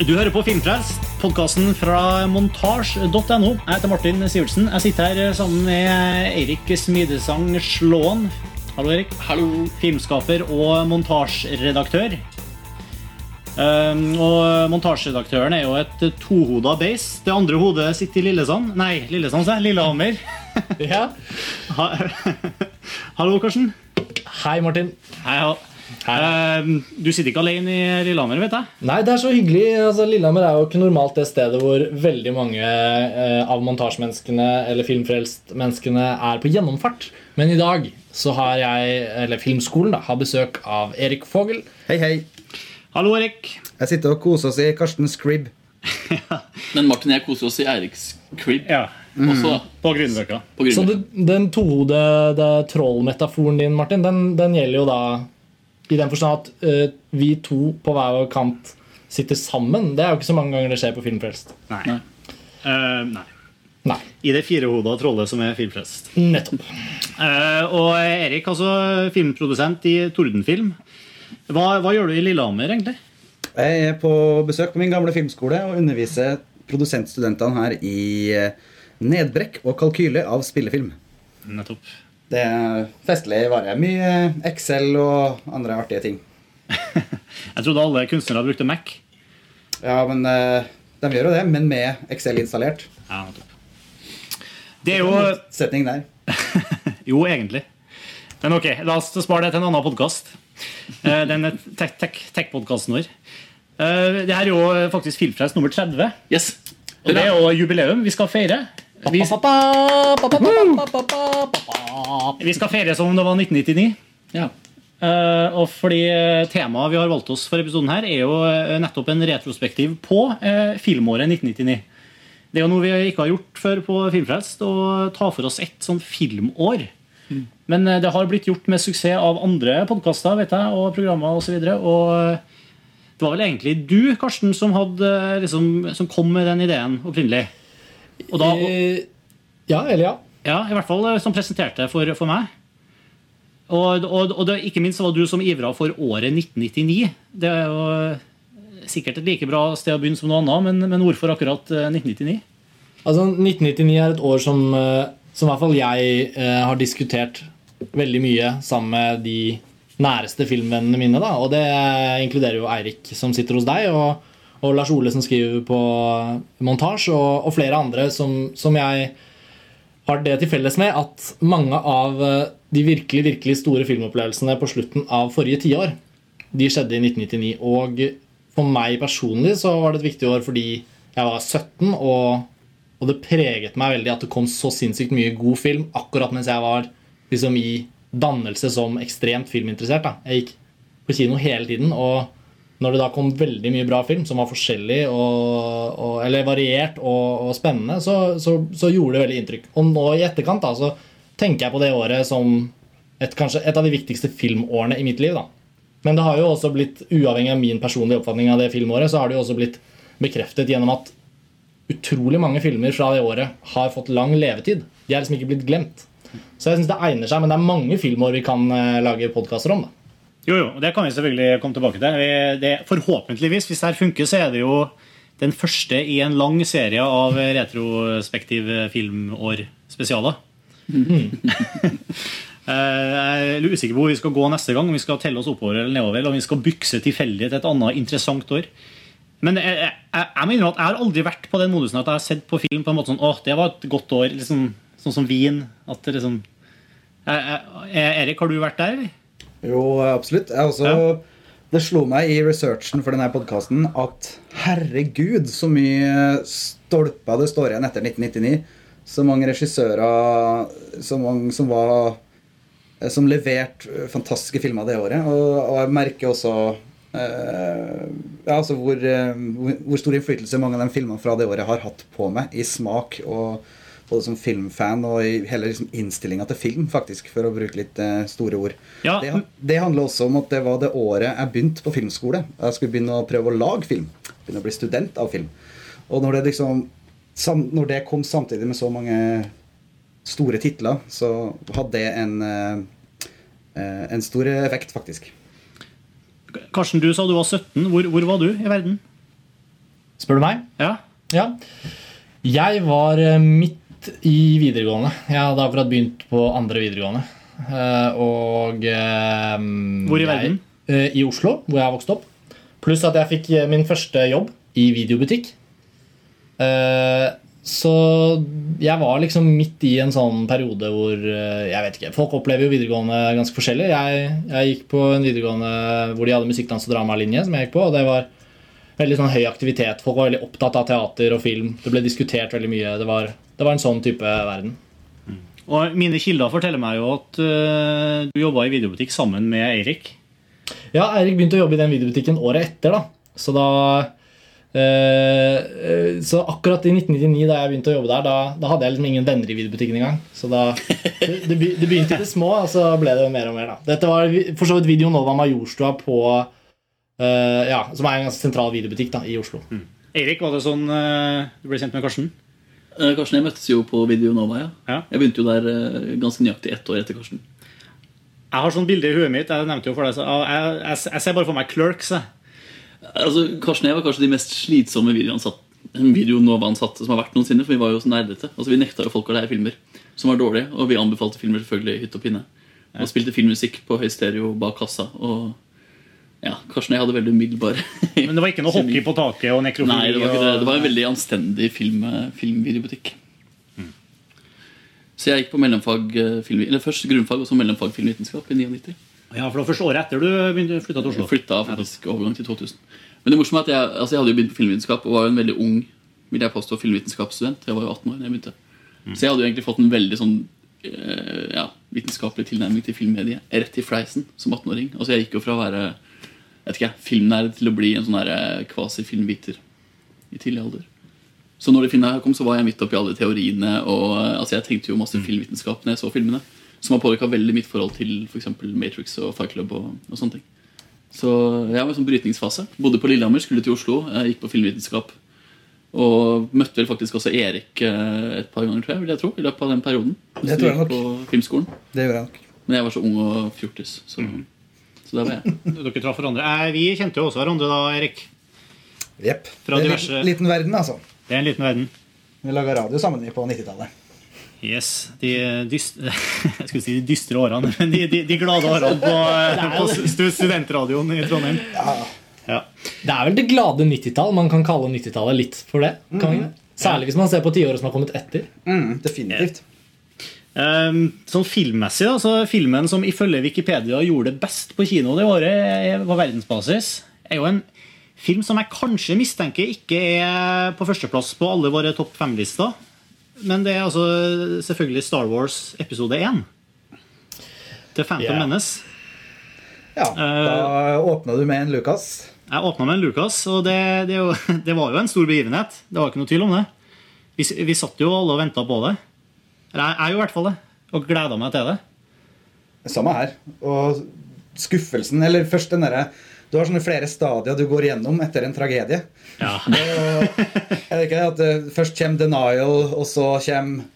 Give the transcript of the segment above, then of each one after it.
Du hører på Filmfrelst, podkasten fra montasj.no. Jeg heter Martin Sivertsen. Jeg sitter her sammen med Eirik Smidesang Slåen. Hallo, Erik. Hallo. Filmskaper og montasjeredaktør. Um, og montasjeredaktøren er jo et tohoda beis. Det andre hodet sitter i Lillesand. Nei, Lillesand, sa jeg. Lillehammer. Ja. Hallo, Karsten. Hei, Martin. Hei, ha. Um, du sitter ikke alene i Lillehammer, vet jeg. Nei, det er så hyggelig. Altså, Lillehammer er jo ikke normalt det stedet hvor veldig mange eh, av montasjemenneskene eller filmfrelst-menneskene er på gjennomfart. Men i dag så har jeg, eller Filmskolen, da, har besøk av Erik Fogel. Hei, hei. Hallo, Erik. Jeg sitter og koser oss i Karstens crib. Men Martin og jeg koser oss i Eiriks crib Ja, også. på Grünerløkka. Så det, den tohodede trollmetaforen din, Martin, den, den gjelder jo da i den forstand at uh, vi to på hver vår kant sitter sammen. Det er jo ikke så mange ganger det skjer på Filmfrelst. Nei. Nei. Uh, nei. Nei, I det firehoda trollet som er filmfrelst. nettopp. Uh, og Erik, altså filmprodusent i Tordenfilm. Hva, hva gjør du i Lillehammer, egentlig? Jeg er på besøk på min gamle filmskole og underviser produsentstudentene her i nedbrekk og kalkyle av spillefilm. Nettopp. Det er festlig vare. Mye Excel og andre artige ting. Jeg trodde alle kunstnere brukte Mac. Ja, men eh, de gjør jo det, men med Excel installert. Ja, topp. Det er jo Setning der. Jo, egentlig. Men ok, la oss spare det til en annen podkast. Den tech-podkasten vår. Eh, Det her er jo faktisk Filmfrelst nummer 30. Yes. Og det er jo jubileum vi skal feire. Vi, vi skal feire som om det var 1999. Ja. Uh, og fordi eh, temaet vi har valgt oss for episoden her, er jo eh, nettopp en retrospektiv på uh, filmåret 1999. Det er jo noe vi ikke har gjort før på Filmfrelst, å ta for oss ett sånn filmår. Men eh, det har blitt gjort med suksess av andre podkaster vet jeg, og programmer osv. Og, så og det var vel egentlig du, Karsten, som, hadde, liksom, som kom med den ideen opprinnelig. Og da, Eh, ja, eller ja. ja, i hvert fall eh, som presenterte for, for meg. Og, og, og det, ikke minst var du som ivra for året 1999. Det er jo eh, sikkert et like bra sted å begynne som noe annet, men, men hvorfor akkurat eh, 1999? Altså, 1999 er et år som, som i hvert fall jeg eh, har diskutert veldig mye sammen med de næreste filmvennene mine. Da. Og det inkluderer jo Eirik, som sitter hos deg, og, og Lars Ole, som skriver på montasje, og, og flere andre som, som jeg har det til felles med at mange av eh, de virkelig, virkelig store filmopplevelsene på slutten av forrige tiår, de skjedde i 1999. Og for meg personlig så var det et viktig år fordi jeg var 17, og, og det preget meg veldig at det kom så sinnssykt mye god film akkurat mens jeg var liksom i dannelse som ekstremt filminteressert. Da. Jeg gikk på kino hele tiden, og når det da kom veldig mye bra film som var forskjellig og, og, eller variert og, og spennende, så, så, så gjorde det veldig inntrykk. Og nå i etterkant da, så tenker jeg på det året som et, kanskje et av de viktigste filmårene i mitt liv. da. Men det har jo også blitt, uavhengig av min personlige oppfatning av det filmåret, så har det jo også blitt bekreftet gjennom at utrolig mange filmer fra det året har fått lang levetid. De er liksom ikke blitt glemt. Så jeg synes det egner seg, men det er mange filmår vi kan eh, lage podkaster om. da. Jo, jo, det kan vi selvfølgelig komme tilbake til. Det, forhåpentligvis, hvis det her funker, så er det jo den første i en lang serie av retrospektiv filmår-spesialer. Eh, Jeg er usikker på hvor vi skal gå neste gang. Om vi skal telle oss oppover eller nedover, eller om vi skal bykse tilfeldig til et annet interessant år. Men jeg, jeg, jeg innrømme at jeg har aldri vært på den modusen at jeg har sett på film på en måte sånn Åh, det var et godt år. Liksom, sånn som vin. At det liksom jeg- Erik, har du vært der, eller? Jo, absolutt. Jeg også, Ja. Det slo meg i researchen for denne podkasten at herregud, så mye stolper det står igjen etter 1999. Så mange regissører så mange som var Som leverte fantastiske filmer det året. Og, og jeg merker også eh, ja, altså hvor, eh, hvor, hvor stor innflytelse mange av de filmene fra det året har hatt på meg i smak. og både som filmfan og i hele liksom, innstillinga til film, faktisk, for å bruke litt eh, store ord. Ja, Det, det handler også om at det var det året jeg begynte på filmskole. Jeg skulle begynne å prøve å lage film. Begynne å bli student av film. Og når det liksom sam, Når det kom samtidig med så mange store titler, så hadde det en eh, eh, en stor effekt, faktisk. Karsten, du sa du var 17. Hvor, hvor var du i verden? Spør du meg? Ja. Ja. Jeg var eh, i videregående. Jeg hadde akkurat begynt på andre videregående. Eh, Og eh, Hvor i verden? Jeg, I Oslo, hvor jeg har vokst opp. Pluss at jeg fikk eh, min første jobb i videobutikk. Eh, Så jeg var liksom midt i en sånn periode hvor eh, Jeg vet ikke, Folk opplever jo videregående ganske forskjellig. Jeg, jeg gikk på en videregående hvor de hadde musikkdans- og dramalinje, som jeg gikk på. og det var veldig sånn høy aktivitet. Folk var veldig opptatt av teater og film. Det ble diskutert veldig mye. Det var, det var en sånn type verden. Og mine kilder forteller meg jo at uh, du jobba i videobutikk sammen med Eirik. Ja, Eirik begynte å jobbe i den videobutikken året etter. da Så da eh, eh, Så akkurat i 1999, da jeg begynte å jobbe der, da, da hadde jeg liksom ingen venner i videobutikken engang. Så da Det, det begynte i det små, og så ble det mer og mer. da Dette var for så vidt videoen Nova Majorstua på uh, Ja, som er en ganske sentral videobutikk da i Oslo. Eirik, var det sånn uh, du ble kjent med Karsten? Eh, Karsten jeg møttes jo på Video Nova. ja. Ja. Jeg begynte jo der eh, ganske nøyaktig ett år etter Karsten. Jeg har sånn bilde i huet mitt. Jeg nevnte jo for deg så, jeg, jeg, jeg ser bare for meg Clerks. Altså, Karsten og jeg var kanskje de mest slitsomme Video Nova-ansatte som har vært noensinne. For vi var jo så nerdete. Altså, vi nekta jo folk å leie filmer som var dårlige. Og vi anbefalte filmer selvfølgelig i hytt og pinne. Og spilte filmmusikk på høy stereo bak kassa. Og ja, Karsten jeg hadde veldig umiddelbar Men det var ikke noe hockey på taket og nekrofili? Nei, det var ikke det. Det var en veldig anstendig film, filmvideobutikk. Så jeg gikk på mellomfag eh, film, eller først grunnfag og så mellomfag filmvitenskap i 99. Ja, for det var første året etter du flytta til Oslo. Jeg flytta faktisk overgang til 2000. Men det morsomme er at jeg, altså jeg hadde jo begynt på filmvitenskap og var jo en veldig ung vil jeg påstå, filmvitenskapsstudent. Jeg var jo 18 år da jeg begynte. Så jeg hadde jo egentlig fått en veldig sånn eh, ja, vitenskapelig tilnærming til filmmediet rett i fleisen som 18-åring. Altså Jeg gikk jo fra å være vet ikke, filmnerd til å bli en sånn eh, kvasi-filmviter i tidlig alder. Så når det filmene her kom, så var jeg midt oppi alle teoriene. Og eh, altså Jeg tenkte jo masse filmvitenskap når jeg så filmene. Som har påvirka veldig mitt forhold til for eksempel Matrix og Fight Club. og, og sånne ting Så jeg var i en sånn brytningsfase. Bodde på Lillehammer, skulle til Oslo. Jeg gikk på filmvitenskap. Og møtte vel faktisk også Erik eh, et par ganger, tror jeg. vil jeg tro, I løpet av den perioden. Det tror jeg nok. På filmskolen Det gjør jeg nok. Men jeg var så ung og fjortis, så, så det var jeg. Dere traff hverandre. Eh, vi kjente jo også hverandre da, Erik. Jepp. Det er en diverse- liten, liten verden, altså. Det er en liten verden. Vi laga radio sammen på 90-tallet. Yes, De dystre, jeg skulle si de dystre årene, men de, de, de glade årene på, eh, på studentradioen i Trondheim. Ja. Det er vel det glade 90-tall. Man kan kalle 90-tallet litt for det. Kan man? Særlig hvis man ser på tiåret som har kommet etter. Mm, definitivt. Um, sånn filmmessig, da, så Filmen som ifølge Wikipedia gjorde det best på kino det året, var verdensbasis, er jo en film som jeg kanskje mistenker ikke er på førsteplass på alle våre topp fem-lister. Men det er altså selvfølgelig Star Wars episode 1. The Phantom yeah. Menace. Ja, Da åpna du med en Lucas. Jeg åpna med en Lucas, og det, det, det var jo en stor begivenhet. Det var ikke noe tvil om det. Vi, vi satt jo alle og venta på det. Jeg, er gjorde i hvert fall det. Og gleda meg til det. Samme her. Og skuffelsen Eller først den derre Du har sånne flere stadier du går gjennom etter en tragedie. Ja. det, er det ikke at først kommer denial, og så kommer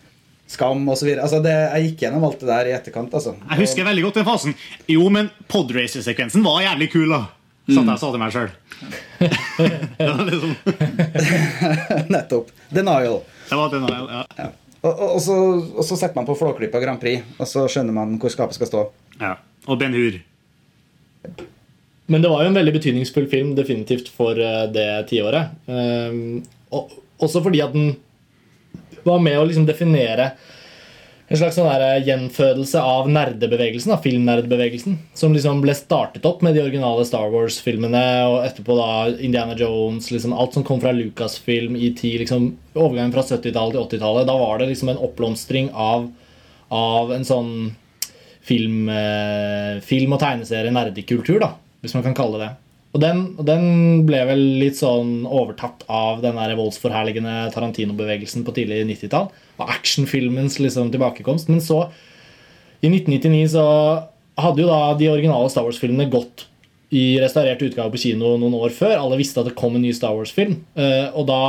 skam osv. Altså det, jeg gikk gjennom alt det der i etterkant. altså. Jeg husker veldig godt den fasen. Jo, men podracer-sekvensen var jævlig kul, da. Satt jeg sa til meg sjøl. liksom nettopp. Denial. Det var denial, ja. Ja. Og, og, og, så, og så setter man på Flåklypa Grand Prix, og så skjønner man hvor skapet skal stå. ja. Og Ben Hur. Men det var jo en veldig betydningsfull film definitivt for eh, det tiåret. Um, og, også fordi at den var med å liksom definere en slags sånn gjenfødelse av nerdebevegelsen, da, filmnerdebevegelsen. Som liksom ble startet opp med de originale Star Wars-filmene, og etterpå da Indiana Jones. liksom Alt som kom fra Lucasfilm, ET, liksom overgangen fra 70-tallet til 80-tallet. Da var det liksom en oppblomstring av, av en sånn film, eh, film- og tegneserie-nerdekultur, da, hvis man kan kalle det det. Og den, den ble vel litt sånn overtatt av den der voldsforherligende Tarantino-bevegelsen på tidlig 90-tall. Og actionfilmens liksom tilbakekomst. Men så, i 1999, så hadde jo da de originale Star Wars-filmene gått i restaurert utgave på kino noen år før. Alle visste at det kom en ny Star Wars-film. Eh, Og da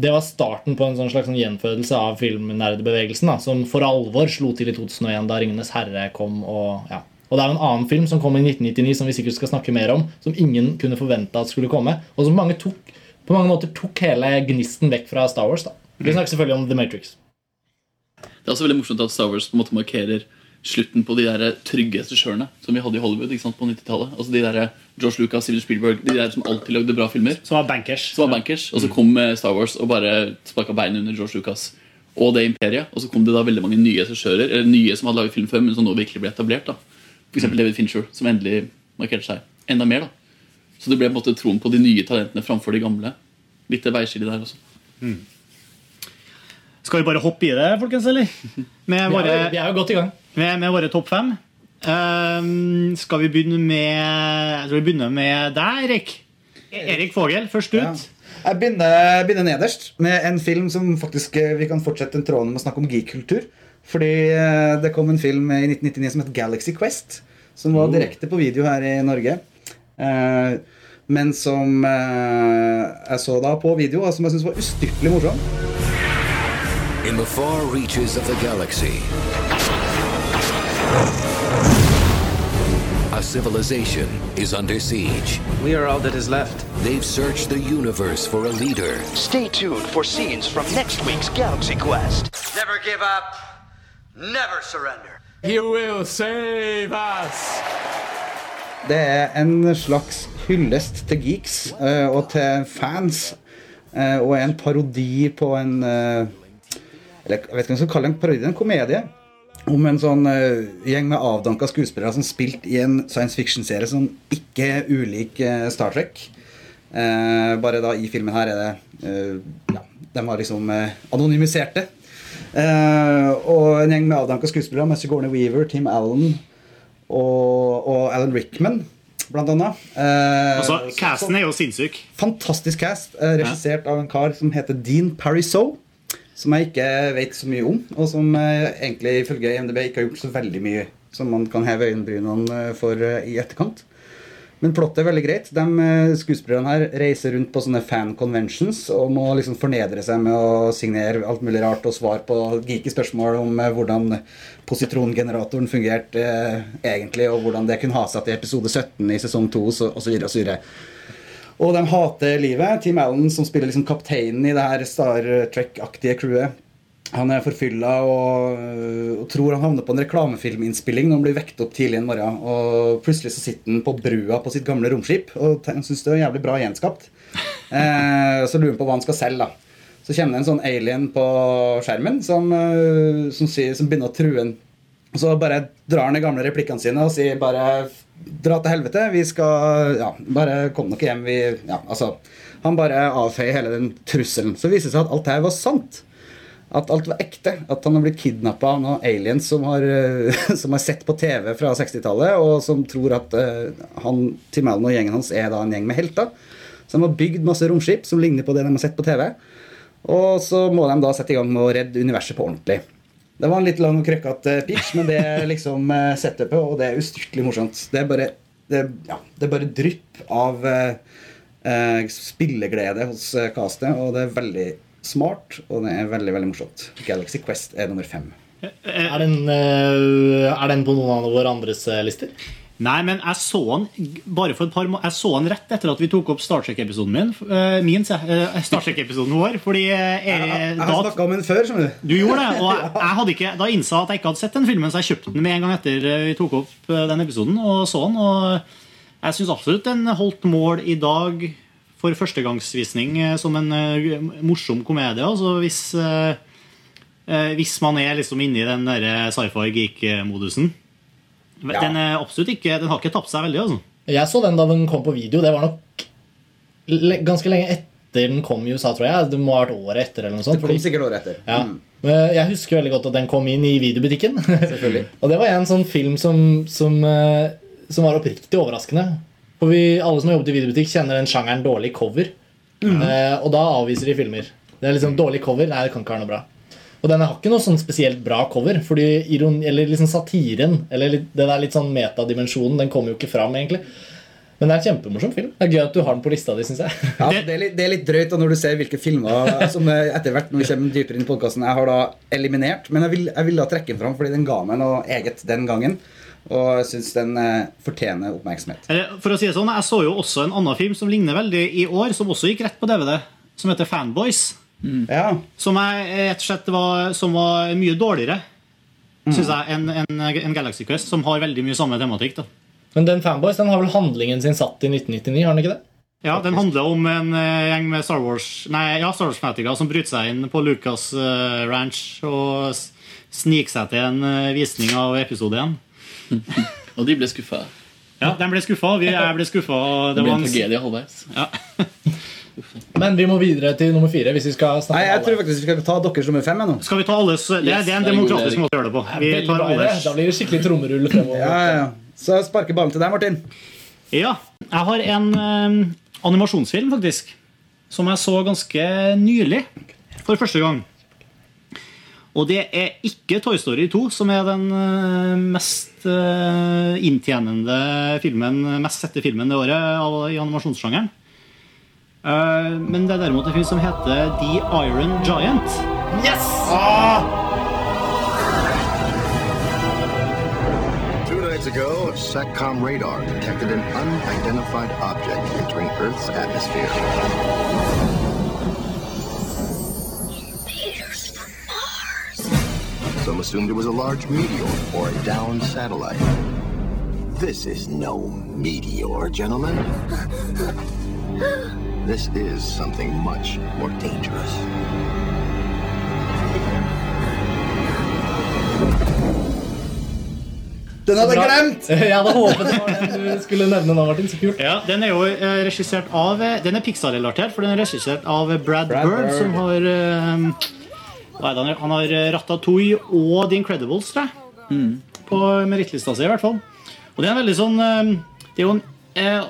det var starten på en sånn slags sånn gjenfødelse av filmnerdebevegelsen, som for alvor slo til i 2001, da 'Ringenes herre' kom. Og, ja. Og det er en annen film som kom i 1999, som vi sikkert skal snakke mer om, som ingen kunne forvente at skulle komme, og som mange tok på mange måter tok hele gnisten vekk fra Star Wars. da Vi snakker selvfølgelig om The Matrix. Det er også veldig morsomt at Star Wars på en måte markerer slutten på de der trygge regissørene som vi hadde i Hollywood ikke sant, på 90-tallet. Altså de der George Lucas, Steven Spielberg, de der som alltid lagde bra filmer. Som var bankers. Som var bankers, Og så kom eh, Star Wars og bare sparka beinet under George Lucas og det imperiet. Og så kom det da veldig mange nye regissører, eller nye som hadde laget film før, men som nå virkelig ble etablert. da For eksempel David Fincher, som endelig markerte seg enda mer. da Så det ble på en måte troen på de nye talentene framfor de gamle. Litt det veiskillet der også. Skal vi bare hoppe i det, folkens, eller? Med Vi våre, er, vi er jo godt i gang. med, med våre topp fem. Ehm, skal vi begynne med Jeg tror vi begynner med deg, Erik. Erik Fogel, først ut. Ja. Jeg begynner, begynner nederst med en film som faktisk eh, vi kan fortsette en tråden med å snakke om geek-kultur. Fordi eh, det kom en film i 1999 som het Galaxy Quest. Som var direkte på video her i Norge. Eh, men som eh, jeg så da på video, og som jeg syntes var ustyrtelig morsom. In the far reaches of the galaxy, a civilization is under siege. We are all that is left. They've searched the universe for a leader. Stay tuned for scenes from next week's Galaxy Quest. Never give up, never surrender. He will save us! Det er en slags hyllest til geeks eh, og til fans. eh, og en parodi på en eh, Eller jeg vet ikke hva jeg skal kalle en parodi, en komedie. Om en sånn gjeng med avdanka skuespillere som spilte i en science fiction-serie som ikke er ulik Star Trek. Eh, bare da i filmen her er det eh, Ja, de har liksom anonymisert det. Eh, og en gjeng med avdanka skuespillere med Sigourney Weaver, Tim Allen og, og Alan Rickman, blant annet. Eh, Altså, så- Casten er jo sinnssyk. Fantastisk cast, eh, regissert av en kar som heter Dean Pariseau. Som jeg ikke vet så mye om, og som egentlig ifølge IMDb ikke har gjort så veldig mye som man kan heve øyenbrynene for i etterkant. Men plottet er veldig greit. De eh, skuespillerne her reiser rundt på sånne fan conventions og må liksom fornedre seg med å signere alt mulig rart og svare på geeky spørsmål om eh, hvordan positrongeneratoren fungerte eh, egentlig, og hvordan det kunne ha seg til episode 17 i sesong 2 osv. osv. Og de hater livet. Tim Allen, som spiller liksom kapteinen i det her Star Trek-aktige crewet, han er forfylla og, og tror han havner på en reklamefilminnspilling når han blir vekt opp tidlig en morgen. Og plutselig så sitter han på brua på sitt gamle romskip og han syns det er jævlig bra gjenskapt. Eh, så lurer han på hva han skal selge. da. Så kommer det en sånn alien på skjermen som, eh, som, sier, som begynner å true han. Så bare drar han de gamle replikkene sine og sier bare Dra til helvete. Vi skal Ja, bare kom dere hjem. Vi Ja, altså. Han bare avfeier hele den trusselen. Så viser det seg at alt det her var sant. At alt var ekte. At han har blitt kidnappa av noen aliens som har, eh, som har sett på TV fra 60-tallet, og som tror at eh, han, Tim Allen og gjengen hans er da en gjeng med helter. Så de har bygd masse romskip som ligner på det de har sett på TV. Og så må de da sette i gang med å redde universet på ordentlig. Det var en litt lang og krøkkete pitch, men det er liksom eh, setupet, og det er ustyrtelig morsomt. Det er bare, det, ja, det er bare drypp av eh, eh, spilleglede hos eh, castet, og det er veldig smart, og det er veldig veldig morsomt. Galaxy Quest er nummer fem. Er den, eh, er den på noen av våre andres eh, lister? Nei, men jeg så han bare for et par må- Jeg så han rett etter at vi tok opp Star Trek-episoden min. eh, min, eh, Star Trek-episoden vår. Fordi eh, Jeg, jeg, jeg har snakka om den før, Som du. Du gjorde det, og jeg, jeg hadde ikke, da innså jeg at jeg ikke hadde sett den filmen, så jeg kjøpte den med en gang etter eh, vi tok opp eh, den episoden. Og så den, og jeg syns absolutt den holdt mål i dag for førstegangsvisning eh, som en eh, morsom komedie. Altså hvis, eh, hvis man er liksom inne i den der sci-fi geek-modusen. Den, er absolutt ikke, den har ikke tapt seg veldig. altså. Jeg så den da den kom på video. Det var nok le ganske lenge etter den kom i USA, tror jeg. Det må ha vært året etter. eller noe sånt. Det kom fordi- sikkert året etter. Ja. Mm. Men Jeg husker veldig godt at den kom inn i videobutikken. Selvfølgelig. og det var en sånn film som, som, som var oppriktig overraskende. For vi, Alle som har jobbet i videobutikk, kjenner den sjangeren dårlig cover. Eh, og da avviser de filmer. Det er liksom dårlig cover. Nei, det kan ikke være noe bra. Og den har ikke noe sånn spesielt bra cover. Fordi iron, eller liksom satiren, eller den der litt sånn metadimensjonen, den kommer jo ikke fram, egentlig. Men det er en kjempemorsom film. Det er gøy at du har den på lista di, syns jeg. Ja, det, er litt, det er litt drøyt da, når du ser hvilke filmer som eh, etter hvert når vi kommer dypere inn i podcasten, jeg har da eliminert. Men jeg vil, jeg vil da trekke den fram fordi den ga meg noe eget den gangen. Og jeg syns den eh, fortjener oppmerksomhet. For å si det sånn, Jeg så jo også en annen film som ligner veldig i år, som også gikk rett på DVD, som heter Fanboys. Ja, Som jeg slett var, som var mye dårligere synes jeg, enn en, en Galaxy Quest, som har veldig mye samme tematikk. da. Men den Fanboys den har vel handlingen sin satt i 1999, har den ikke det? Ja, Den handler om en eh, gjeng med Star Wars Nei, ja, Star Wars-fanatikere som bryter seg inn på Lucas eh, Ranch og sniker seg til en eh, visning av episode 1. Og de ble skuffa. Ja, De ble skuffa. Vi jeg ble skuffa. Det Det ble en tragedie halvveis. Men vi må videre til nummer fire. hvis vi skal snakke Nei, jeg alle. tror faktisk vi skal ta deres nummer fem. nå. Skal vi ta alles Det, Yes, det er en det er en god demokratisk måte å gjøre det på. Vi tar det. alles. Da blir det skikkelig trommerull fremover. Ja, ja, ja. Så sparker ballen til deg, Martin. Ja, jeg har en eh, animasjonsfilm, faktisk, som jeg så ganske nylig. For første gang. Og det er ikke Toy Story 2 som er den eh, mest eh, inntjenende filmen, mest sette filmen det året av, i animasjonssjangeren. Uh, men det er derimot en film som heter The Iron Giant. Yes! nights ago, SATCOM radar detected an unidentified object entering Earth's atmosphere. Some assumed it was a large meteor or a downed satellite. This is no meteor, gentlemen. This is something much more dangerous. Den hadde jeg glemt! Jeg hadde håpet det var den du skulle nevne nå, Martin. Så kult. Ja, Den er jo eh, regissert av eh, Den er Pixar-relatert, for den er regissert av Brad, Brad Bird, Bird. som har eh, hva er det, han har- eh, Ratatouille og The Incredibles, tror jeg. På merittlista si, i hvert fall. Og det er en veldig sånn eh, Det er jo en, eh,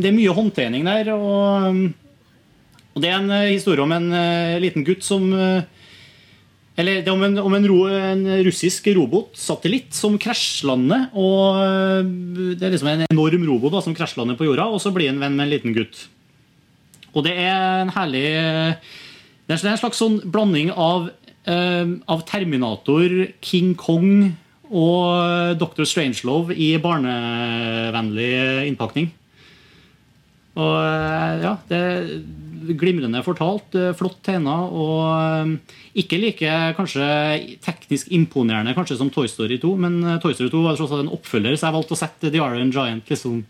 Det er mye håndtrening der, og, eh, og det er en eh, historie om en eh, liten gutt som eh, eller det er om en, om en, ro, en russisk robotsatellitt som krasjlander. Og øh, Det er liksom en enorm robot da, som krasjlander på jorda, og så blir han venn med en liten gutt. Og det er en herlig Det er en slags sånn blanding av, øh, av Terminator, King Kong og Dr. Strangelove i barnevennlig innpakning. Og ja, det glimrende fortalt, øh, flott tegna og øh, ikke like kanskje teknisk imponerende kanskje som Toy Story 2, men øh, Toy Story 2 var tross alt en oppfølger, så jeg valgte å sette The Iron Giant liksom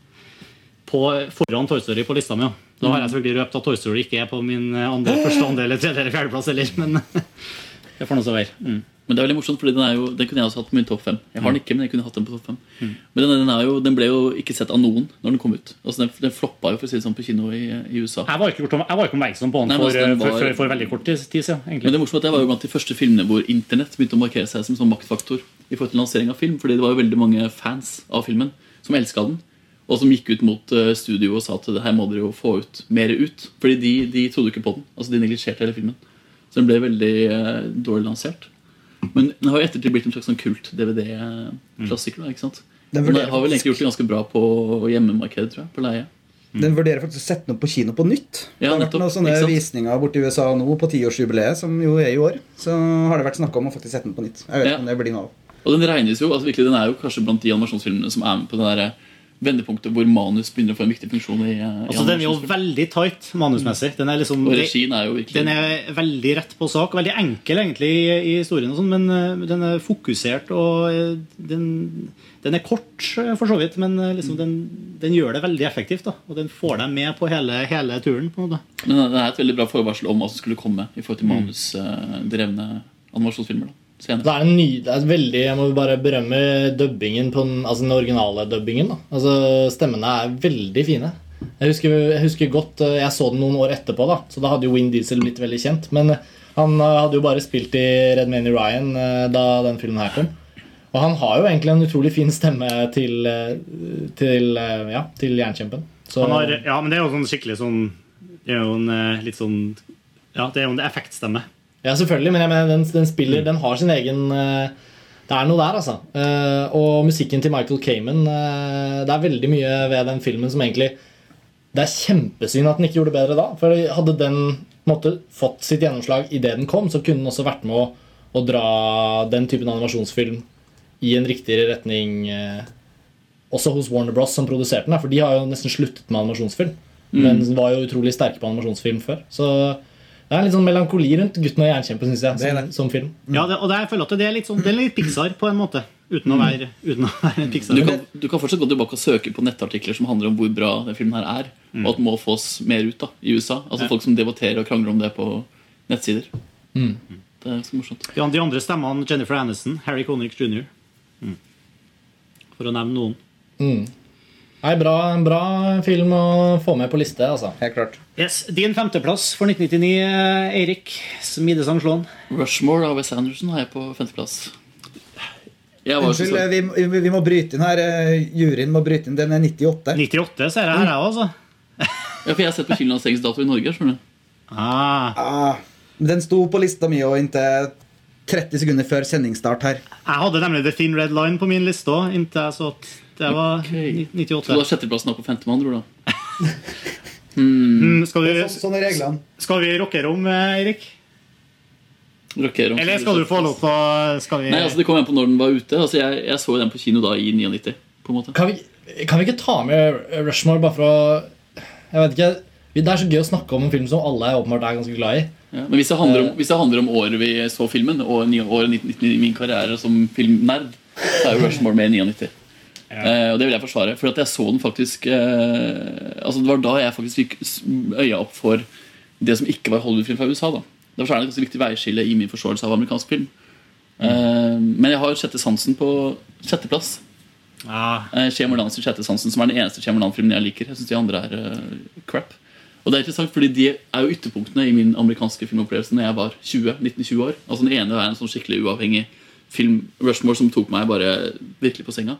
på, foran Toy Story på lista mi. ja. Da har jeg selvfølgelig røpt at Toy Story ikke er på min andre, første, andre, eller tredje eller fjerdeplass heller, men det får nå så være. Mm. Men det er veldig morsomt, fordi den, er jo, den kunne jeg også hatt på min topp fem. Jeg har den ikke, men jeg kunne hatt den på topp fem. Men den, den, er jo, den ble jo ikke sett av noen når den kom ut. Altså Den, den floppa jo for å si det sånn på kino i, i USA. Jeg var ikke, jeg var ikke oppmerksom på den Nei, for, altså, den var- for, for veldig kort tid siden. siden. Men det morsomme morsomt at jeg var jo blant de første filmene hvor internett begynte å markere seg som sånn maktfaktor i forhold til lansering av film. Fordi det var jo veldig mange fans av filmen som elska den. Og som gikk ut mot eh, studio og sa at det her må dere jo få ut mer ut. Fordi de, de trodde ikke på den. Altså De neglisjerte hele filmen. Så den ble veldig eh, dårlig lansert. Men den har jo ettertid blitt en slags sånn kult DVD-klassiker. ikke sant? Den Den har vel egentlig gjort det ganske bra på hjemmemarkedet, tror jeg. På leie. Den vurderer faktisk å sette den opp på kino på nytt. Ja, det har vært noen sånne visninger borti USA nå på tiårsjubileet, som jo er i år. Så har det vært snakka om å faktisk sette den på nytt. Jeg vet Ja. om det blir noe av. Og den regnes jo, altså virkelig, den er jo kanskje blant de animasjonsfilmene som er med på den der vendepunktet hvor manus begynner å få en viktig funksjon. i, eh, i Altså, den er jo veldig tight manusmessig. Den er liksom Og regien er jo virkelig Den er veldig rett på sak. Veldig enkel egentlig i, historien, og sånn, men eh, den er fokusert. Og eh, den, den er kort, for så vidt, men liksom den, den gjør det veldig effektivt. Da, og den får deg med på hele, hele turen. på en måte. Men den er et veldig bra forvarsel om hva som skulle komme i forhold til manusdrevne animasjonsfilmer. da senere. Det er, en ny, det er veldig, Jeg må bare berømme dubbingen på den, altså den originale dubbingen. Da. Altså, stemmene er veldig fine. Jeg husker, jeg husker godt, eh, jeg så den noen år etterpå, da, så da hadde jo Wind Diesel blitt veldig kjent. Men han eh, hadde jo bare spilt i Red Many Ryan eh, da den filmen her kom. Og han har jo egentlig en utrolig fin stemme til, eh, til, eh, ja, til Jernkjempen. Så Han har, ja, men det er jo sånn skikkelig sånn Det er jo en eh, litt sånn Ja, det er jo en effektstemme. Ja, selvfølgelig, men jeg mener, den, den spiller Den har sin egen eh, Det er noe der, altså. Eh, og musikken til Michael Kamen eh, Det er veldig mye ved den filmen som egentlig Det er kjempesynd at den ikke gjorde det bedre da. For hadde den måtte, fått sitt gjennomslag idet den kom, så kunne den også vært med å, å dra den typen animasjonsfilm i en riktigere retning også hos Warner Bros. som produserte den. For de har jo nesten sluttet med animasjonsfilm. Men var jo utrolig sterke på animasjonsfilm før. Så det er litt sånn melankoli rundt 'Gutten og jernkjempen' synes jeg, som, som film. Ja, det, og det, jeg føler at det er litt sånn Det er litt Pixar på en måte. Uten å være, uten å være en Pixar. Du kan, du kan fortsatt gå tilbake og søke på nettartikler som handler om hvor bra den filmen her er. Og at den må fås mer ut da, i USA. Altså Folk som debatterer og krangler om det på nettsider. Det er ganske morsomt. Ja, de andre stemmene Jennifer Aniston, Harry Connick jr. Mm. For å nevne noen. Nei, bra, en bra film å få med på liste, altså. Helt klart. Yes, Din femteplass for 1999, eh, Eirik Smidesang Slåen. Rushmore av Wes Anderson har jeg på femteplass. Unnskyld, eh, vi, vi, vi må bryte inn her. eh, Juryen må bryte inn. Den er 98. 98 ser jeg her, jeg også. Ja, for jeg har sett på kinolandseringsdato i Norge. skjønner du Ah, Ah, den sto på lista mi og inntil 30 sekunder før sendingsstart her. jeg hadde nemlig The Thin Red Line på min liste òg, inntil jeg så at det var okay. 98. Så du 98. har sjetteplassen opp på femtemann, tror du? Mm, skal, vi, sånn er reglene. skal vi rocke om, eh, Eirik? Om- Eller skal du få lov til å skal vi... Nei, altså Det kom an på når den var ute. Altså Jeg, jeg så den på kino da i 99. på en måte Kan vi, kan vi ikke ta med Rushmore bare for å Jeg vet ikke Det er så gøy å snakke om en film som alle åpenbart er ganske glad i. ja, Men hvis det, handler om, hvis det handler om året vi så filmen, og året 1999 i min karriere som filmnerd, så er jo Rushmore med i 99. Eh, og det vil jeg forsvare. For at jeg så den faktisk eh, Altså Det var da jeg faktisk fikk øya opp for det som ikke var Hollywood-film fra USA. da Derfor er det et viktig veiskille i min forståelse av amerikansk film. Eh, men jeg har sjette sansen på sjetteplass. Ah. Eh, sin sjette sansen, som er den eneste Shyamalan-filmen jeg liker. Jeg synes de andre er uh, crap. Og det er interessant, fordi de er jo ytterpunktene i min amerikanske filmopplevelse Når jeg var 20, 19-20 år. Altså Den ene er en sånn skikkelig uavhengig film Rushmore som tok meg bare virkelig på senga.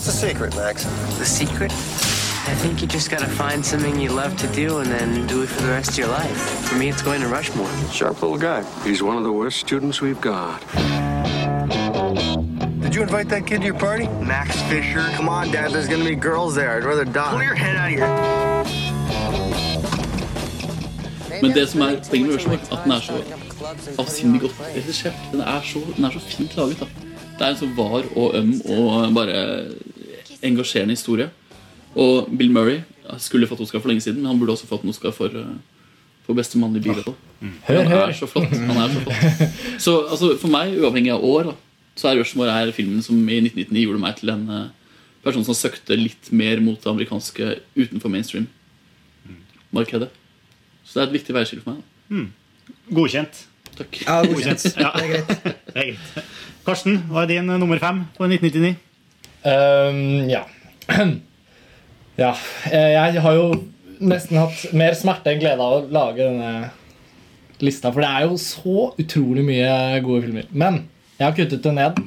What's the secret, Max? The secret? I think you just gotta find something you love to do and then do it for the rest of your life. For me, it's going to Rushmore. Sharp little guy. He's one of the worst students we've got. Did you invite that kid to your party? Max Fisher? Come on, Dad. There's gonna be girls there. I'd rather die. Pull your head out of here. Men det som er poenget med Rushmore, at den er så avsindig godt regissert. Den er så, den er så fint laget. da Det er en så var og øm og bare engasjerende historie. Og Bill Murray skulle fått Oscar for lenge siden, men han burde også fått en Oscar for, eh, for beste mannlige birolle. Hør, Han er så flott. Han er så flott. Så altså, for meg, uavhengig av år, da, så er Rushmore er filmen som i 1999 gjorde meg til en eh, person som søkte litt mer mot det amerikanske utenfor mainstream-markedet. Så det er et viktig veiskille for meg. da. Godkjent. Takk. Ja, godkjent. Ja. Det er greit. Det er greit. Karsten, hva er din nummer fem på 1999? Ehm, ja. ja. eh, Jeg har jo nesten hatt mer smerte enn glede av å lage denne lista. For det er jo så utrolig mye gode filmer. Men jeg har kuttet det ned.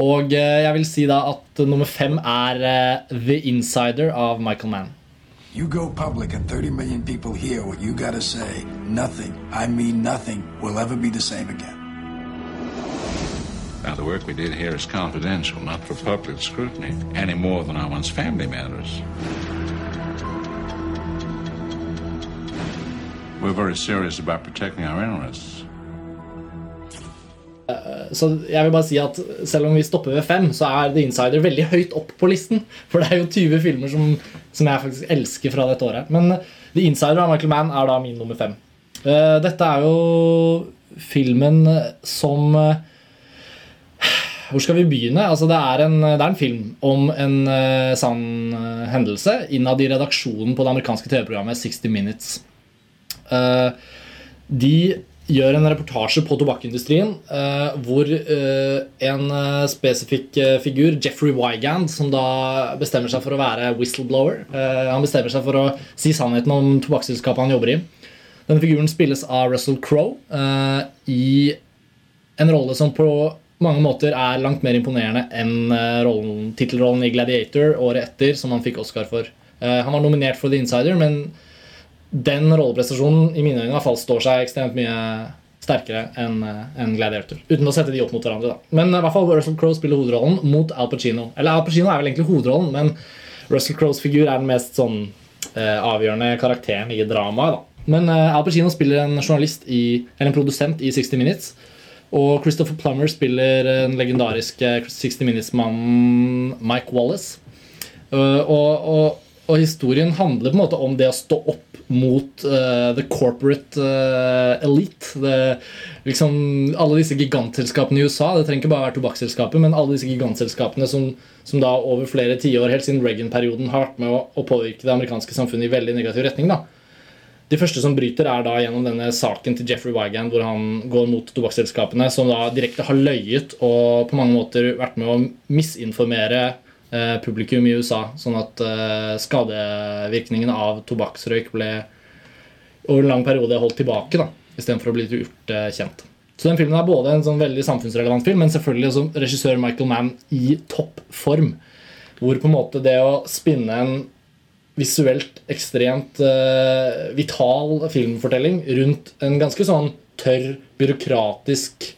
Og eh, jeg vil si da at nummer fem er eh, The Insider av Michael Mann. You go public and 30 million people hear what you gotta say. Nothing, I mean nothing, will ever be the same again. Now, the work we did here is confidential, not for public scrutiny, any more than our one's family matters. We're very serious about protecting our interests. Så jeg vil bare si at selv om vi stopper ved fem, så er The Insider veldig høyt opp på listen. For det er jo 20 filmer som, som jeg faktisk elsker fra dette året. Men The Insider av Michael Mann er da min nummer fem. Eh, Dette er jo filmen som eh, Hvor skal vi begynne? Altså, det, er en, det er en film om en uh, sann uh, hendelse innad i redaksjonen på det amerikanske TV-programmet 60 Minutes. Uh, de gjør en reportasje på tobakkindustrien hvor en spesifikk figur, Jeffrey Wygand, som da bestemmer seg for å være whistleblower Han bestemmer seg for å si sannheten om tobakksselskapet han jobber i. Denne figuren spilles av Russell Crowe i en rolle som på mange måter er langt mer imponerende enn eh, rollen- tittelrollen i Gladiator året etter, som han fikk Oscar for. Eh, han var nominert for The Insider, men den rolleprestasjonen i mine øyne i hvert fall står seg ekstremt mye sterkere enn en Gladiator. Uten å sette de opp mot hverandre. da. Men i hvert fall Russell Crowe spiller hovedrollen mot Al Pacino. Eller Al Pacino er vel egentlig hovedrollen, men Russell Crowes figur er den mest sånn eh, avgjørende karakteren i dramaet. da. Men eh, Al Pacino spiller en journalist i, eller en produsent i 60 Minutes Og Christopher Plummer spiller den legendariske 60 Minutes-mannen Mike Wallace. Uh, og, og, og historien handler på en måte om det å stå opp mot uh, the corporate uh, elite. Det, liksom, alle disse gigantselskapene i USA. Det trenger ikke bare være tobakksselskapet, men alle disse gigantselskapene som, som da over flere tiår, helt siden Reagan-perioden, har vært med å, å, påvirke det amerikanske samfunnet i veldig negativ retning. da de første som bryter, er da gjennom denne saken til Jeffrey Wygand, hvor han går mot tobakksselskapene, som da direkte har løyet og på mange måter vært med å misinformere eh, publikum i USA, sånn at eh, skadevirkningene av tobakksrøyk ble over en lang periode holdt tilbake, da, istedenfor å bli gjort eh, kjent. Så den filmen er både en sånn veldig samfunnsrelevant film, men selvfølgelig som regissør Michael Mann i toppform. Hvor på en måte det å spinne en visuelt ekstremt uh, vital filmfortelling rundt en ganske sånn tørr, byråkratisk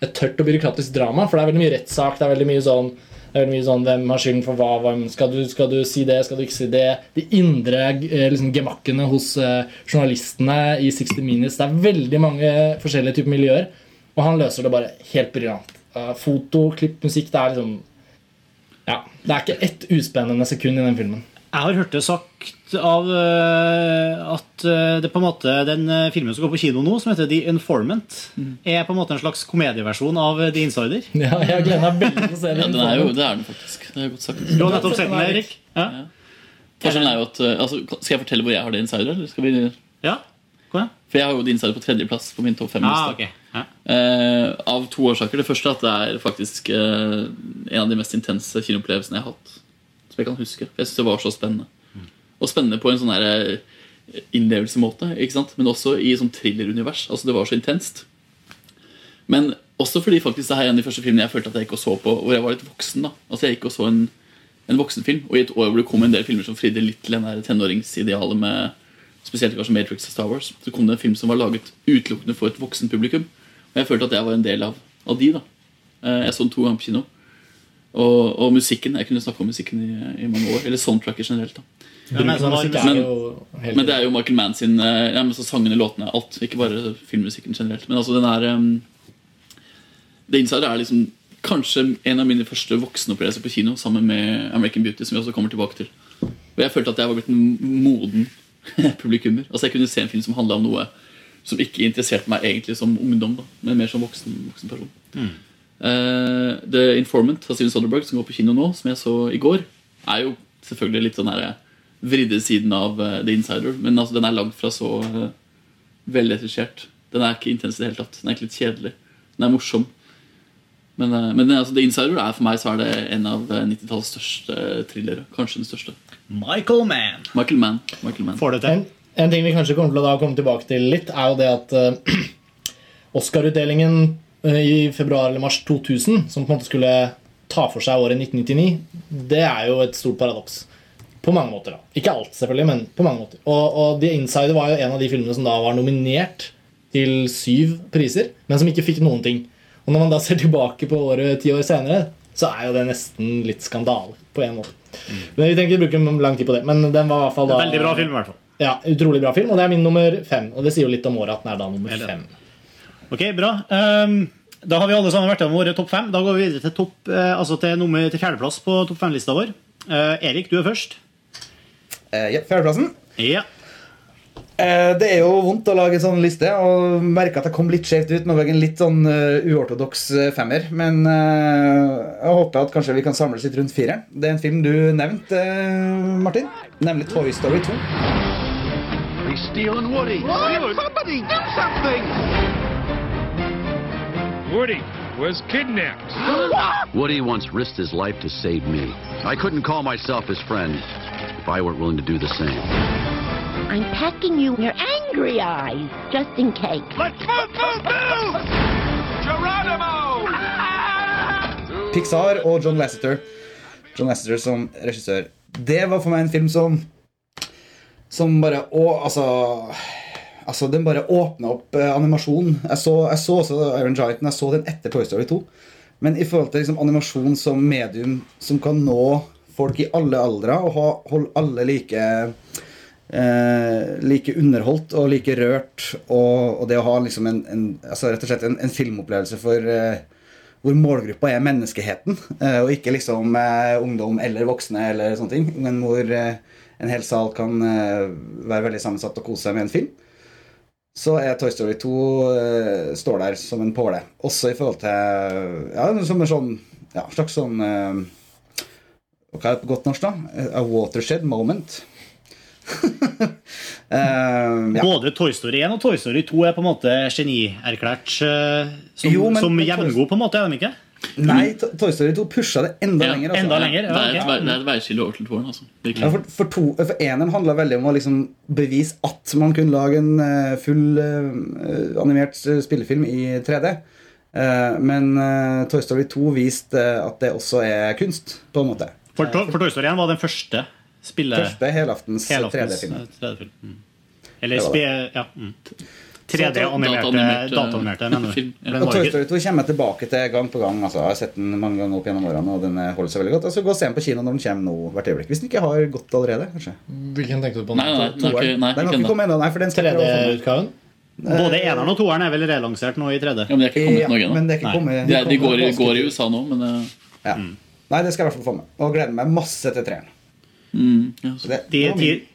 Et tørt og byråkratisk drama. For det er veldig mye rettssak. Det er veldig mye sånn veldig mye sånn, Hvem har skylden for hva? Hvem, skal, du, skal, du, si det? Skal du ikke si det? De indre liksom, gemakkene hos uh, journalistene i 60 Minutes. Det er veldig mange forskjellige typer miljøer. Og han løser det bare helt briljant. Uh, foto, klipp, musikk Det er liksom Ja, det er ikke ett uspennende sekund i den filmen. Jeg har hørt det sagt av uh, at uh, det på en måte den uh, filmen som går på kino nå, som heter The Informant, mm. er på en måte en slags komedieversjon av The Insider. Ja, jeg gleder meg veldig til å se den. Ja, den er jo, det er den faktisk. Det er godt sagt. Du har nettopp sett den, Erik? Ja. Ja. Forskjellen er jo at altså, Skal jeg fortelle hvor jeg har The Insider? Eller skal vi... Ja, kom igjen. For jeg har jo The Insider på tredjeplass på min topp fem-liste. Ah, okay. ja. av to årsaker. Det første er at det er faktisk en av de mest intense kinoopplevelsene jeg har hatt som jeg kan huske. For Jeg synes det var så spennende. Og spennende på en sånn eh, innlevelsemåte, ikke sant? men også i sånn thrillerunivers. Altså, det var så intenst. Men også fordi faktisk det her er en av de første filmene jeg følte at jeg gikk og så på hvor jeg var litt voksen. da Altså Jeg gikk og så en, en voksenfilm, og i et år hvor det kom en del filmer som fridde litt til den der tenåringsidealet med spesielt kanskje Matrix og Star Wars, så kom det en film som var laget utelukkende for et voksenpublikum. Og jeg følte at jeg var en del av, av de. da eh, Jeg så den to ganger på kino. Og, og, musikken. Jeg kunne snakke om musikken i, i mange år. Eller soundtracker generelt. da ja, men, men, men, det er jo Michael Mann sin eh, ja, men så sangene, låtene, alt. Ikke bare filmmusikken generelt. Men altså den er um, The Insider er liksom kanskje en av mine første voksenopplevelser på kino sammen med American Beauty. Som vi også kommer tilbake til Og jeg følte at jeg var blitt en moden publikummer. Altså Jeg kunne se en film som handla om noe som ikke interesserte meg egentlig som ungdom, da men mer som voksen, voksen person. Mm. Uh, The Informant av Steven Soderberg, som går på kino nå, som jeg så i går, er jo selvfølgelig litt sånn her vridde siden av uh, The Insider. Men altså, den er langt fra så uh, velregissert. Den er ikke intens i det hele tatt. Den er ikke litt kjedelig. Den er morsom. Men, uh, men altså, The Insider er for meg så er det en av 90-tallets største thrillere. Kanskje den største. Michael Mann. Michael Mann. Michael Mann. Får det til. En, en, ting vi kanskje kommer til å komme tilbake til litt, er jo det at Oscar-utdelingen Eh, i februar eller mars 2000, som på en måte skulle ta for seg året 1999, det er jo et stort paradoks. På mange måter. da. Ikke alt, selvfølgelig, men på mange måter. Og, og The Insider var jo en av de filmene som da var nominert til syv priser, men som ikke fikk noen ting. Og når man da ser tilbake på året ti år senere, så er jo det nesten litt skandale. på en måte. Mm. Men Vi tenker ikke bruke lang tid på det. Men den var i hvert fall da... Veldig bra film, i hvert fall. Ja, utrolig bra film, og det er min nummer fem. Og det sier jo litt om året at den er da nummer fem. Ok, bra. Um, da har vi alle sammen vært gjennom våre topp fem. Da går vi videre til, topp, uh, altså til, nummer, til fjerdeplass på topp fem-lista vår. Uh, Erik, du er først. Uh, ja, fjerdeplassen. Ja. det er jo vondt å lage en sånn liste og merke at jeg kom litt skjevt ut med en litt sånn uortodoks femmer. Men jeg håper at kanskje vi kan samles litt rundt fire. Det er en film du nevnte, Martin. Nemlig Toy Story 2. He's stealing Woody. What? Somebody do something! Woody was kidnapped. Woody once risked his life to save me. I couldn't call myself his friend if I weren't willing to do the same. I'm pecking you your angry eyes, just in case. Let's move, move, move! Geronimo! Pixar og John Lasseter. John Lasseter som regissør. Det var for meg en film som Som bare Å, altså altså, den bare åpna opp eh, animasjon. Jeg så, jeg så også Iron Giant, jeg så den etter Toy Story 2. Men i forhold til liksom, animasjon som medium som kan nå folk i alle aldre og ha, holde alle like eh, like underholdt og like rørt. Og, og det å ha liksom en, en, altså rett og slett en, en filmopplevelse for eh, hvor målgruppa er menneskeheten, eh, og ikke liksom eh, ungdom eller voksne eller sånne ting, men hvor eh, en hel sal kan være veldig sammensatt og kose seg med en film. Så er Toy Story 2 uh, står der som en påle. Også i forhold til Ja, som en sånn ja, slags sånn uh, Hva er det på godt norsk, da? A watershed moment. um, ja. Både Toy Story 1 og Toy Story 2 er på en måte genierklært uh, som, Jo, som jevngod, på en måte, er de ikke? Nei, Toy Story 2 pusha det enda Ja, lenger. Altså. enda lenger, ja, Det er et, det er et veiskille over til toeren. Altså. Ja, for, for, to, for eneren handla veldig om å liksom bevise at man kunne lage en eh, full uh, animert eh, spillefilm i 3D. Uh, men uh, Toy Story 2 viste at det også er kunst, på en måte. For, To- for Toy Story 1 var den første spille... Første helaftens helaftens, 3D-film. eh, 3D-film. Mm. Eller spe... Ja. Mm. 3D-animerte Dataanimert, eh, dataanimerte, mener du? Og Toy Story 2 kommer jeg tilbake til gang på gang. Altså, jeg har sett den mange ganger opp gjennom årene, og den eh, holder seg veldig godt. Altså, Gå og se den på kino når den kommer nå hvert øyeblikk. Hvis den ikke har gått allerede, kanskje. Hvilken tenkte du på? Nei, nei, nei, ikke, nei, den har ikke kommet ennå, nei, for den skal jeg prøve å få med. 3D-utgaven? Både eneren og toeren er vel relansert nå i 3D? Ja, men det er ikke kommet Ja, noe ennå. men det ikke kommet De, de, går, i- går i USA nå, men uh... Ja. Nei, det skal jeg i hvert fall få med. Og gleder meg masse til treeren. mm, ja, De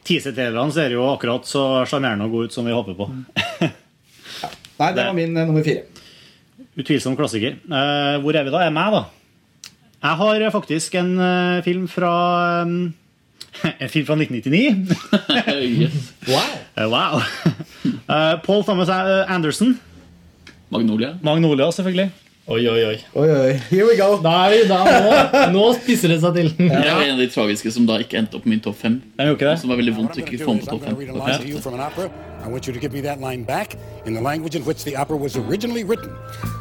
teaser-trailerne ser jo akkurat så sjarmerende og gode ut som vi håper på. Nei, det var min eh, nummer fire. Utvilsom klassiker. Uh, hvor er vi da? Er meg, da? Jeg har faktisk en uh, film fra um, En film fra 1999. yes. Wow! Eh, wow. Eh, Paul Thomas Anderson. Magnolia. Magnolia, selvfølgelig. Oi, oi, oi. Oi, oi, here we go. Da er vi da nå, nå spisser det seg til. Det var en av de tragiske som da ikke endte opp på min topp fem. Den gjorde ikke det. Som var veldig vondt å ikke få med på I'm topp going to fem. read a line to you from an opera. I want you to give me that line back in the language in which the opera was originally written.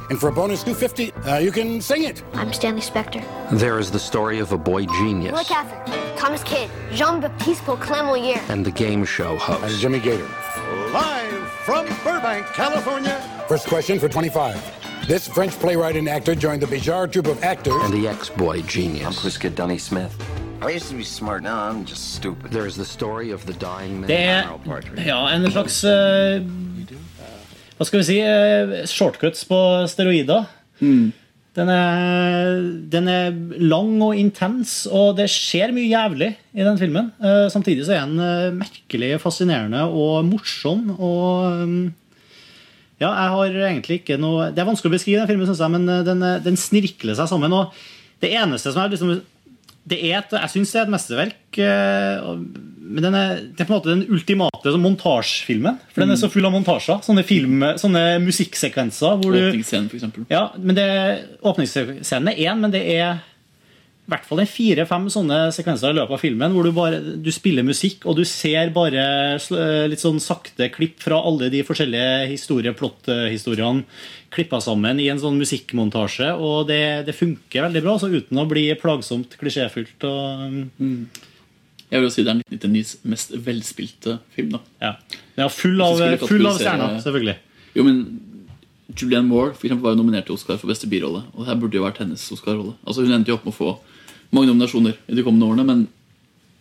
And for a bonus 250, uh, you can sing it. I'm Stanley Spector. There is the story of a boy genius Roy Catherine, Thomas Kidd, Jean-Baptiste Clamolier. and the game show And host. Jimmy Gator. Live from Burbank, California. First question for 25. This French playwright and actor joined the bizarre troupe of actors. And the ex-boy genius. Quiz Dunny Smith. I used to be smart, now I'm just stupid. There is the story of the dying man. Det er ja, en slags uh, Hva skal vi si? Uh, shortcuts på steroider. Den, er, den er lang og intens, og det skjer mye jævlig i den filmen. Uh, samtidig så er den merkelig fascinerende og morsom. Og mm, ja, jeg har egentlig ikke noe Det er vanskelig å beskrive den filmen, syns jeg, men eh, den, eh, den snirkler seg sammen. Og det eneste som er liksom det er et, Jeg syns det er et mesterverk. eh, Men den er, det er på en måte den ultimate sånn montasjefilmen. For den er så full av montasjer. Sånne, film, sånne musikksekvenser. Hvor du, Åpningsscenen, eksempel. ja, men det, Åpningsscenen er én, men det er i hvert fall fire-fem sånne sekvenser i løpet av filmen hvor du, bare, du spiller musikk, og du ser bare eh, litt sånn sakte klipp fra alle de forskjellige historie, plott-historiene klippa sammen i en sånn musikkmontasje. Og det, det funker veldig bra, så uten å bli plagsomt klisjéfylt. Og, Jeg vil jo si det er 1999s mest velspilte film. da ja. ja, full av, full av stjerner, selvfølgelig. Jo, men Julianne Moore for eksempel, var jo nominert til Oscar for beste birolle. Og det her burde jo vært hennes Oscar-rolle. Altså Hun endte jo opp med å få mange nominasjoner i de kommende årene, men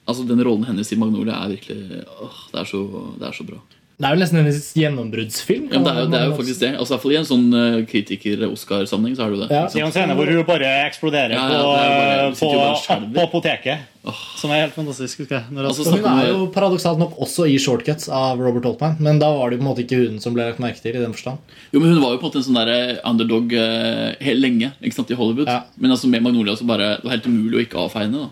altså den rollen hennes i Magnolia er virkelig åh, det, er så, det er så bra. Det er jo nesten hennes gjennombruddsfilm. Ja, det, er jo, det er jo faktisk det. Altså, i en sånn uh, kritiker-Oscar-sammenheng så er det jo det. Ja. I en scene hvor hun bare eksploderer Ja, ja, bare- på, apoteket. Som er helt fantastisk. husker jeg, når jeg- Altså, hun er jo paradoksalt nok også i Shortcuts av Robert Altman, men da var det jo på en måte ikke hun som ble lagt merke til. i den forstand Jo, men Hun var jo på en måte en sånn der underdog uh, helt lenge ikke sant, i Hollywood. Ja. Men altså med Magnolia så bare, det var helt umulig å ikke avfeie henne.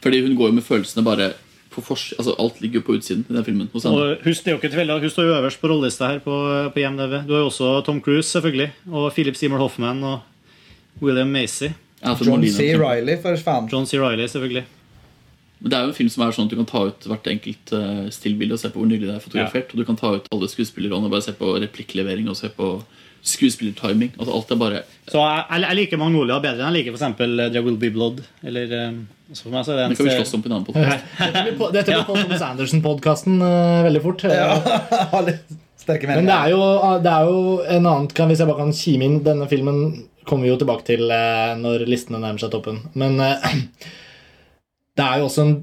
Fordi hun går jo med følelsene bare på fors altså Alt ligger jo på utsiden i den filmen. hos henne. Og husk, det er jo ikke tilfeldig Hun står jo øverst på rollelista her på, på IMDv. Du har jo også Tom Cruise, selvfølgelig. Og Philip Seymour Hoffman og William Macy. Alfred John Molina, C. Riley, for faen. John C. Reilly, selvfølgelig. Men Det er jo en film som er sånn at du kan ta ut hvert enkelt uh, stillbilde og se på hvor nydelig det er fotografert. Og du kan ta ut alle skuespillerne og bare se på replikklevering og se på skuespillertiming. Altså alt er bare Så jeg, jeg- liker Magnolia bedre enn jeg liker for eksempel There Will Be Blood. Eller, eh, så for meg så er det en Det kan vi slåss om på en annen podcast. Dette blir, på- dette blir Paul Thomas Anderson-podkasten veldig fort. Ja, sterke meninger. Men det er, jo, det er jo en annen kan Hvis jeg bare kan kime inn Denne filmen kommer vi jo tilbake til eh, når listene nærmer seg toppen. Men eh, det er jo også en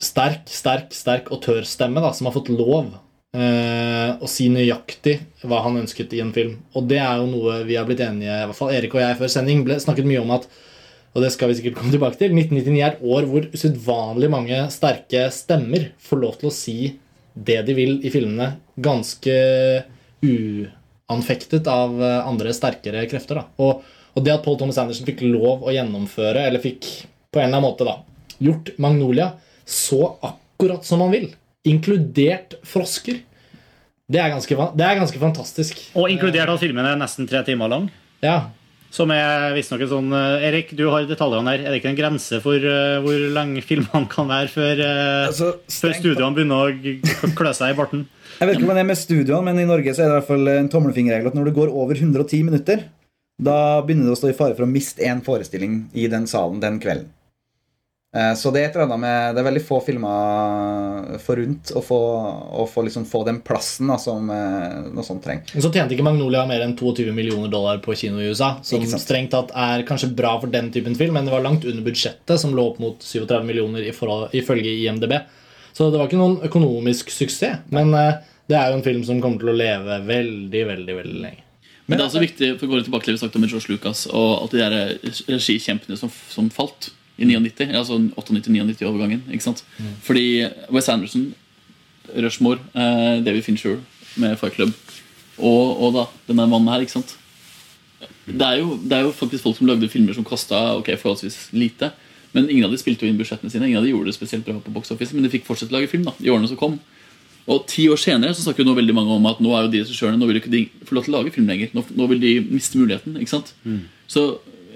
sterk, sterk, sterk autørstemme da, som har fått lov eh, å si nøyaktig hva han ønsket i en film. Og det er jo noe vi har blitt enige i hvert fall Erik og jeg før sending ble snakket mye om at og det skal vi sikkert komme tilbake til 1999 er et år hvor usedvanlig mange sterke stemmer får lov til å si det de vil i filmene, ganske uanfektet av eh, andre sterkere krefter. Da. Og, og det at Paul Thomas Anderson fikk lov å gjennomføre, eller fikk på en eller annen måte da, gjort Magnolia så akkurat som han vil, inkludert frosker, det er ganske, det er ganske fantastisk. Og inkludert at filmen er nesten tre timer lang. Ja. Som er visstnok en sånn eh, Erik, du har detaljene her. Er det ikke en grense for uh, hvor lenge filmene kan være før, uh, før studioene begynner å klø seg i barten? Jeg vet ikke om det er med studioene, men i Norge så er det i hvert fall en tommelfingerregel at når det går over 110 minutter, da begynner det å stå i fare for å miste én forestilling i den salen den kvelden. Eh, Så det er et eller annet med Det er veldig få filmer forunt å få, å få, liksom, få den plassen da, som eh, noe sånt trenger. Så tjente ikke Magnolia mer enn 22 millioner dollar på kino i USA. Som strengt tatt er kanskje bra for den typen film, men det var langt under budsjettet, som lå opp mot 37 millioner ifølge IMDb. Så det var ikke noen økonomisk suksess. Men eh, det er jo en film som kommer til å leve veldig, veldig, veldig lenge. Men det er også viktig for å gå litt tilbake til det vi snakket om med George Lucas og at de regikjempene som, som falt i 99, altså 98-99-overgangen. ikke sant? Fordi Wes Anderson, Rushmore, eh, David Fincher med Fight Club og, og da denne mannen her, ikke sant? Det er, jo, det er jo faktisk folk som lagde filmer som kosta ok, forholdsvis lite. Men ingen av de spilte jo inn budsjettene sine. Ingen av de gjorde det spesielt bra på box office Men de fikk fortsette å lage film da, i årene som kom. Og ti år senere så snakker jo nå veldig mange om at nå er jo de regissørene Nå vil ikke de få lov til å lage film lenger. Nå, nå vil de miste muligheten. ikke sant? Så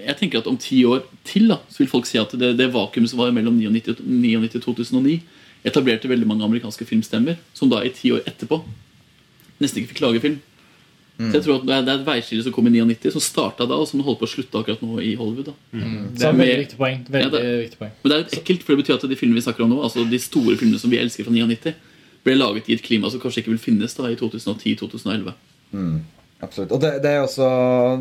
jeg tenker at om ti år til da, så vil folk si at det, det vakuumet som var mellom 99 og 2009, etablerte veldig mange amerikanske filmstemmer som da i ti år etterpå nesten ikke fikk lage film. Så jeg tror at Det er et veiskille som kom i 99, som starta da, og som holder på å slutte akkurat nå i Hollywood. da Det er et veldig viktig poeng. Veldig Ja, det- viktig poeng. Men det er litt ekkelt, for det betyr at de filmene vi snakker om nå, altså de store filmene som vi elsker fra 99, ble laget i et klima som kanskje ikke vil finnes da i 2010-2011. Mm, absolutt. Og det, det er også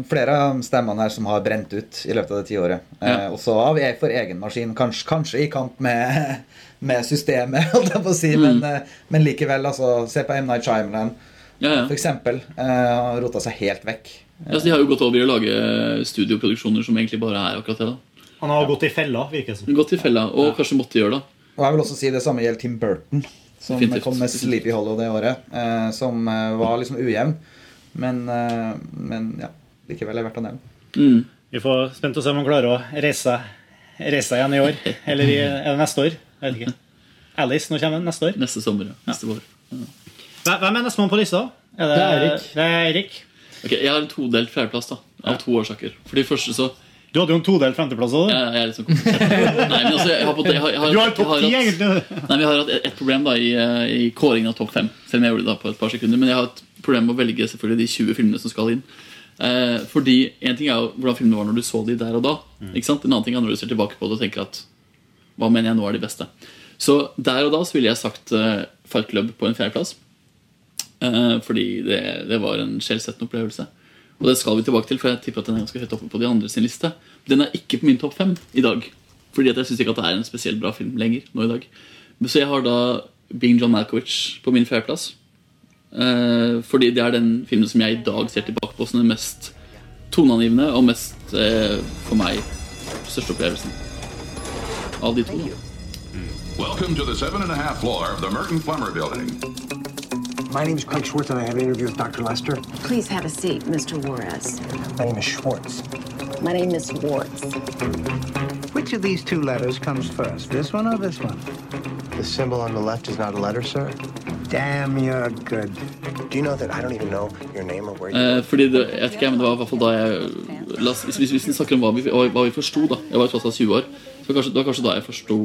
flere av stemmene her som har brent ut i løpet av det tiåret. Eh, også av jeg for egen maskin. Kanskje, kanskje i kamp med, med systemet, holdt jeg på å si. Men, eh, men likevel, altså. Se på M. Night Shyamalan, for eksempel. Eh, har rota seg helt vekk. Ja, så De har jo gått over i å lage studioproduksjoner som egentlig bare er akkurat det. da Han har gått i fella, virker det som. Gått i fella, og kanskje måtte gjøre det. Og jeg vil også si det samme gjelder Tim Burton, som Definitivt. kom med Sleepy Hollow det året. Eh, som eh, var liksom ujevn. Men, eh, men ja, likevel er det verdt å nevne. Vi får spent å se om han klarer å reise reise igjen i år. Eller i, er det neste år? Jeg vet ikke. Alice, når kommer den? Neste år? Neste sommer, ja. Neste vår. Hvem hvem er nestemann på lista? Er det, Det er Erik. Det er Erik. Okay, Jeg har en todelt fjerdeplass, da av to årsaker. For de første så Du hadde jo en todelt femteplass òg. Ja, jeg er litt sånn. Nei, men altså, jeg har, jeg har, jeg har, Du har topp ti, hatt- egentlig. Nei, men jeg har hatt et, et problem da i, eh, i kåringen av topp fem. Selv om jeg gjorde det da på et par sekunder Men jeg har et problem med å velge selvfølgelig de 20 filmene som skal inn. Eh, fordi En ting er jo hvordan filmene var når du så de der og da. Ikke sant? En annen ting er når du ser tilbake på det og tenker at hva mener jeg nå er de beste. Så der og da så ville jeg sagt eh, Fight Club på en fjerdeplass. Eh, fordi det, det var en skjellsettende opplevelse. Og det skal vi tilbake til, for jeg tipper at den er ganske høyt oppe på de andre sin liste. Den er ikke på min topp fem i dag. Fordi jeg syns ikke at det er en spesielt bra film lenger nå i dag. Så jeg har da Being John Malkovich på min fjerdeplass. Eh, fordi det er den filmen som jeg i dag ser tilbake på som den mest toneangivende og mest, eh, for meg, største opplevelsen. Av de to. Welcome to the seven and a half floor of the Merton Plummer Building. My name is Craig Schwartz, and I have an interview with Dr. Lester. Please have a seat, Mr. Juarez. My name is Schwartz. My name is Warts. Which of these two letters comes first, this one or this one? The symbol on the left is not a letter, sir. Damn, you're good. Do you know that I don't even know your name or where you Eh, fordi det, jeg vet ikke, men det var i hvert fall da jeg las, hvis, hvis vi snakker om hva vi, hva, vi forsto, da Jeg var tross alt 20 år. Så kanskje, det var kanskje da jeg forsto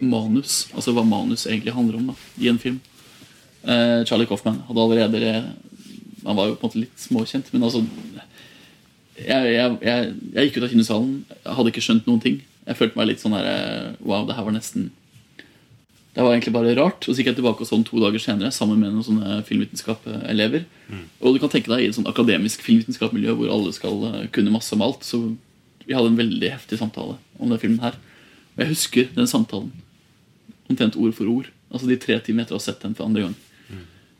manus. Altså hva manus egentlig handler om da i en film. Eh, Charlie Coffman hadde allerede Han var jo på en måte litt småkjent, men altså jeg, jeg, jeg, jeg gikk ut av kinosalen, hadde ikke skjønt noen ting. Jeg følte meg litt sånn der eh, Wow, det her var nesten det var egentlig bare rart. Og så gikk jeg tilbake og sånn to dager senere sammen med noen sånne filmvitenskap-elever. Og du kan tenke deg i et sånn akademisk filmvitenskap-miljø hvor alle skal eh, kunne masse om alt. Så vi hadde en veldig heftig samtale om den filmen her. Og jeg husker den samtalen omtrent ord for ord. Altså De tre timene etter å ha sett den for andre gang.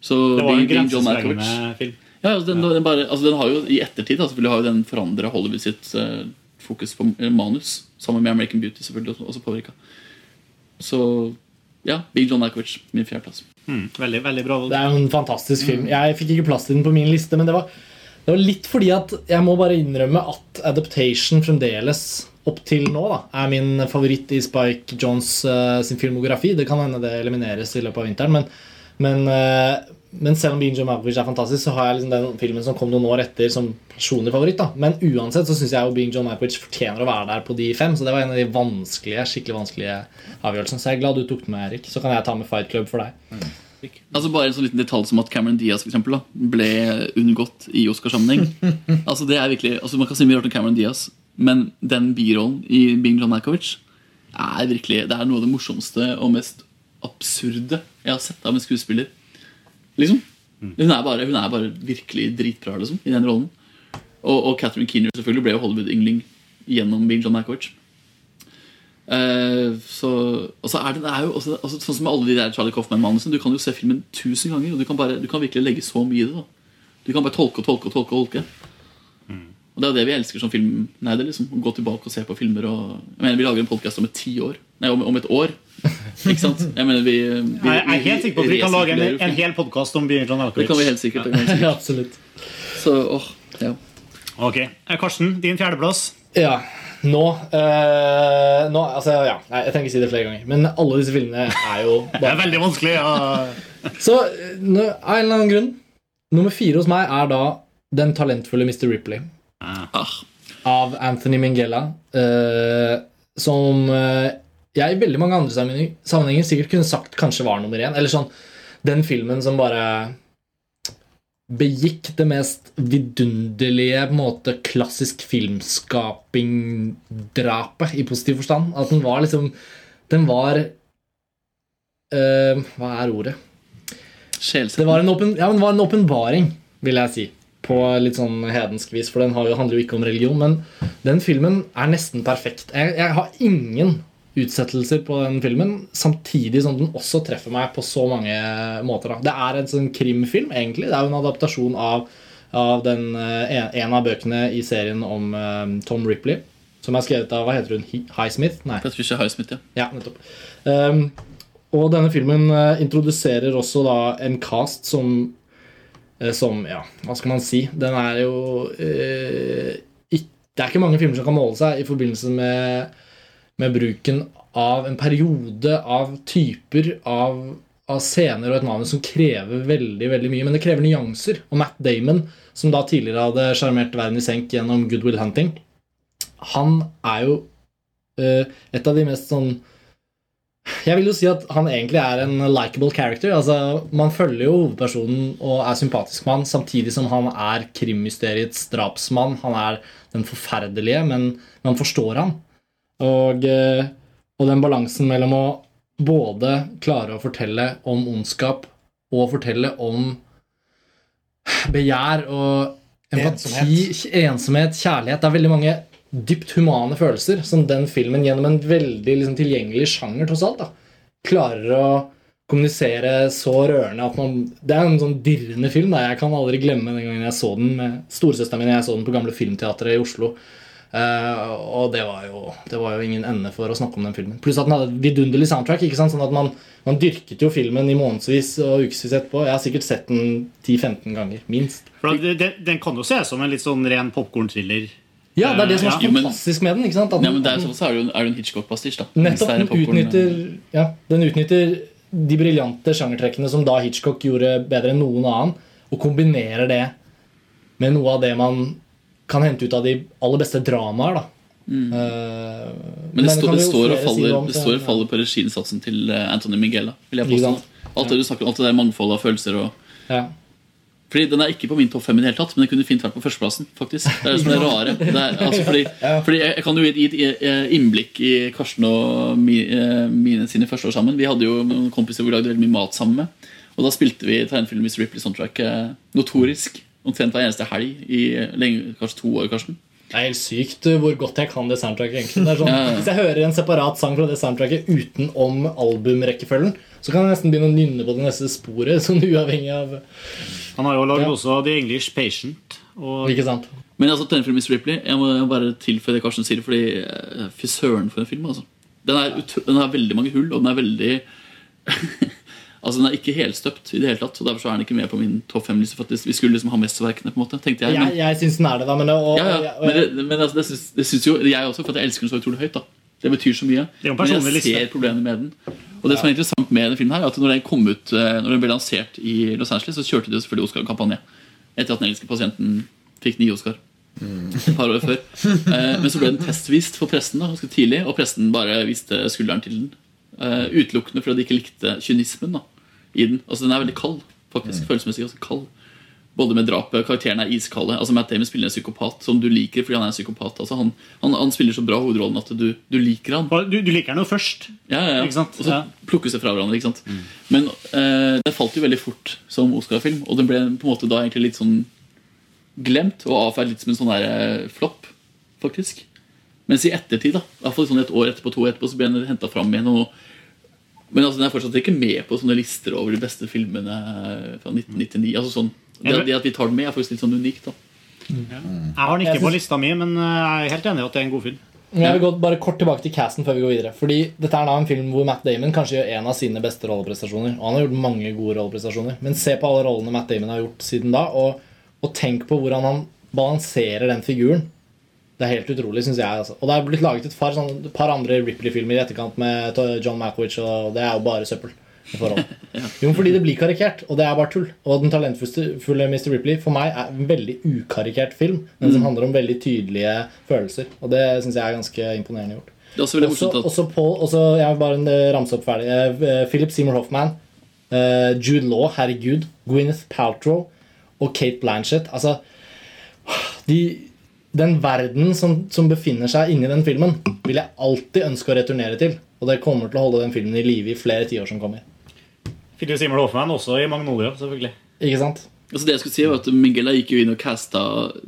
Så Det var en grensesprengende film. Ja, altså, den, den, bare, altså, den har jo I ettertid altså, har jo den forandra Hollywood sitt uh, fokus på manus. Sammen med American Beauty selvfølgelig også, også påvirka. Så ja, Big John Malkovich, min fjerdeplass. Mm, veldig, veldig bra. Det er jo en fantastisk film. Jeg fikk ikke plass til den på min liste, men det var, det var litt fordi at jeg må bare innrømme at Adaptation fremdeles opp til nå da, er min favoritt i Spike Johns uh, sin filmografi. Det kan hende det elimineres i løpet av vinteren, men, men, eh, men selv om Being John Malkovich er fantastisk, så har jeg liksom den filmen som kom noen år etter, som personlig favoritt. da. Men uansett så syns jeg jo Being John Malkovich fortjener å være der på de fem. Så det var en av de vanskelige, skikkelig vanskelige avgjørelsene. Så jeg er glad du tok den med, Erik. Så kan jeg ta med Fight Club for deg. Altså Bare en sånn liten detalj som at Cameron Diaz for eksempel, da, ble unngått i Oscarsammenheng. altså det er virkelig, altså Man kan si mye rart om Cameron Diaz, men den birollen i Bing John Malkovich er virkelig Det er noe av det morsomste og mest absurde jeg har sett av en skuespiller. Liksom Hun er bare, hun er bare virkelig dritbra liksom, i den rollen. Og, og Catherine Keener selvfølgelig ble jo Hollywood-yngling gjennom Bing John Malkovich. Uh, så, og så er det, det er jo også, altså, Sånn som alle de der Charlie Coffman-manusene. Du kan jo se filmen tusen ganger, og du kan, bare, du kan virkelig legge så mye i det. Da. Du kan bare tolke og tolke og tolke. Og tolke Og det er det vi elsker som filmnerder. Liksom, å gå tilbake og se på filmer. Og, jeg mener Vi lager en podkast om et ti år Nei, om, om et år. Ikke sant? Jeg mener vi, vi Jeg er helt sikker på at vi kan lage en, en hel podkast om Bjørn John. Det kan vi helt sikkert. Vi helt sikkert. Absolutt. Så, åh, ja. Ok, Eh, Karsten, din fjerdeplass. Ja, nå, eh, nå altså, ja, nei, Jeg trenger ikke si det flere ganger, men alle disse filmene er jo Det er veldig vanskelig. Ja. Så eh, av en eller annen grunn Nummer fire hos meg er da Den talentfulle Mr. Ripley. Av Anthony Minghella. uh, som uh, jeg i veldig mange andre sammenheng- sammenhenger sikkert kunne sagt kanskje var nummer én. Eller sånn Den filmen som bare begikk det mest vidunderlige på en måte, klassisk filmskaping-drapet, i positiv forstand. At den var liksom Den var eh, Hva er ordet? Det var en, åpenbaring, ja, men det var en åpenbaring, vil jeg si. På litt sånn hedensk vis, for den jo, handler jo ikke om religion. Men den filmen er nesten perfekt. Jeg, jeg har ingen utsettelser på den filmen, samtidig som den også treffer meg på så mange måter. Da. Det er en sånn krimfilm, egentlig. Det er jo en adaptasjon av, av den, eh, en, av bøkene i serien om eh, Tom Ripley. Som er skrevet av hva heter hun? Highsmith? Nei. Patricia Highsmith, ja. Ja, nettopp. Um, og denne filmen eh, introduserer også da en cast som Som, ja, hva skal man si? Den er jo eh, ikke, Det er ikke mange filmer som kan måle seg i forbindelse med, med bruken av en periode av typer av, av scener og et manus som krever veldig veldig mye. Men det krever nyanser. Og Matt Damon, som da tidligere hadde sjarmert verden i senk gjennom Good Will Hunting, han er jo eh, et av de mest sånn jeg vil jo si at han egentlig er en likable character. Altså, Man følger jo hovedpersonen og er sympatisk med han, samtidig som han er krimmysteriets drapsmann. Han er den forferdelige, men man forstår han. Og, eh, og den balansen mellom å både klare å fortelle om ondskap og fortelle om begjær og empati, ensomhet, kjærlighet. Det er veldig mange dypt humane følelser som den filmen gjennom en veldig liksom, tilgjengelig sjanger tross alt da, klarer å kommunisere så rørende at man Det er en sånn dirrende film. Da. Jeg kan aldri glemme den gangen jeg så den med storesøsteren min. Jeg så den på Gamle Filmteatret i Oslo. Uh, og det var, jo, det var jo ingen ende for å snakke om den filmen. Pluss at den hadde et vidunderlig soundtrack. ikke sant? Sånn at man, man dyrket jo filmen i månedsvis og ukevis etterpå. Jeg har sikkert sett den 10-15 ganger, minst. For det, Den kan jo ses som en litt sånn ren popkorn-thriller. Ja, det er det som er så Ja, men- fantastisk med den. ikke sant? At Ja, men er, sånn, så er det jo er det en Hitchcock-pastisj. da Nettopp. Den utnytter, ja, den utnytter de briljante sjangertrekkene som da Hitchcock gjorde bedre enn noen annen, og kombinerer det med noe av det man kan hente ut av de aller beste dramaer. da. Mm. Eh, Men det, står, det, står og faller, om, det står og faller på regiinnsatsen til Anthony Miguel. Da, Vil jeg påstå. Alt det du snakker om, alt det der mangfoldet av følelser. Og, Ja. Fordi Den er ikke på min topp fem i det hele tatt, men den kunne fint vært på førsteplassen. faktisk Det er det som er det rare. Det er, altså, fordi, fordi jeg, kan jo gi et, innblikk i Karsten og eh, mine sine første år sammen. Vi hadde jo noen kompiser vi lagde veldig mye mat sammen med. Og da spilte vi tegnefilm Miss Ripley soundtrack notorisk omtrent hver eneste helg i lenge, kanskje to år. Karsten Det er helt sykt uh, hvor godt jeg kan det soundtracket. egentlig det er sånn, Ja, ja. Hvis jeg hører en separat sang fra det soundtracket utenom albumrekkefølgen, så kan jeg nesten begynne å nynne på det neste sporet. Sånn uavhengig av Han har jo lagd Ja. også The English Patient. Og Ikke sant? Men altså, denne filmen Miss Ripley Jeg må bare tilføye det Karsten sier, fordi eh, fy søren for en film. altså den, er den har veldig mange hull, og den er veldig Altså, Den er ikke helstøpt i det hele tatt. Og Derfor så er den ikke med på min topp fem-liste. For at Vi skulle liksom ha mesterverkene, på en måte, tenkte jeg. Jeg, Men, jeg syns den er det, da. Men, og, ja, ja, og- men, det, men altså, det, syns, det syns jo jeg også, for at jeg elsker den så utrolig høyt. da Det betyr så mye. Det er jo en Men jeg ser problemene med den. Og det som er interessant med denne filmen her er at når den kom ut eh, Når den ble lansert i Los Angeles, så kjørte de jo selvfølgelig Oscar-kampanje. Etter at den engelske pasienten fikk ni Oscar. Et par år før. Eh, Men så ble den testvist for pressen da, ganske tidlig, og pressen bare viste skulderen til den. Eh, Utelukkende fordi de ikke likte kynismen da, i den. Altså Den er veldig kald, faktisk. Følelsesmessig ganske kald. Både med drapet, karakterene er iskalde. Altså Matt Damon spiller en psykopat som du liker fordi han er en psykopat. Altså han, han, han spiller så bra hovedrollen at du, du liker han. Du, du liker han jo først. Ja, ja, ja. Ikke sant? Og så Ja. plukkes det fra hverandre. ikke sant? Men eh, det falt jo veldig fort som Oscar-film, og den ble på en måte da egentlig litt sånn glemt og avfeid litt som en sånn der eh, flopp, faktisk. Mens i ettertid, da, i hvert fall sånn et år etterpå, to år etterpå, så ble den henta fram igjen. og men altså, den er fortsatt ikke med på sånne lister over de beste filmene fra 1999. altså sånn, det, det at vi tar den med, er faktisk litt sånn unikt. da Jeg har den ikke ikke på lista mi, men eh, jeg er helt enig i at det er en god film. Jeg vil gå bare kort tilbake til casten før vi går videre. Fordi dette er da en film hvor Matt Damon kanskje gjør en av sine beste rolleprestasjoner. Og han har gjort mange gode rolleprestasjoner. Men se på alle rollene Matt Damon har gjort siden da, og, og tenk på hvordan han balanserer den figuren. Det er helt utrolig, syns jeg. Altså. Og det er blitt laget et par, sånn, et par andre Ripley-filmer i etterkant med John Mackowich, og det er jo bare søppel. i ja. Jo, fordi det blir karikert, og det er bare tull. Og den talentfulle Mr. Ripley for meg er en veldig ukarikert film, men som Mm. handler om veldig tydelige følelser. Og det syns jeg er ganske imponerende gjort. Det er også veldig Også, at også Paul, også, jeg vil bare eh, ramse opp ferdig. Eh, Philip Seymour Hoffman, eh, Jude Law, herregud, Gwyneth Paltrow og Kate Blanchett. Altså, de, den verden som, som befinner seg inni den filmen, vil jeg alltid ønske å returnere til. Og det kommer til å holde den filmen i live i flere tiår som kommer. Philip Simon Hoffmann også i Magnolia, selvfølgelig. Ikke sant? Altså det jeg skulle si var at Mingela gikk jo inn og casta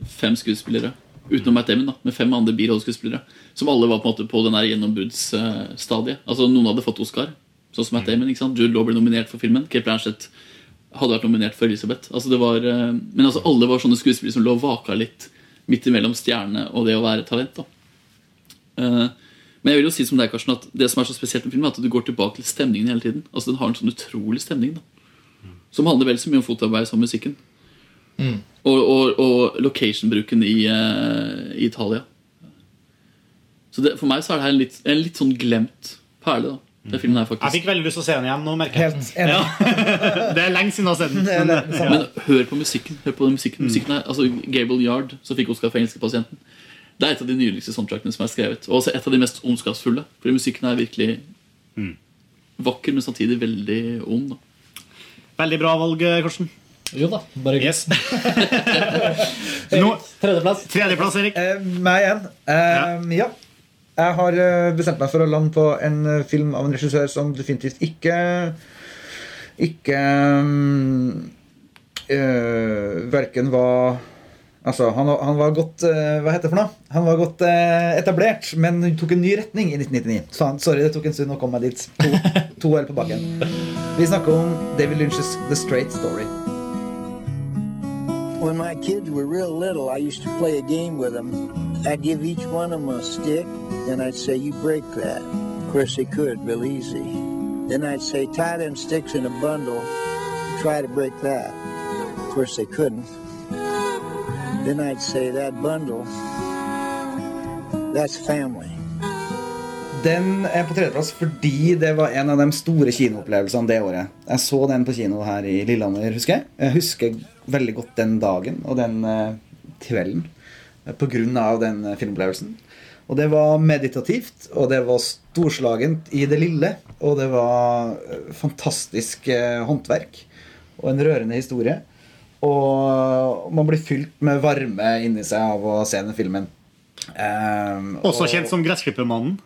fem skuespillere. Utenom Matt Damon, da, med fem andre birolleskuespillere. Som alle var på en måte på den gjennombruddsstadiet. Altså Noen hadde fått Oscar, sånn som Matt Damon. ikke sant? Jude Law ble nominert for filmen. Kate Blanchett hadde vært nominert for Elisabeth. Altså det var, eh, men altså alle var sånne skuespillere som lå og vaka litt midt imellom stjerne og det å være talent. da Eh, Men jeg vil jo si som deg, Karsten, at det som er så spesielt med filmen, er at du går tilbake til stemningen hele tiden. Altså Den har en sånn utrolig stemning. da Som handler vel så mye om fotarbeid som musikken. Mm. Og, og, og location-bruken i, eh, i Italia. Så det, for meg så er det her en litt, en litt sånn glemt perle. da Den filmen her Jeg fikk veldig lyst til å se den igjen nå, merker jeg. Helt enig. Ja. det er lenge siden jeg har sett den. Men. Men hør på musikken. Hør på den musikken, Mm. musikken her, altså Gable Yard, som fikk Oscar for engelske pasienten. Det er et av de nydeligste soundtrackene som er skrevet. Og også et av de mest ondskapsfulle. Fordi musikken er virkelig Mm. vakker, men samtidig veldig ond. Da. Veldig bra valg, Karsten. Jo da, bare yes. Nå, Tredjeplass. Tredjeplass, Erik. Eh, meg igjen. Eh, ja. Jeg har eh, bestemt meg for å lande på en eh, film av en regissør som definitivt ikke Ikke um, uh, Verken var Altså, han, han var godt eh, Hva heter det for noe? Han var godt eh, etablert, men tok en ny retning i 1999. Så han, sorry, det tok en stund å komme meg dit. To, to år på bakken. Vi snakker om David Lynch's The Straight Story. When my kids were real little, I used to play a game with them. I'd give each one of them a stick, and I'd say, You break that. Of course, they could, real easy. Then I'd say, Tie them sticks in a bundle, try to break that. Of course, they couldn't. Then I'd say, That bundle, that's family. Den er på tredjeplass fordi det var en av de store kinoopplevelsene det året. Jeg så den på kino her i Lillehammer, husker jeg. Jeg husker veldig godt den dagen og den eh, kvelden pga. på grunn av den eh, filmopplevelsen. Og det var meditativt, og det var storslagent i det lille. Og det var eh, fantastisk eh, håndverk og en rørende historie. Og man blir fylt med varme inni seg av å se den filmen. Um, Også og- kjent som Gressklippermannen.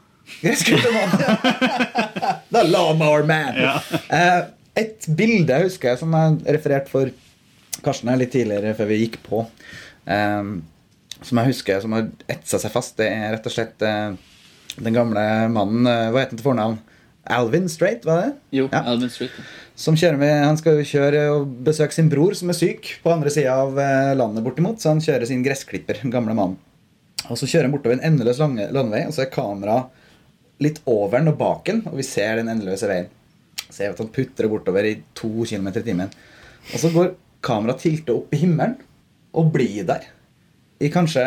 Ja. The Lawnmower Man. Ja. Eh, et bilde husker jeg som jeg refererte for Karsten her litt tidligere før vi gikk på. Eh, som jeg husker som har etsa seg fast, det er rett og slett eh, den gamle mannen Hva het han til fornavn? Alvin Straight, var det? Jo, Alvin Straight. Som kjører med, Han skal jo kjøre og besøke sin bror som er syk på andre sida av landet bortimot. Så han kjører sin gressklipper, den gamle mannen. Og så kjører han bortover en endeløs lange- landevei, og så er kameraet litt over den og bak den, og vi ser den endeløse veien. Ser at han putrer bortover i to km i timen. Og så går kameraet tiltet opp i himmelen og blir der. I kanskje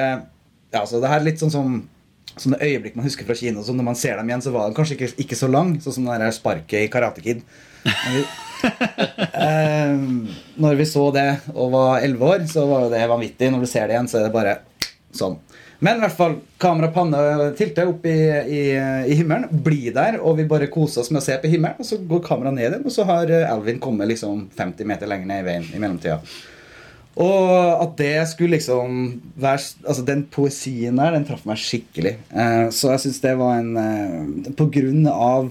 Ja, så det her er litt sånn som sånne øyeblikk man husker fra kino. Så når man ser dem igjen, så var den kanskje ikke, ikke så lang, sånn som det der sparket i Karate Kid. Vi, eh, når vi så det og var elleve år, så var det vanvittig. Når du ser det igjen, så er det bare sånn. Men i hvert fall, kamerapanne tilter opp i, i, i himmelen. Bli der, og vi bare koser oss med å se på himmelen. Og så går kameraet ned igjen, og så har Alvin kommet liksom 50 meter lenger ned i veien i mellomtida. Og at det skulle liksom være Altså Den poesien der, den traff meg skikkelig. Eh, så jeg syns det var en eh, På grunn av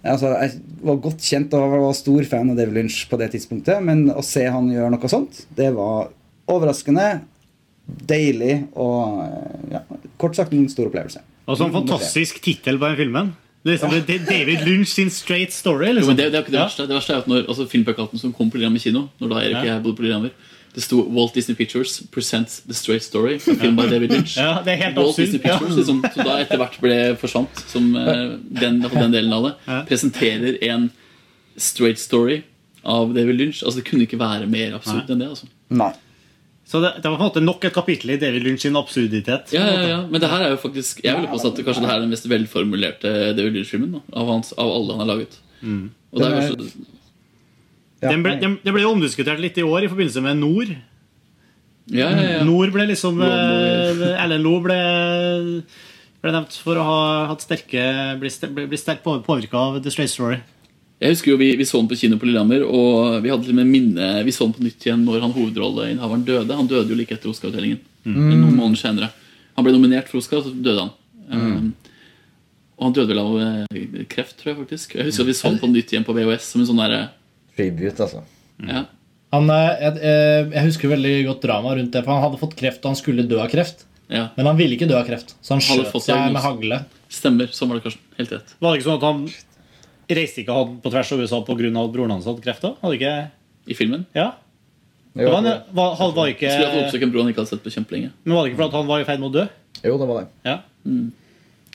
Altså, Jeg var godt kjent og var stor fan av David Lynch på det tidspunktet, men å se han gjøre noe sånt, det var overraskende, deilig og ja, kort sagt en stor opplevelse. Og så en fantastisk tittel på den filmen. Det er liksom det er David Lynch sin straight story. Jo, Liksom. men det, det jo det verste. Det verste er jo at når altså, filmplakaten som kom på Lillehammer kino, når da Erik og Ja. jeg bodde på Lillehammer, det sto Walt Disney Pictures presents The Straight Story, a film by David Lynch. Ja, det er helt Walt absurd, Disney Pictures, ja. liksom, så da etter hvert ble forsvant som eh, den, den delen av det, presenterer en straight story av David Lynch. Altså Det kunne ikke være mer absurd enn det. altså Nei. Så det, det var på en måte nok et kapittel i David Lynch sin absurditet. Ja, ja, ja, Men det her er jo faktisk Jeg vil påstå at det kanskje det her er den mest velformulerte David Lynch-filmen av, av alle han har laget. Mm. Og det er kanskje... Ja. Den ble, den, den ble omdiskutert litt i år i forbindelse med Nord. Ja, ja, ja. Nord ble liksom Lawnmower. eh, ble, ble nevnt for å ha hatt sterke bli, bli sterkt påvirka av The Straight Story. Jeg husker jo Vi, vi så den på kino på Lillehammer, og vi hadde til og med minne Vi så den på nytt igjen når han hovedrolleinnehaveren døde. Han døde jo like etter Oscar-utdelingen. Mm. Noen måneder senere. Han ble nominert for Oscar, og så døde han. Um, og han døde vel av eh, kreft, tror jeg faktisk. Jeg husker at vi så den på nytt igjen på VHS som en sånn derre Tribute, altså. ja. Han, eh, jeg, eh, jeg husker veldig godt drama rundt det, for han hadde fått kreft, og han skulle dø av kreft. Ja. Men han ville ikke dø av kreft, så han skjøt seg med hagle. Stemmer. Sånn var det kanskje. Helt rett. Var det ikke sånn at han reiste ikke han på tvers av USA pga. at broren hans hadde kreft? Hadde ikke... I filmen? Ja. Det var, en- var, han var ikke, Skulle hatt oppsøkt en bror han ikke hadde sett på kjempelenge. men var det ikke fordi han var i ferd med å dø? Jo, det var det. Ja.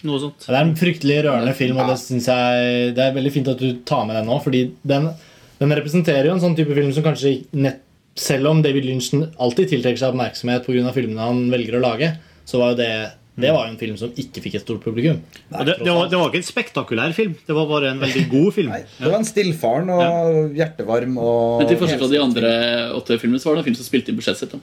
Noe sånt. Det er en fryktelig rørende film, og det synes jeg Det er veldig fint at du tar med den nå, fordi den, den representerer jo en sånn type film som kanskje nett, Selv om David Lynch alltid tiltrekker seg oppmerksomhet pga. filmene han velger å lage, så var jo det det var jo en film som ikke fikk et stort publikum. Og det, det, var, det var ikke en spektakulær film. Det var bare en veldig god film. Det var en stillfaren og hjertevarm og Men til forskjell fra de andre åtte filmene så var det en film som spilte inn budsjettet sitt. da.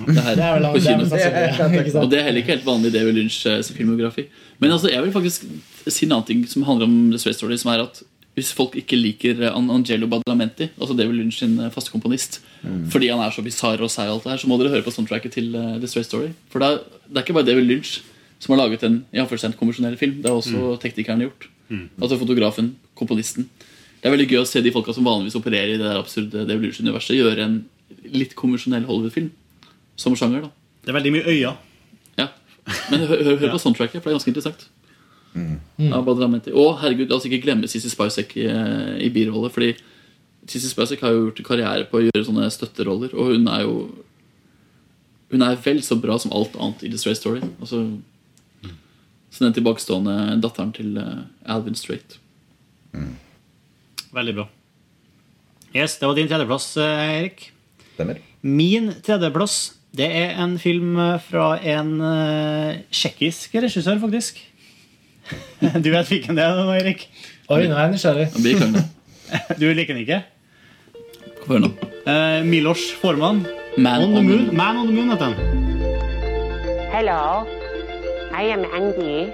Det her, Det er vel- på kino. ikke? Og det er heller ikke helt vanlig i David Lynch eh, sin filmografi. Men altså, jeg vil faktisk si en annen ting som handler om The Space Story, som er at hvis folk ikke liker eh, Angelo Badalamenti, altså David Lynch sin eh, faste komponist, fordi han er så bisarr og sær, og alt det her, så må dere høre på soundtracket til eh, The Straight Story. For det er, det er ikke bare David Lynch som har laget en i anførselstegn konvensjonell film. Det har også teknikerne gjort. Altså fotografen, komponisten. Det er veldig gøy å se de folka som vanligvis opererer i det der absurde David Lynch-universet, gjøre en litt konvensjonell Hollywood-film. Som sjanger, da. Det er veldig mye øyne. Ja. Men hør, hør, hør på soundtracket, for det er ganske interessant. Av Badalamenti. Og herregud, la oss ikke glemme Sissy Spacek i, i birolle. Fordi Sissy Spacek har jo gjort karriere på å gjøre sånne støtteroller, og hun er jo Hun er vel så bra som alt annet i The Straight Story. Altså, så den tilbakestående datteren til eh, Alvin Straight. Veldig bra. Yes, Det var din tredjeplass, eh, Erik. Stemmer. Min tredjeplass det er en film eh, fra en uh, tsjekkisk regissør, faktisk. Du vet hvilken det er, nå, Erik? Oi, nå er jeg nysgjerrig. Du liker den ikke? Hvorfor nå. Eh, Milos Forman. Man on the on the Moon. Moon. Man on the Moon heter den. Hello, I am Andy.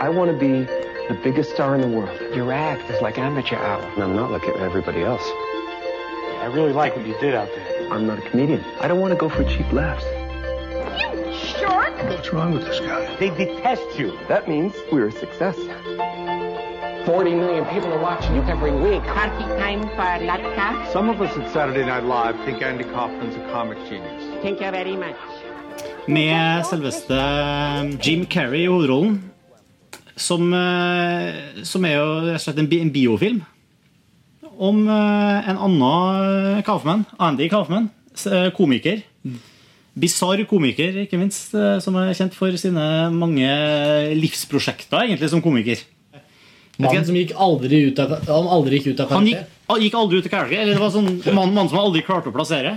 I want to be the biggest star in the world. Your act is like amateur hour. And I'm not like everybody else. I really like what you did out there. I'm not a comedian. I don't want to go for cheap laughs. Shark? What's wrong with this guy? They detest you. That means we're a success. 40 million people are watching you every week. Party time for Latka. Some of us at Saturday Night Live think Andy Kaufman's a comic genius. Thank you very much. Med selveste Jim Carrey i hovedrollen. Som, eh, som er jo rett og slett en, bi en biofilm. Om eh, en annen Kaufmann, Andy Kaufmann, komiker. Mm komiker. Bisarr komiker, ikke minst, eh, som er kjent for sine mange livsprosjekter egentlig som komiker. Mannen som gikk aldri ut av, han aldri gikk ut av Han gikk, gikk aldri ut av karakter. Eller det var sånn mann, mann som aldri klarte å plassere.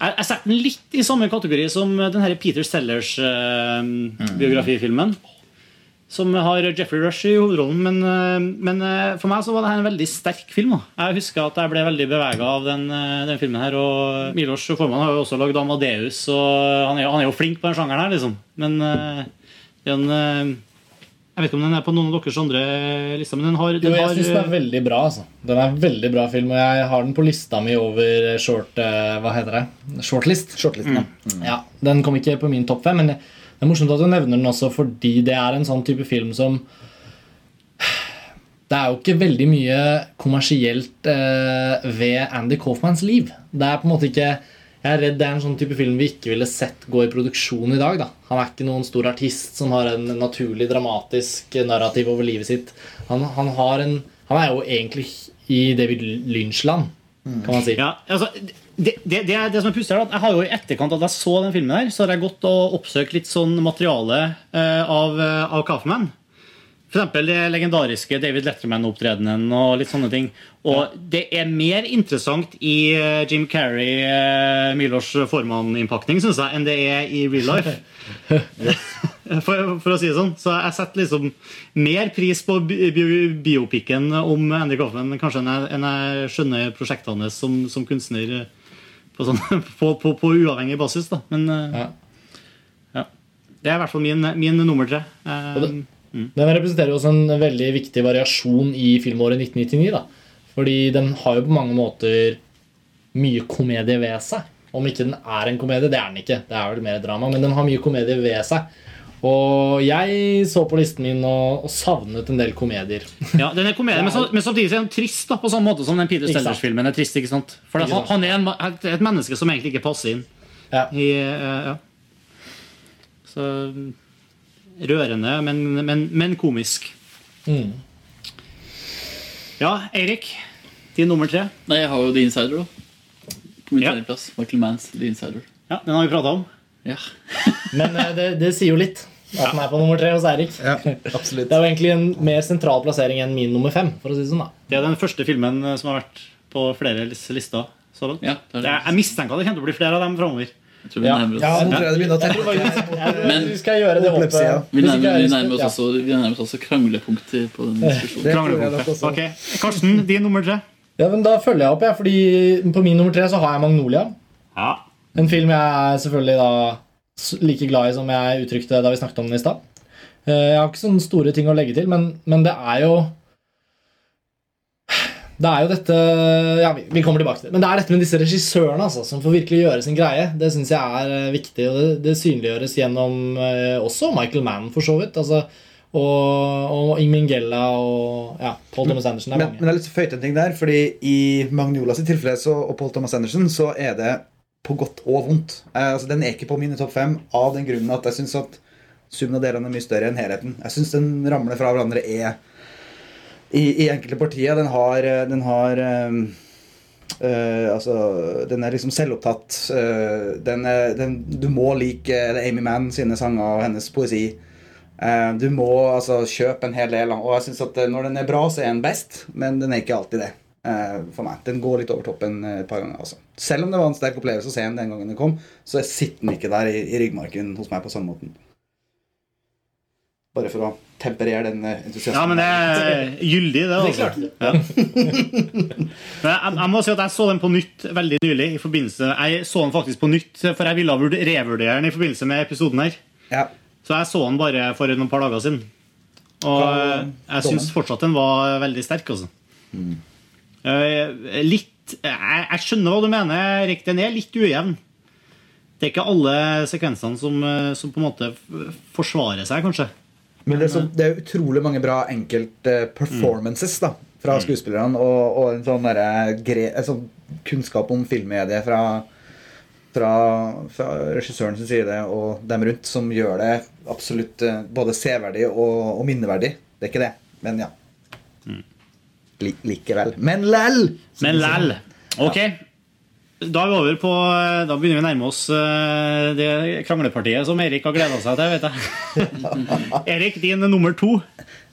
Jeg, jeg setter den litt i samme kategori som den her Peter Sellers-biografifilmen. Som har Jeffrey Rush i hovedrollen. Men, eh, men eh, for meg så var det her en veldig sterk film. Da. Jeg husker at jeg ble veldig bevega av den, eh, den filmen. her Og Milos Forman har jo også lagd Amadeus, og han er, jo- han er jo flink på den sjangeren her. liksom Men den Jeg vet ikke om den er på noen av deres andre lister, men den har, Jo, jeg har syns den er veldig bra. altså Den er en veldig bra film, og jeg har den på lista mi over short Hva heter det? Shortlist. Shortlist ja. Ja, Den kom ikke på min topp fem, men det er morsomt at du nevner den også fordi det er en sånn type film som Det er jo ikke veldig mye kommersielt eh, ved Andy Kaufmans liv. Det er på en måte ikke Jeg er redd det er en sånn type film vi ikke ville sett gå i produksjon i dag. da Han er ikke noen stor artist som har en naturlig dramatisk narrativ over livet sitt. Han, han, en, han er jo egentlig i David Lynch-land, kan man si. Ja, altså, det, det, det, det som er pussig, er at jeg har jo i etterkant at jeg så den filmen, her, så har jeg gått og oppsøkt litt sånn materiale eh, av, eh, av Kaufman. Eksempel det legendariske David Letterman-opptredenen og litt sånne ting. Og det er mer interessant i eh, Jim Carrey, uh, Milos formanninnpakning, syns jeg, enn det er i real life. For, for å si det sånn. Så jeg setter liksom mer pris på bi- bi- biopikken om Andy Coffman kanskje enn jeg, enn jeg skjønner prosjektene som, som kunstner eh, på, sånn, på, på, på uavhengig basis. Da. Men ja. ja. Det er i hvert fall min, min nummer tre. Um, mm. Den representerer jo også en veldig viktig variasjon i filmåret 1999. da Fordi den har jo på mange måter mye komedie ved seg. Om ikke den er en komedie, det er den ikke. Det er vel mer drama, Men den har mye komedie ved seg. Og jeg så på listen min og, og savnet en del komedier. Ja, den er komedie, men, så, men samtidig er den trist da, på samme måte som den Peter. Sellers-filmen er trist. ikke sant? For det, han, er en, et, menneske som egentlig ikke passer inn. I, eh, ja. Så rørende, men, men, men komisk. Mm. Ja, Eirik. Din nummer tre. Nei, jeg har jo The Insider, da. På min tredjeplass. Michael Manns The Insider. Ja, Den har vi prata om. Ja. Men eh, det, det sier jo litt at den er på nummer tre hos Eirik. absolutt. Det er jo egentlig en mer sentral plassering enn min nummer fem. For å si det sånn da Det er den første filmen eh, som har vært på flere lister. Så langt. Ja, det er det. Jeg, jeg mistenker at det kommer til å bli flere av dem framover. Jeg tror vi nærmer oss. Ja, nå tror jeg det begynner å tenke Men- vi skal gjøre det hoppet. Vi nærmer, vi nærmer oss også, vi nærmer oss også kranglepunkter på den diskusjonen. Også. Karsten, din nummer tre. Ja, men Da følger jeg opp, jeg, fordi på min nummer tre så har jeg Magnolia. Ja. En film jeg selvfølgelig da like glad i som jeg uttrykte da vi snakket om den i stad. Eh, Jeg har ikke sånne store ting å legge til, men, men det er jo Det er jo dette Ja, vi, kommer tilbake til det. Men det er dette med disse regissørene altså, som får virkelig gjøre sin greie. Det syns jeg er eh, viktig, og det, det synliggjøres gjennom eh, også Michael Mann, for så vidt. Altså, og, og Ingmingella og ja, Paul Thomas Anderson. Det er Men, men mange. lyst til å føye til en ting der, fordi i Magnolias tilfelle så, og Paul Thomas Anderson så er det på godt og vondt. Eh, altså, den er ikke på mine topp fem av den grunnen at jeg syns at summen av delene er mye større enn helheten. Jeg syns den ramler fra hverandre er i, i enkelte partier. Den har, eh, den har um, uh, altså, den er liksom selvopptatt. Uh, den er, den, du må like Amy Mann sine sanger og hennes poesi. Uh, du må altså kjøpe en hel del. Og jeg synes at når den er bra, så er den best, men den er ikke alltid det. Eh, for meg. Den går litt over toppen eh, et par ganger. Altså. Selv om det var en sterk opplevelse å se den den gangen den kom, så sitter den ikke der i, i ryggmargen hos meg på samme måten. Bare for å temperere den eh, entusiasmen. Ja, men det er gyldig, det. altså. Ja. Jeg, jeg må si at jeg så den på nytt veldig nylig. i forbindelse Jeg så den faktisk på nytt, for jeg ville vurd- revurdere den i forbindelse med episoden her. Ja. Så jeg så den bare for noen par dager siden. Og jeg syns fortsatt den var veldig sterk, altså. Eh, Litt jeg, jeg skjønner hva du mener, Erik. Den er litt ujevn. Det er ikke alle sekvensene som, eh, som på en måte forsvarer seg, kanskje. Men det er, så, det er utrolig mange bra enkeltperformances da, fra skuespillerne. Og, og en sånn der, gre- sånn kunnskap om filmmediet fra fra, fra regissøren sin side og dem rundt som gjør det absolutt eh, både severdig og, og minneverdig. Det er ikke det, men ja. Li, likevel. Men læll! Men læll. Ok. Da er vi over på Da begynner vi å nærme oss eh, det kranglepartiet som Erik har gleda seg til. vet jeg Erik, din nummer to.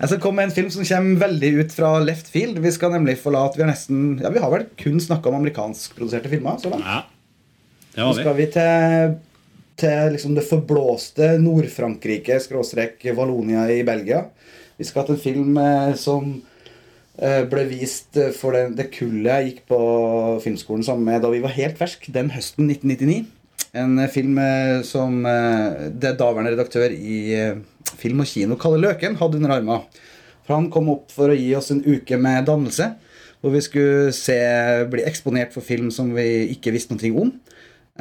Jeg skal komme med en film som kommer veldig ut fra left field. Vi skal nemlig forlate Vi har nesten Ja, vi har vel kun snakka om amerikanskproduserte filmer så langt. Ja, det har Så har skal vi. vi til, til liksom det forblåste Nord-Frankrike, skråstrek Valonia i Belgia. Vi skal til en film eh, som eh, ble vist eh, for det, det kullet jeg gikk på filmskolen sammen med da vi var helt fersk, den høsten 1999. En eh, film eh, som eh, det daværende redaktør i eh, Film og Kino, Kalle Løken, hadde under arma. For han kom opp for å gi oss en uke med dannelse. Hvor vi skulle se, bli eksponert for film som vi ikke visste noe om.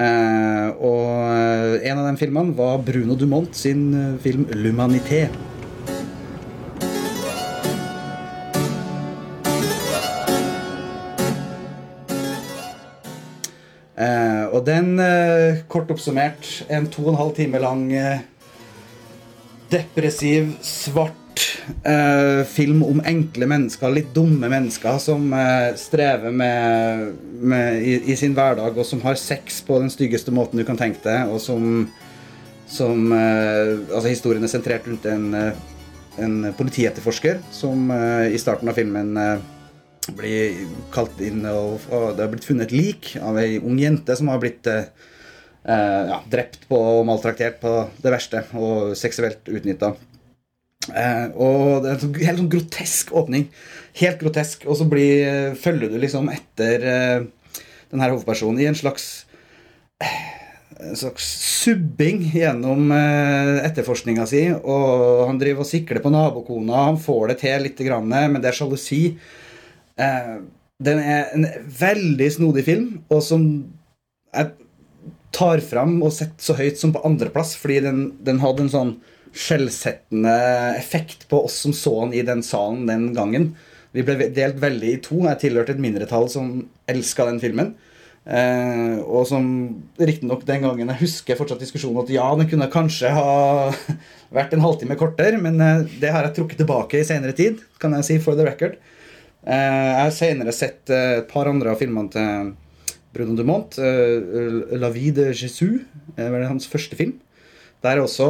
Eh, og eh, en av de filmene var Bruno Dumont sin eh, film 'L'Humanité'. Og den, eh, kort oppsummert, en to og en halv time lang eh, depressiv, svart eh, film om enkle mennesker, litt dumme mennesker, som strever med, med i, i sin hverdag, og som har sex på den styggeste måten du kan tenke deg, og som, som Altså, historien er sentrert rundt en, en politietterforsker som i starten av filmen blir kalt inn, og, og det har blitt funnet lik av ei ung jente som har blitt eh, eh, ja, drept på og maltraktert på det verste og seksuelt utnytta. Eh, og det er en sånn, helt sånn grotesk åpning. Helt grotesk. Og så blir, følger du liksom etter eh, den hovedpersonen i en slags en slags subbing gjennom eh, etterforskninga si. Og han driver og sikler på nabokona. Han får det til litt, men det er sjalusi. Eh, den er en veldig snodig film, og som jeg tar fram og setter så høyt som på andreplass, fordi den, den hadde en sånn skjellsettende effekt på oss som så den i den salen den gangen. Vi ble delt veldig i to. Jeg tilhørte et mindretall som elska den filmen. Eh, og som riktignok den gangen Jeg husker fortsatt diskusjonen at ja, den kunne kanskje ha vært en halvtime kortere, men eh, det har jeg trukket tilbake i senere tid, kan jeg si for the record. Eh, jeg har senere sett eh, et par andre av filmene til Bruno Dumont. eh, La vie de Jésus er vel hans første film. Det er også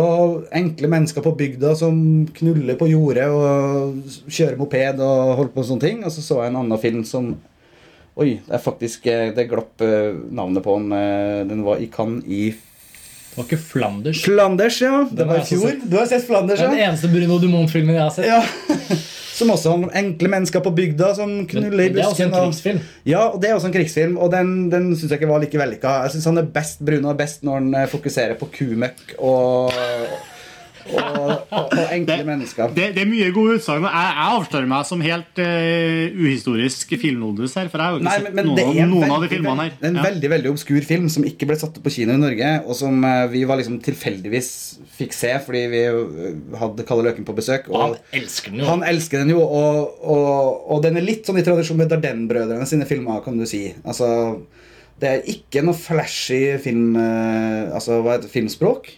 enkle mennesker på bygda som knuller på jordet og kjører moped og holder på med sånne ting. Og så så jeg en annen film som Oi, det er faktisk Det glapp navnet på den. Den var i Cannes i Det var ikke Flanders. Flanders, ja. Det var i fjor. Du har sett Flanders, er den eneste Bruno Dumont-filmen jeg har sett. Ja. Som også om enkle mennesker på bygda som knuller i det er også busken. en og- krigsfilm. Ja, og det er også en krigsfilm, og den, den syns jeg ikke var like vellykka. Jeg synes han er best, Bruno er best når han eh, fokuserer på kumøkk og, og, og, enkle enkle mennesker. Det, det er mye gode utsagn. Jeg, jeg avslører meg som helt uh, uhistorisk filmnodus her. For jeg har jo ikke Nei, sett men, men noen, det av- noen de filmene her. Det er en Ja. veldig veldig obskur film som ikke ble satt opp på kino i Norge, og som uh, vi var liksom tilfeldigvis fikk se fordi vi eh, hadde Kalle Løken på besøk. Og han elsker den jo. Han elsker den jo, og, og, og den er litt sånn i tradisjon med Darden-brødrene sine filmer, kan du si. Altså, det er ikke noe flashy film, altså, hva heter det, filmspråk.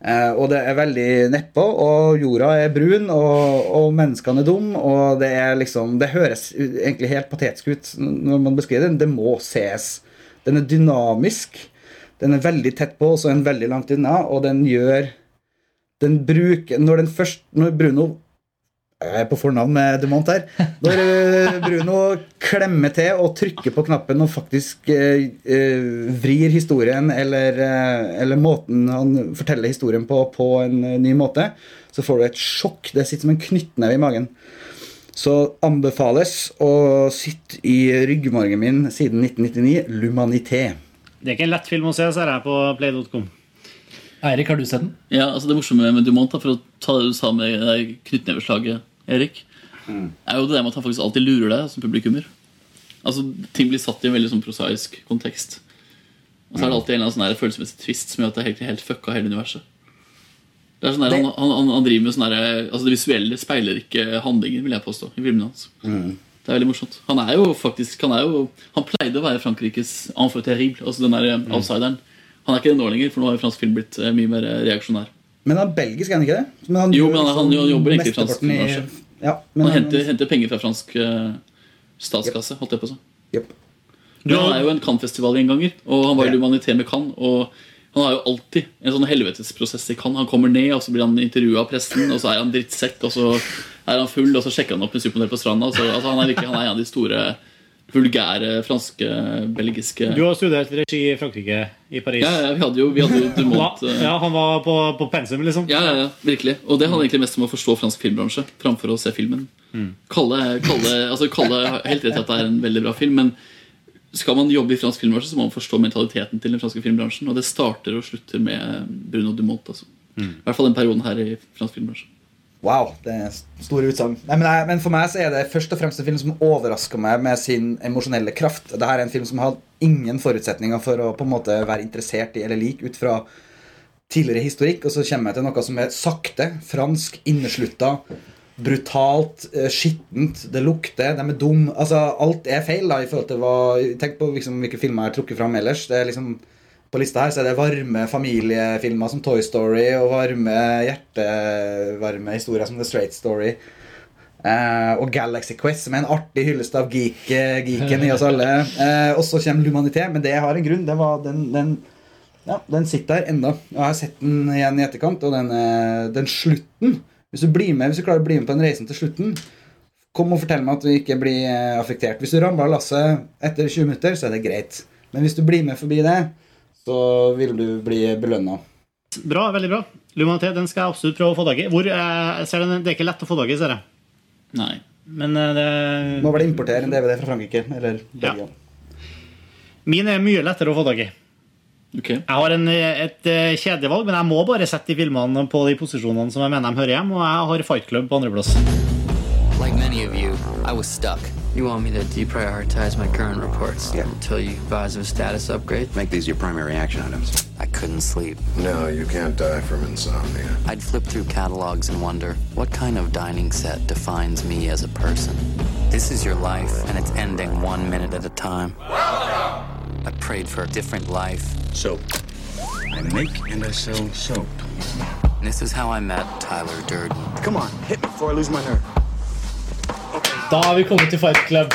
Eh, og det er veldig nedpå, og jorda er brun, og, og menneskene er dum, og det er liksom Det høres egentlig helt patetisk ut når man beskriver den. Det må ses. Den er dynamisk. Den er veldig tett på, og så er den veldig langt unna, og den gjør Den bruker Når den først Når Bruno jeg er på fornavn med Dumont her. Når eh, Bruno klemmer til og trykker på knappen og faktisk eh, eh, vrir historien eller, eller måten han forteller historien på, på en ny måte, så får du et sjokk. Det sitter som en knyttneve i magen. Så anbefales å sitte i ryggmargen min siden 1999. L'Humanité. Det er ikke en lett film å se, ser jeg på play.com. Eirik, har du sett den? Ja, altså Det morsomme med Dumont, for å ta det du sa med knyttneveslaget, Erik, er jo det der med at han faktisk alltid lurer deg som publikummer. Altså, Ting blir satt i en veldig sånn prosaisk kontekst. Og så er det alltid en eller annen sånn følelsesmessig tvist som gjør at det er helt, helt fucka hele universet. Det er sånn der, han, han, han, driver med sånn der, altså Det visuelle speiler ikke handlingen, vil jeg påstå, i filmene hans. Det er veldig morsomt. Han er jo faktisk Han, er jo, han pleide å være Frankrikes enfant terrible, altså den der outsideren. Han er ikke det nå lenger, for nå har fransk film blitt eh, mye mer reaksjonær. Men han er belgisk, er han ikke det? Men han Jo, men han, han han jobber egentlig i fransk filmbransje. Ja, men han henter, henter penger fra fransk eh, statskasse, holdt jeg på å si. Han er jo en Cannes-festival-gjenganger, og han var i Humanité med Cannes. Og han har jo alltid en sånn helvetesprosess i Cannes. Han kommer ned, og så blir han intervjua av pressen, og så er han drittsekk, og så er han full, og så sjekker han opp en supermodell på stranda. Så, altså, han, er virkelig, han er en av de store vulgære franske, belgiske Du har studert regi i Frankrike, i Paris. Ja, ja, vi hadde jo, vi hadde jo Dumont eh, Ja, Han var på, på pensum, liksom? Ja, ja, ja, virkelig. Og det handler egentlig mest om å forstå fransk filmbransje framfor å se filmen. Mm. Kalle, Kalle, altså Kalle helt rett at det er en veldig bra film, men skal man jobbe i fransk filmbransje, så må man forstå mentaliteten til den franske filmbransjen. Og det starter og slutter med Bruno Dumont. Altså. Mm. I hvert fall den perioden her i fransk filmbransje. Wow, det er store utsagn. Men, men for meg så er det først og fremst en film som overrasker meg med sin emosjonelle kraft. Dette er en film som har ingen forutsetninger for å på en måte være interessert i eller lik ut fra tidligere historikk, og så kommer jeg til noe som er sakte, fransk, inneslutta, brutalt, eh, skittent, det lukter, de er dum Altså, alt er feil, da, i forhold til hva Tenk på liksom, hvilke filmer jeg har trukket fram ellers. Det er liksom på lista her så er det varme familiefilmer som Toy Story og varme hjertevarme historier som The Straight Story. Eh, og Galaxy Quest, som er en artig hyllest av geek, geeken i oss alle. Eh, og så kommer Lumanité, men det har en grunn. Det den, den, ja, den sitter der enda. Og jeg har sett den igjen i etterkant, og den, eh, den slutten Hvis du blir med, hvis du klarer å bli med på den reisen til slutten, kom og fortell meg at du ikke blir eh, affektert. Hvis du ramler av lasset etter 20 minutter, så er det greit. Men hvis du blir med forbi det, så vil du bli belønna. Bra, veldig bra. Lumanitet, den skal jeg absolutt prøve å få tak i. Hvor, eh, ser den, det er ikke lett å få tak i, ser jeg. Nei. Men eh, det Må vel importere en DVD fra Frankrike eller Belgia. Min er mye lettere å få tak i. Jeg har en, et eh, kjedevalg, men jeg må bare sette de filmene på de posisjonene som jeg mener de hører hjem, og jeg har Fight Club på andreplass. Like many of you, I was stuck. You want me to deprioritize my current reports until you advise of a status upgrade? Make these your primary action items. I couldn't sleep. No, you can't die from insomnia. I'd flip through catalogs and wonder what kind of dining set defines me as a person. This is your life, and it's ending one minute at a time. Welcome! I prayed for a different life. Soap. I make and I sell soap. This is how I met Tyler Durden. Come on, hit me before I lose my nerve. Da har vi kommet til Fight Club.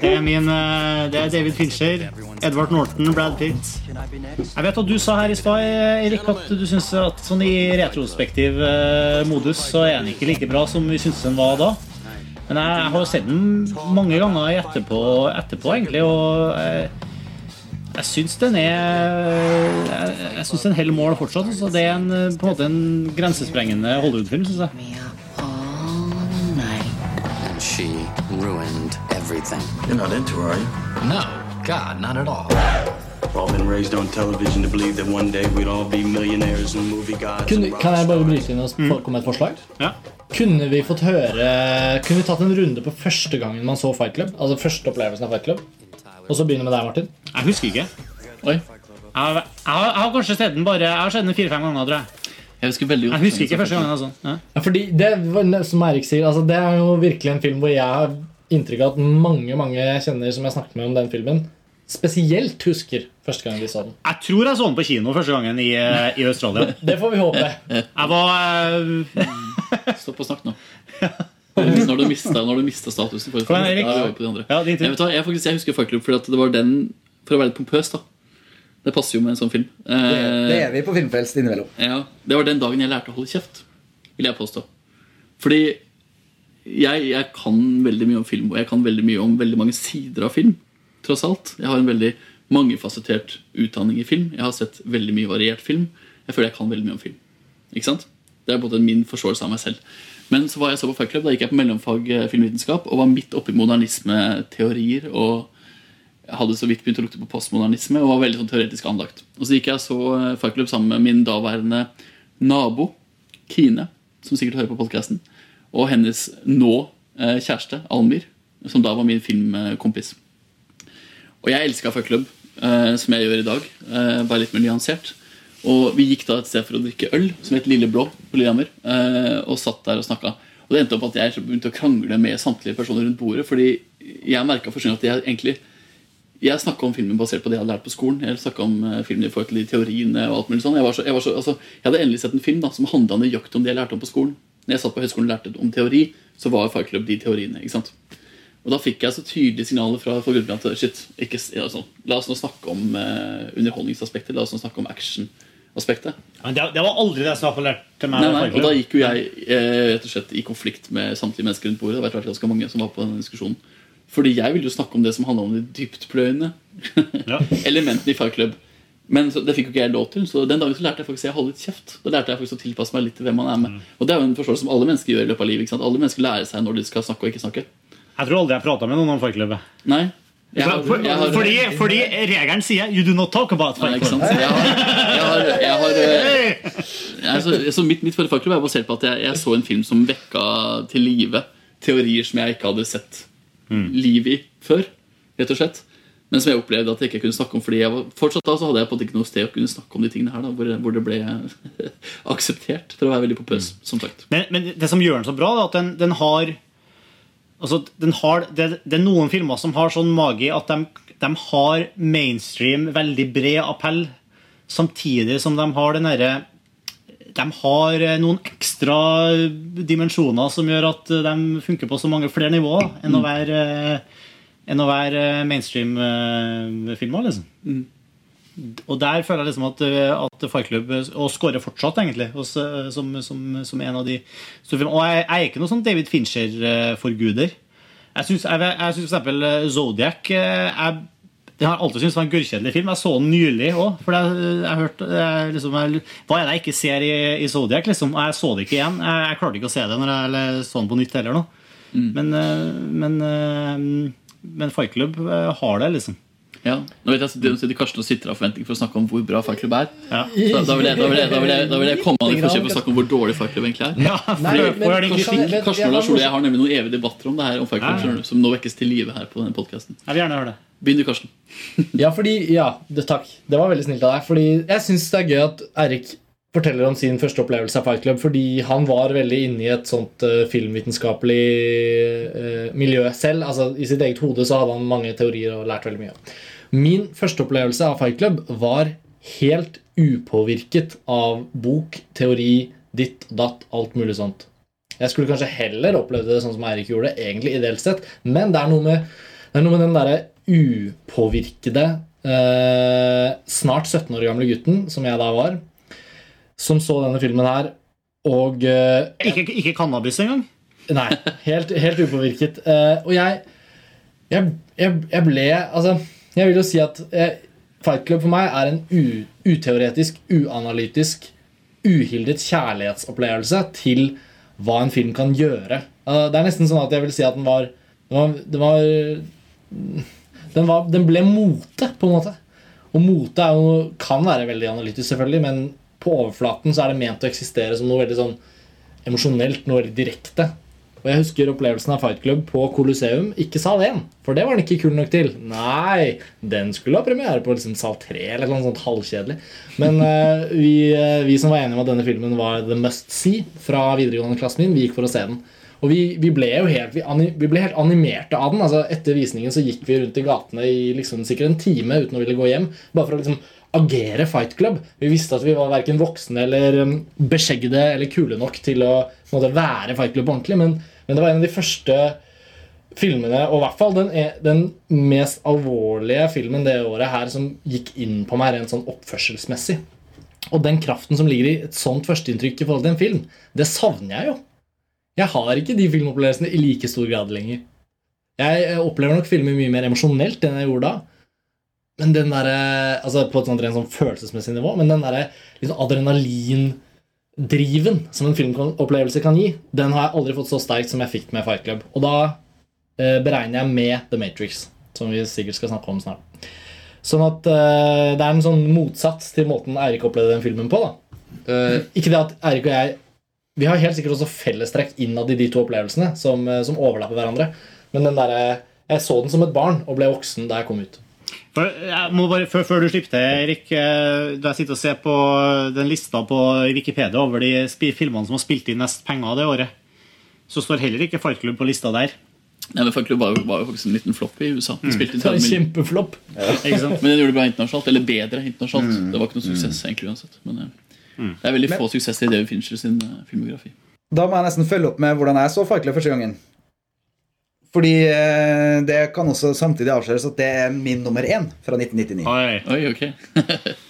Det er, min, eh, det er David Fincher, Edward Norton, Brad Pitt. Jeg vet at du sa her i stad Erik, at du syns at sånn i retrospektiv eh, modus så er den ikke like bra som vi syntes den var da. Men jeg, har jo sett den mange ganger etterpå, etterpå egentlig, og jeg, jeg syns den er Jeg, jeg syns den holder mål fortsatt. Så det er en, eh, på en måte en grensesprengende Hollywood-film, syns jeg. She ruined everything. You're not into her, are you? No, God, not at all. We've all been raised on television to believe that one day we'd all be millionaires and movie gods. Kunne, kan jeg bare bryte inn og få- komme med et forslag? Kunne vi fått høre Kunne vi tatt en runde på første gangen man så Fight Club? Altså første opplevelsen av Fight Club Og så begynner med deg, Martin. Jeg husker ikke. Oi. Jeg har, jeg har, jeg har kanskje sett den bare Jeg har sett den fire-fem ganger, tror jeg. Jeg husker veldig godt Jeg husker ikke første gangen. Altså. Ja. Ja, fordi det, som Erik sier, altså, det er jo virkelig en film hvor jeg har inntrykk av at mange mange jeg kjenner som jeg snakket med om den filmen, spesielt husker første gang de så den. Jeg tror jeg så den på kino første gangen i, eh, i Australia. Det får vi håpe. Jeg var eh, Stopp å snakke nå. Når du mista, statusen for Kom igjen, Erik. Ja, jeg over på de andre. Ja, din tur. jeg, vet jeg, faktisk, jeg husker Fight Club fordi at det var den For å være litt pompøs, da. Det passer jo med en sånn film. Det, det Eh, er vi på Filmfrelst innimellom. ja, det var den dagen jeg lærte å holde kjeft, vil jeg påstå. Fordi jeg, jeg kan veldig mye om film, og jeg kan veldig mye om veldig mange sider av film. Tross alt. Jeg har en veldig mangefasettert utdanning i film. Jeg har sett veldig mye variert film. Jeg føler jeg kan veldig mye om film. Ikke sant? Det er både min forståelse av meg selv. Men så var jeg så på Fight Club, da gikk jeg på mellomfag eh, filmvitenskap og var midt oppi modernismeteorier og hadde så vidt begynt å lukte på postmodernisme og var veldig sånn teoretisk anlagt. Og så gikk jeg og så farklubb Fight sammen med min daværende nabo Kine, som sikkert hører på podkasten, og hennes nå eh, kjæreste Almir, som da var min filmkompis. Og jeg elska Club, eh, som jeg gjør i dag, eh, bare litt mer nyansert. Og vi gikk da et sted for å drikke øl, som het Lille Blå på Lillehammer, eh, og satt der og snakka. Og det endte opp at jeg begynte å krangle med samtlige personer rundt bordet, fordi jeg merka at jeg egentlig jeg snakka om filmen basert på det jeg hadde lært på skolen. Jeg om uh, filmen i forhold til de teoriene og alt mulig sånn. Jeg, var så, jeg, var så, altså, jeg hadde endelig sett en film da, som handla nøyaktig om det jeg lærte om på skolen. Når jeg satt på høyskolen og lærte om teori, så var Fight Club de teoriene. ikke sant? Og da fikk jeg så tydelige signaler fra, fra at shit, ikke, sånn, la oss nå snakke om eh, underholdningsaspektet. La oss nå snakke om actionaspektet. Men det, det var aldri det som var til meg. Nei, nei, og da gikk jo jeg eh, rett og slett i konflikt med samtlige mennesker rundt bordet. Det har vært ganske mange som var på den diskusjonen. Fordi jeg ville jo snakke om det som handla om de dyptpløyende elementene i Fight Club. Men så, det fikk jo ikke jeg lov til, så den dagen så lærte jeg faktisk å holde litt kjeft. Da lærte jeg faktisk å tilpasse meg litt til hvem man er med. Og det er jo en forståelse som alle mennesker gjør i løpet av livet. Alle mennesker lærer seg når de skal snakke og ikke snakke. Jeg tror aldri jeg prata med noen om Fight Club. Nei. Jeg har- jeg har- fordi, fordi regelen sier 'you do not talk about Fight Club'. så mitt, mitt forrige Fight Club er basert på at jeg, jeg så en film som vekka til live teorier som jeg ikke hadde sett liv i før. Rett og slett Men som jeg opplevde at jeg ikke kunne snakke om. Fordi jeg var, fortsatt da så hadde jeg på en måte ikke noe sted å kunne snakke om de tingene her da, hvor, hvor det ble akseptert for å være veldig pompøs. Som sagt Men, men det som gjør den så bra, er at den, den har Altså, den har det, det er noen filmer som har sånn magi at de, de har mainstream, veldig bred appell, samtidig som de har den derre De har eh, noen ekstra dimensjoner som gjør at de funker på så mange flere nivåer enn å være, eh, enn å være mainstream-filmer, liksom. Og der føler jeg liksom at, at Club Og skårer fortsatt, egentlig, eh, som, som, som en av de. Og jeg, jeg er ikke noen sånn David Fincher-forguder. Jeg syns eh, Zodiac eh, jeg, jeg har alltid syntes var en gørrkjedelig film. Jeg så den nylig òg. For jeg, jeg hørte jeg, liksom, jeg, Hva er det jeg ikke ser i, i Zodiac? Liksom? Jeg så det ikke igjen. Jeg, jeg klarte ikke å se det når jeg eller, så den på nytt heller. nå. Men, eh, men, eh, men Fight Club eh, har det, liksom. Ja, nå vet jeg at det- Karsten og sitter av forventning for å snakke om hvor bra Fight er. Så da vil jeg, da vil jeg, da vil jeg, da vil jeg komme an i forsøk på å snakke om hvor dårlig Fight egentlig er. Ja, Nei, men- men- Karsten, men- Karsten og Lars Ole jeg har nemlig noen evige debatter om det her om Fight Ja. som nå vekkes til live her på denne det. Begynn du, Karsten. Ja, fordi, ja, det, takk. Det var veldig snilt av deg. Fordi jeg syns det er gøy at Eirik forteller om sin første opplevelse av Fight Club, fordi han var veldig inne i et sånt uh, filmvitenskapelig uh, miljø selv. Altså I sitt eget hode så hadde han mange teorier og lært veldig mye. Min første opplevelse av Fight Club var helt upåvirket av bok, teori, ditt, datt, alt mulig sånt. Jeg skulle kanskje heller opplevd det sånn som Eirik gjorde, egentlig ideelt sett, men det er noe med, er noe med den derre upåvirkede, eh, snart 17 år gamle gutten, som jeg da var, som så denne filmen her, og eh, Ikke, ikke cannabis engang? Nei, helt, helt upåvirket. Eh, og jeg, jeg, jeg, jeg ble Altså, jeg vil jo si at eh, Fight Club for meg er en uteoretisk, uanalytisk, uhildet kjærlighetsopplevelse til hva en film kan gjøre. Uh, det er nesten sånn at jeg vil si at den var Den var, den, var, den, var, den ble mote, på en måte. Og mote jo, kan være veldig analytisk, selvfølgelig, men på overflaten så er det ment å eksistere som noe veldig sånn emosjonelt, noe veldig direkte. Og jeg husker opplevelsen av Fight Club på Colosseum. Ikke sal 1, for det var den ikke kul nok til. Nei, den skulle ha premiere på liksom sal 3, eller noe sånt halvkjedelig. Men uh, vi, uh, vi som var enige om at denne filmen var the must see fra videregående klassen min, vi gikk for å se den. Og vi, vi ble jo helt, vi, anim, vi ble helt animerte av den. altså Etter visningen så gikk vi rundt i gatene i liksom sikkert en time uten å ville gå hjem. Bare for å liksom agere Fight Club. Vi visste at vi var verken voksne eller um, beskjeggede eller kule nok til å måte, være Fight Club ordentlig, men, men det var en av de første filmene, og i hvert fall den, den mest alvorlige filmen det året her som gikk inn på meg rent sånn oppførselsmessig. Og den kraften som ligger i et sånt førsteinntrykk i forhold til en film, det savner jeg jo. Jeg har ikke de filmopplevelsene i like stor grad lenger. Jeg eh, opplever nok filmer mye mer emosjonelt enn jeg gjorde da. Men den der, altså På et sånt rent sånn følelsesmessig nivå, men den derre liksom adrenalindriven som en filmopplevelse kan gi, den har jeg aldri fått så sterkt som jeg fikk med Fight Club. Og da eh, beregner jeg med The Matrix, som vi sikkert skal snakke om snart. Sånn at eh, det er en sånn motsats til måten Eirik opplevde den filmen på. da. Eh, ikke det at Eirik og jeg Vi har helt sikkert også fellestrekk innad i de to opplevelsene som, eh, som overlapper hverandre. Men den der, jeg så den som et barn og ble voksen da jeg kom ut. For jeg må bare, før, før du slipper til, Erik eh, Da jeg sitter og ser på den lista på Wikipedia over de filmene som har spilt inn mest penger det året, så står heller ikke Fight Club på lista der. Nei, men Fight Club var var jo faktisk en liten flopp i USA. Den Mm. spilte mm. En 30 mil- kjempeflopp. Ja. Men den gjorde det bra internasjonalt. Eller bedre internasjonalt. Mm. Det var ikke noe suksess egentlig uansett. Men mm. det er veldig få suksesser i David Fincher sin eh, filmografi. Da må jeg nesten følge opp med hvordan jeg så Fight Club første gangen. Fordi eh, det kan også samtidig avsløres at det er min nummer én fra 1999. Oi, Oi ok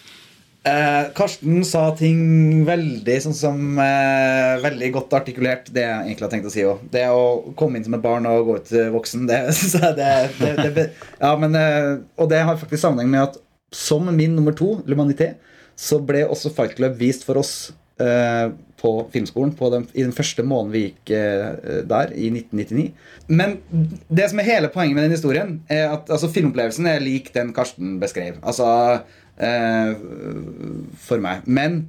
Eh, Karsten sa ting veldig sånn som eh, Veldig godt artikulert, det jeg egentlig har tenkt å si òg. Det å komme inn som et barn og gå ut voksen, det syns jeg det, det, det, Ja, men eh, Og det har faktisk sammenheng med at som min nummer to, L'Humanité, så ble også Fight Club vist for oss på filmskolen på den, i den første måneden vi gikk eh, der, i 1999. Men det som er hele poenget med den historien, er at altså, filmopplevelsen er lik den Karsten beskrev. Altså eh, For meg. Men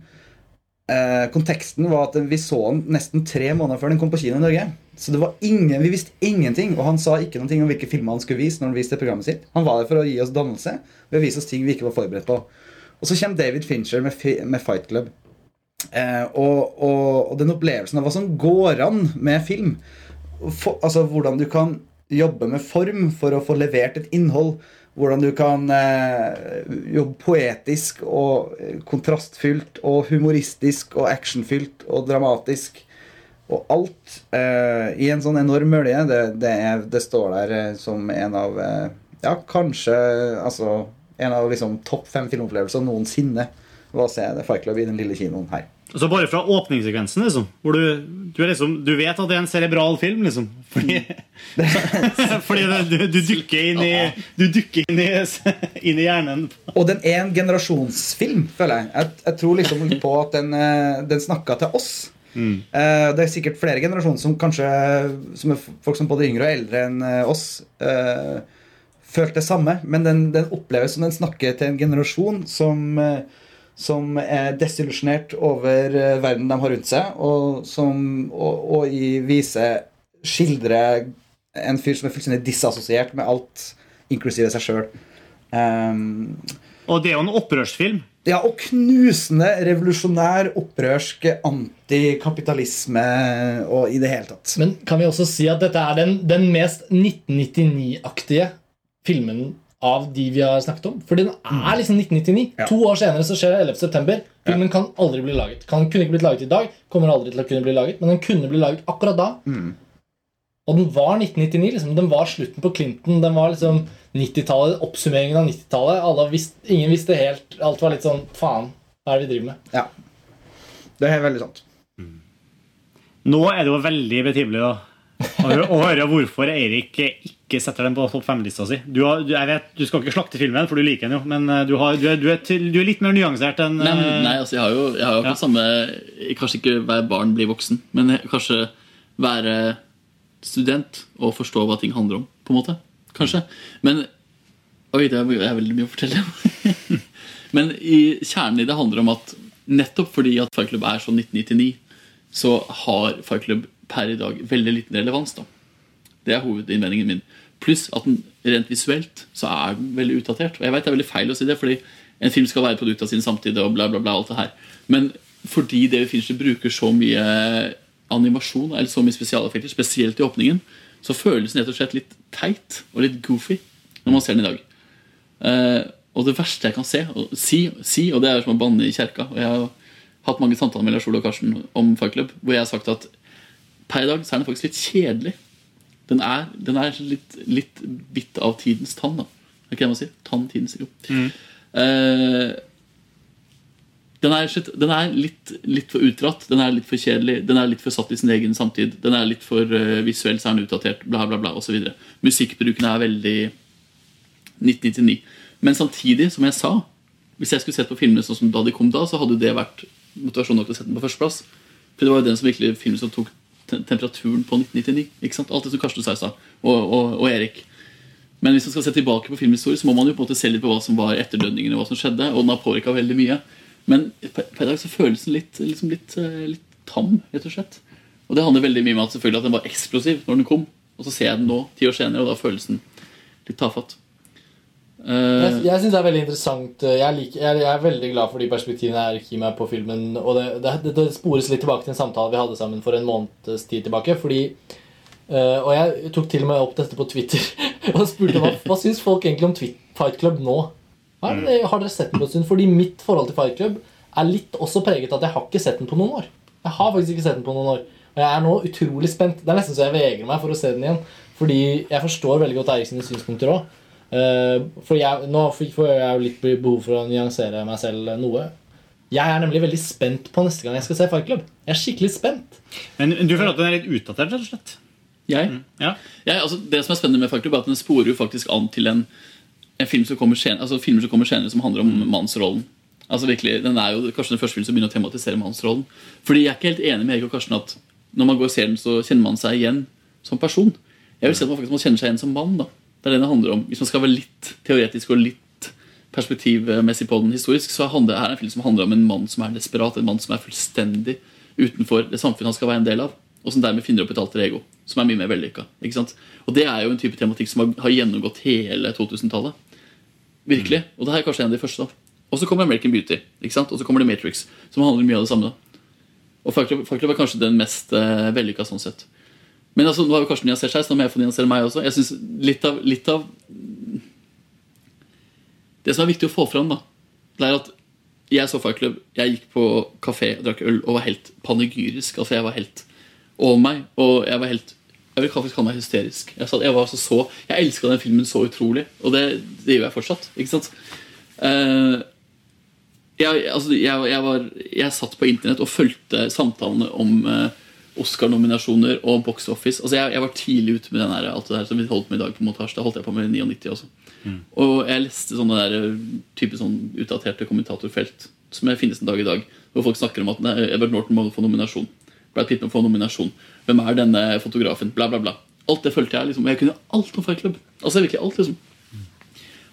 eh, konteksten var at vi så den nesten tre måneder før den kom på kino i Norge. Så det var ingen, vi visste ingenting, og han sa ikke noe om hvilke filmer han skulle vise. når han viste programmet sitt. Han var der for å gi oss dannelse ved å vise oss ting vi ikke var forberedt på. Og så kommer David Fincher med, med Fight Club. Eh, og, og, og den opplevelsen av hva som går an med film. For, altså Hvordan du kan jobbe med form for å få levert et innhold. Hvordan du kan eh, jobbe poetisk og eh, kontrastfylt og humoristisk og actionfylt og dramatisk. Og alt eh, i en sånn enorm mølje, det, det, det står der eh, som en av eh, Ja, kanskje altså en av liksom topp fem filmopplevelser noensinne. Å se The Fight Club i den lille kinoen her. Så bare fra åpningssekvensen, liksom, hvor du, du, er liksom, du vet at det er en cerebral film, liksom. Fordi, fordi det, du, du dukker inn i Du dukker inn i, inn i hjernen. Og den er en generasjonsfilm, føler jeg. Jeg, jeg tror liksom på at den, eh, den snakka til oss. Mm. Det er sikkert flere generasjoner som kanskje Som er folk som både yngre og eldre enn eh, oss, eh, følte det samme. Men den, den oppleves som den snakker til en generasjon som, eh, som er desillusjonert over eh, verden de har rundt seg, og som og, og i vise skildrer en fyr som er fullstendig disassosiert med alt, inklusive seg sjøl. Um, og det er jo en opprørsfilm. Ja, og knusende revolusjonær, opprørsk, antikapitalisme og i det hele tatt. Men kan vi også si at dette er den, den mest 1999-aktige filmen av de vi har snakket om? For den er liksom 1999. To år senere så skjer det 11. september. Filmen kan aldri bli laget. Kan, kunne ikke blitt laget i dag, kommer aldri til å kunne bli laget, men den kunne bli laget akkurat da. Og den var 1999. liksom Den var slutten på Clinton. Den var liksom 90-tallet, oppsummeringen av 90-tallet. Visst, Ingen visste helt. Alt var litt sånn Faen, hva er det vi driver med? Ja. Det er veldig sant. Nå er det jo veldig betimelig da å høre- hvorfor Eirik ikke setter den på topp fem-lista si. Du, har, jeg vet, du skal ikke slakte filmen, for du liker den jo, men eh, du, har, du, er, du, er, til, du er litt mer nyansert enn Nei, eh, men- nei, altså jeg har jo, jeg har jo akkurat samme Kanskje ikke hver barn blir voksen, men kanskje være student og forstå hva ting handler om. På en måte, Kanskje. Men Oi, det er, det er veldig mye å fortelle. men i kjernen i det handler om at nettopp fordi at Fight Club er sånn 1999, så har Fight Club per i dag veldig liten relevans. da Det er hovedinnvendingen min. Pluss at den rent visuelt så er den veldig utdatert. Og jeg vet det er veldig feil å si det, fordi en film skal være produkt av sin samtid. og bla bla bla alt det her Men fordi David Fincher bruker så mye animasjon eller så mye spesialeffekter, spesielt i åpningen, så føles den rett og slett litt teit og litt goofy når man ser den i dag. Eh, og det verste jeg kan se, og si, si, og det er som å banne i kjerka og Jeg har hatt mange samtaler med Lars Ole og Karsten om Fight Club, hvor jeg har sagt at per i dag så er den faktisk litt kjedelig. Den er, den er litt, litt bitt av tidens tann. da Er ikke det man sier? Tann tidens, jo. Eh, den er, den er litt, litt for utdratt, den er litt for kjedelig, den er litt for satt i sin egen samtid. Den er litt for uh, visuell, så er den utdatert, bla, bla, bla, osv. Musikkbruken er veldig 1999. Men samtidig, som jeg sa, hvis jeg skulle sett på filmene sånn som da de kom da, så hadde det vært motivasjon nok til å sette den på førsteplass. For det var jo den som virkelig filmen som tok temperaturen på 1999. Ikke sant? Alt det som Karsten sa og, og, og Erik. Men hvis man skal se tilbake på filmhistorie, så må man jo på en måte se litt på hva som var etterdønningene, hva som skjedde, og den har påvirka veldig mye. Men per i dag så føles den litt, liksom litt, eh, litt tam, rett og slett. Og det handler veldig mye om at selvfølgelig at den var eksplosiv når den kom. Og så ser jeg den nå, ti år senere, og da føles den litt tafatt. Eh, Jeg, jeg synes det er veldig interessant jeg, liker, jeg, jeg er veldig glad for de perspektivene jeg gir meg på filmen. Og det, det, det, spores litt tilbake til en samtale vi hadde sammen for en måneds tid tilbake. Fordi uh, og jeg tok til og med opp dette på Twitter og spurte hva, hva syns folk egentlig om Twi- Fight Club nå. Hva det, har dere sett den på en stund? Fordi mitt forhold til Fight Club er litt også preget av at jeg har ikke sett den på noen år. Jeg har faktisk ikke sett den på noen år. Og jeg er nå utrolig spent. Det er nesten så jeg vegrer meg for å se den igjen. Fordi jeg forstår veldig godt Eirik sine synspunkter òg. For jeg, nå får jeg jo litt behov for å nyansere meg selv noe. Jeg er nemlig veldig spent på neste gang jeg skal se Fight Club. Jeg er skikkelig spent. Men du føler at den er litt utdatert, rett og slett? Jeg? Jeg, altså, det som er spennende med Fight Club, er at den sporer jo faktisk an til en, en film som kommer senere, altså filmer som kommer senere som handler om mannsrollen. Altså virkelig, Den er jo kanskje den første filmen som begynner å tematisere mannsrollen. Fordi jeg er ikke helt enig med Erik og Karsten at når man går og ser den, så kjenner man seg igjen som person. Jeg vil si at man faktisk må kjenne seg igjen som mann. da. Det er det det handler om. Hvis man skal være litt teoretisk og litt perspektivmessig på den historisk, så handler det her en film som handler om en mann som er desperat, en mann som er fullstendig utenfor det samfunnet han skal være en del av, og som dermed finner opp et alter ego, som er mye mer vellykka. Og det er jo en type tematikk som har, gjennomgått hele 2000-tallet. Virkelig. Og det her er kanskje en av de første. da. Og så kommer American Beauty, ikke sant? og så kommer The Matrix, som handler mye av det samme. da. Og Club er kanskje den mest uh, vellykka sånn sett. Men altså, nå har jo Karsten nyansert seg, så nå må jeg få nyansere meg også. Jeg synes litt av, litt av Det som er viktig å få fram, da, det er at jeg så Fight Club. Jeg gikk på kafé og drakk øl og var helt panegyrisk. Altså, jeg var helt over meg. Og jeg var helt Jeg vil faktisk kalle meg hysterisk. Jeg, sa, jeg var så så Jeg elska den filmen så utrolig, og det, det gjør jeg fortsatt. Ikke sant? Uh, jeg, altså, jeg, jeg, var, jeg satt på internett og fulgte samtalene om eh, Oscar-nominasjoner og box office. Altså, jeg, jeg var tidlig ute med den her, alt det der som vi holdt med i dag. på montasje. Da holdt jeg på med i 99 også. Og jeg leste sånne der, eh, type sånn utdaterte kommentatorfelt som finnes en dag i dag. Hvor folk snakker om at nei, Edward Norton må få nominasjon. Brad Pitt må få nominasjon. Hvem er denne fotografen? Bla, bla, bla. Alt det følte jeg. liksom jeg kunne alt om Fight Club. Altså virkelig alt liksom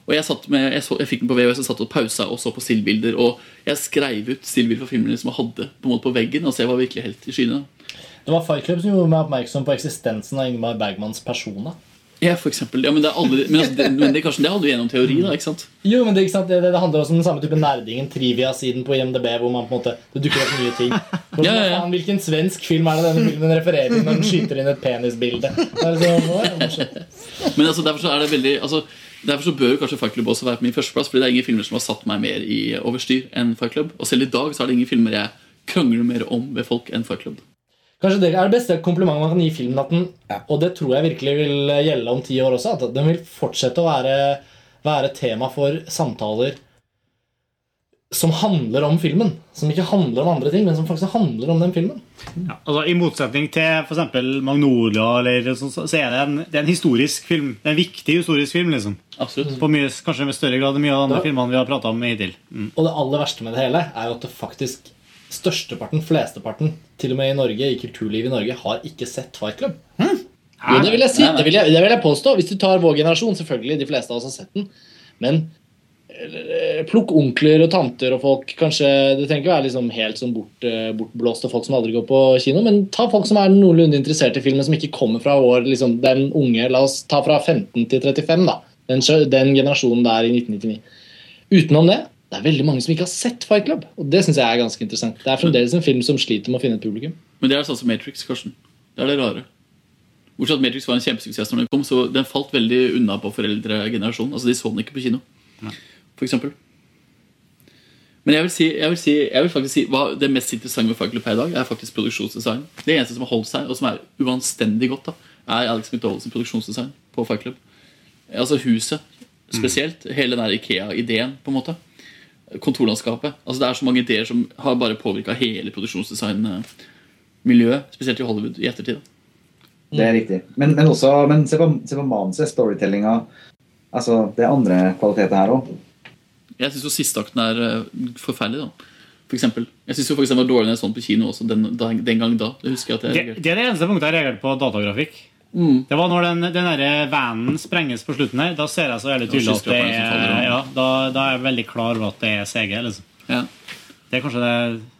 og jeg, satt med, jeg, så, jeg fikk den på VHS og satt og pausa og så på stillbilder. Og jeg skrev ut stillbilder fra filmene som jeg hadde på, en måte på veggen. Altså Jeg var virkelig helt i skyene. Det var Fight Club som gjorde meg oppmerksom på eksistensen av Ingmar Bergmans personer. Ja, for eksempel. Ja, men det aldri, men, altså, det, men det, Karsten, det hadde du gjennom teori, da. ikke sant? Jo, men det, sant? Det, handler også om den samme type nerdingen, trivia-siden på IMDb, hvor man på en måte, det dukker opp nye ting. For, Ja, ja. Faen, hvilken svensk film er det denne filmen refererer til når den skyter inn et penisbilde? Liksom. Men altså, derfor så er det veldig altså, Derfor så bør jo kanskje Fight Club også være på min førsteplass. Fordi det er ingen filmer som har satt meg mer i overstyr enn Fight Club. Og selv i dag så er det ingen filmer jeg krangler mer om ved folk enn Fight Club. Kanskje det er det beste komplimentet man kan gi filmen. At den, og det tror jeg virkelig vil gjelde om ti år også. At den vil fortsette å være, være tema for samtaler som handler om filmen. Som ikke handler om andre ting, men som faktisk handler om den filmen. Ja, altså I motsetning til f.eks. Magnolia, eller sånn, så er det en, det er en historisk film. Det er en viktig historisk film. liksom Absolutt På mye, Kanskje med større grad enn mye av de andre filmene vi har prata om hittil. Mm. Og det aller verste med det hele er jo at det faktisk størsteparten, flesteparten, til og med i Norge, i kulturlivet i Norge, har ikke sett Fight Club. Jo, det vil jeg si. Det vil jeg, det vil jeg påstå. Hvis du tar vår generasjon, selvfølgelig, de fleste av oss har sett den. Men eh, plukk onkler og tanter og folk kanskje, Det trenger ikke være liksom helt sånn bort, eh, bortblåste folk som aldri går på kino, men ta folk som er noenlunde interessert i filmen, som ikke kommer fra vår, liksom, den unge La oss ta fra 15 til 35, da. Den, den generasjonen der i 1999. Utenom det det er veldig mange som ikke har sett Fight Club. Og det synes jeg er ganske interessant. Det er fremdeles en film som sliter med å finne et publikum. Men det er sånn som Matrix, Karsten. Det er det rare. Bortsett at Matrix var en kjempesuksess når den kom, så den falt veldig unna på foreldregenerasjonen. Altså, De så den ikke på kino, for eksempel. Men jeg vil, si, jeg, vil si, jeg vil faktisk si hva det mest interessante med Fight Club her i dag er faktisk produksjonsdesign. Det eneste som har holdt seg, og som er uanstendig godt, da, er Alex McDowells produksjonsdesign på Fight Club. Altså huset spesielt. Hele den der Ikea-ideen, på en måte. Kontorlandskapet. Altså Det er så mange ideer som har bare påvirka hele produksjonsdesignmiljøet, spesielt i Hollywood, i ettertid. Det er riktig. Men, men også men se på, se på manuset, storytellinga. Altså, det er andre kvaliteter her òg. Jeg syns jo sisteakten er eh, forferdelig, da. For eksempel. Jeg syns den var dårligere enn jeg så den på kino også, den, den gang da. Det husker jeg at jeg Det, det er det eneste punktet jeg reagerte på datagrafikk. Det var når den, den der vanen sprenges på slutten her. Da ser jeg så jævlig tydelig at det er ja, da, da er jeg veldig klar over at det er CG. Liksom. Det er kanskje det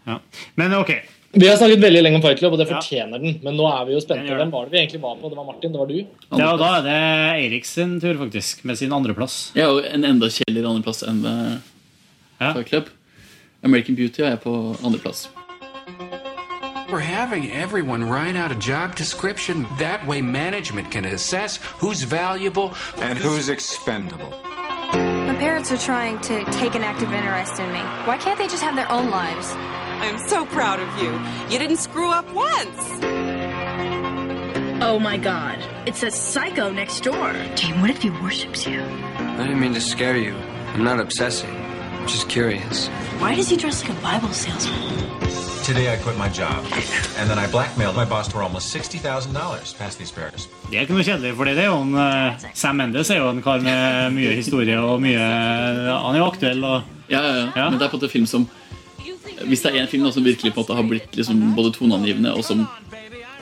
ja. Men ok. Vi har snakket veldig lenge om Fight Club, og det fortjener den. Men nå er vi jo spente. Hvem var det vi egentlig var på? Det var Martin. Det var du. Ja, og da er det Eirik sin tur, faktisk, med sin andreplass. Ja, og en enda kjedeligere andreplass enn uh, Fight Club. American Beauty er jeg på andreplass. We're having everyone write out a job description. That way, management can assess who's valuable and who's expendable. My parents are trying to take an active interest in me. Why can't they just have their own lives? I'm so proud of you. You didn't screw up once. Oh my god, it's a psycho next door. Jane, what if he worships you? I didn't mean to scare you. I'm not obsessing. I'm just curious. Why does he dress like a Bible salesman? Today I quit my job, and then I blackmailed my boss for almost $60,000 past the asparagus. Det er ikke noe kjedelig, for det er jo en, uh, Sam Mendes er jo en kar med mye historie og mye Han er jo aktuell og Ja, ja, ja. Men det er på en måte film som Hvis det er en film da, som virkelig på en måte har blitt liksom både toneangivende, og som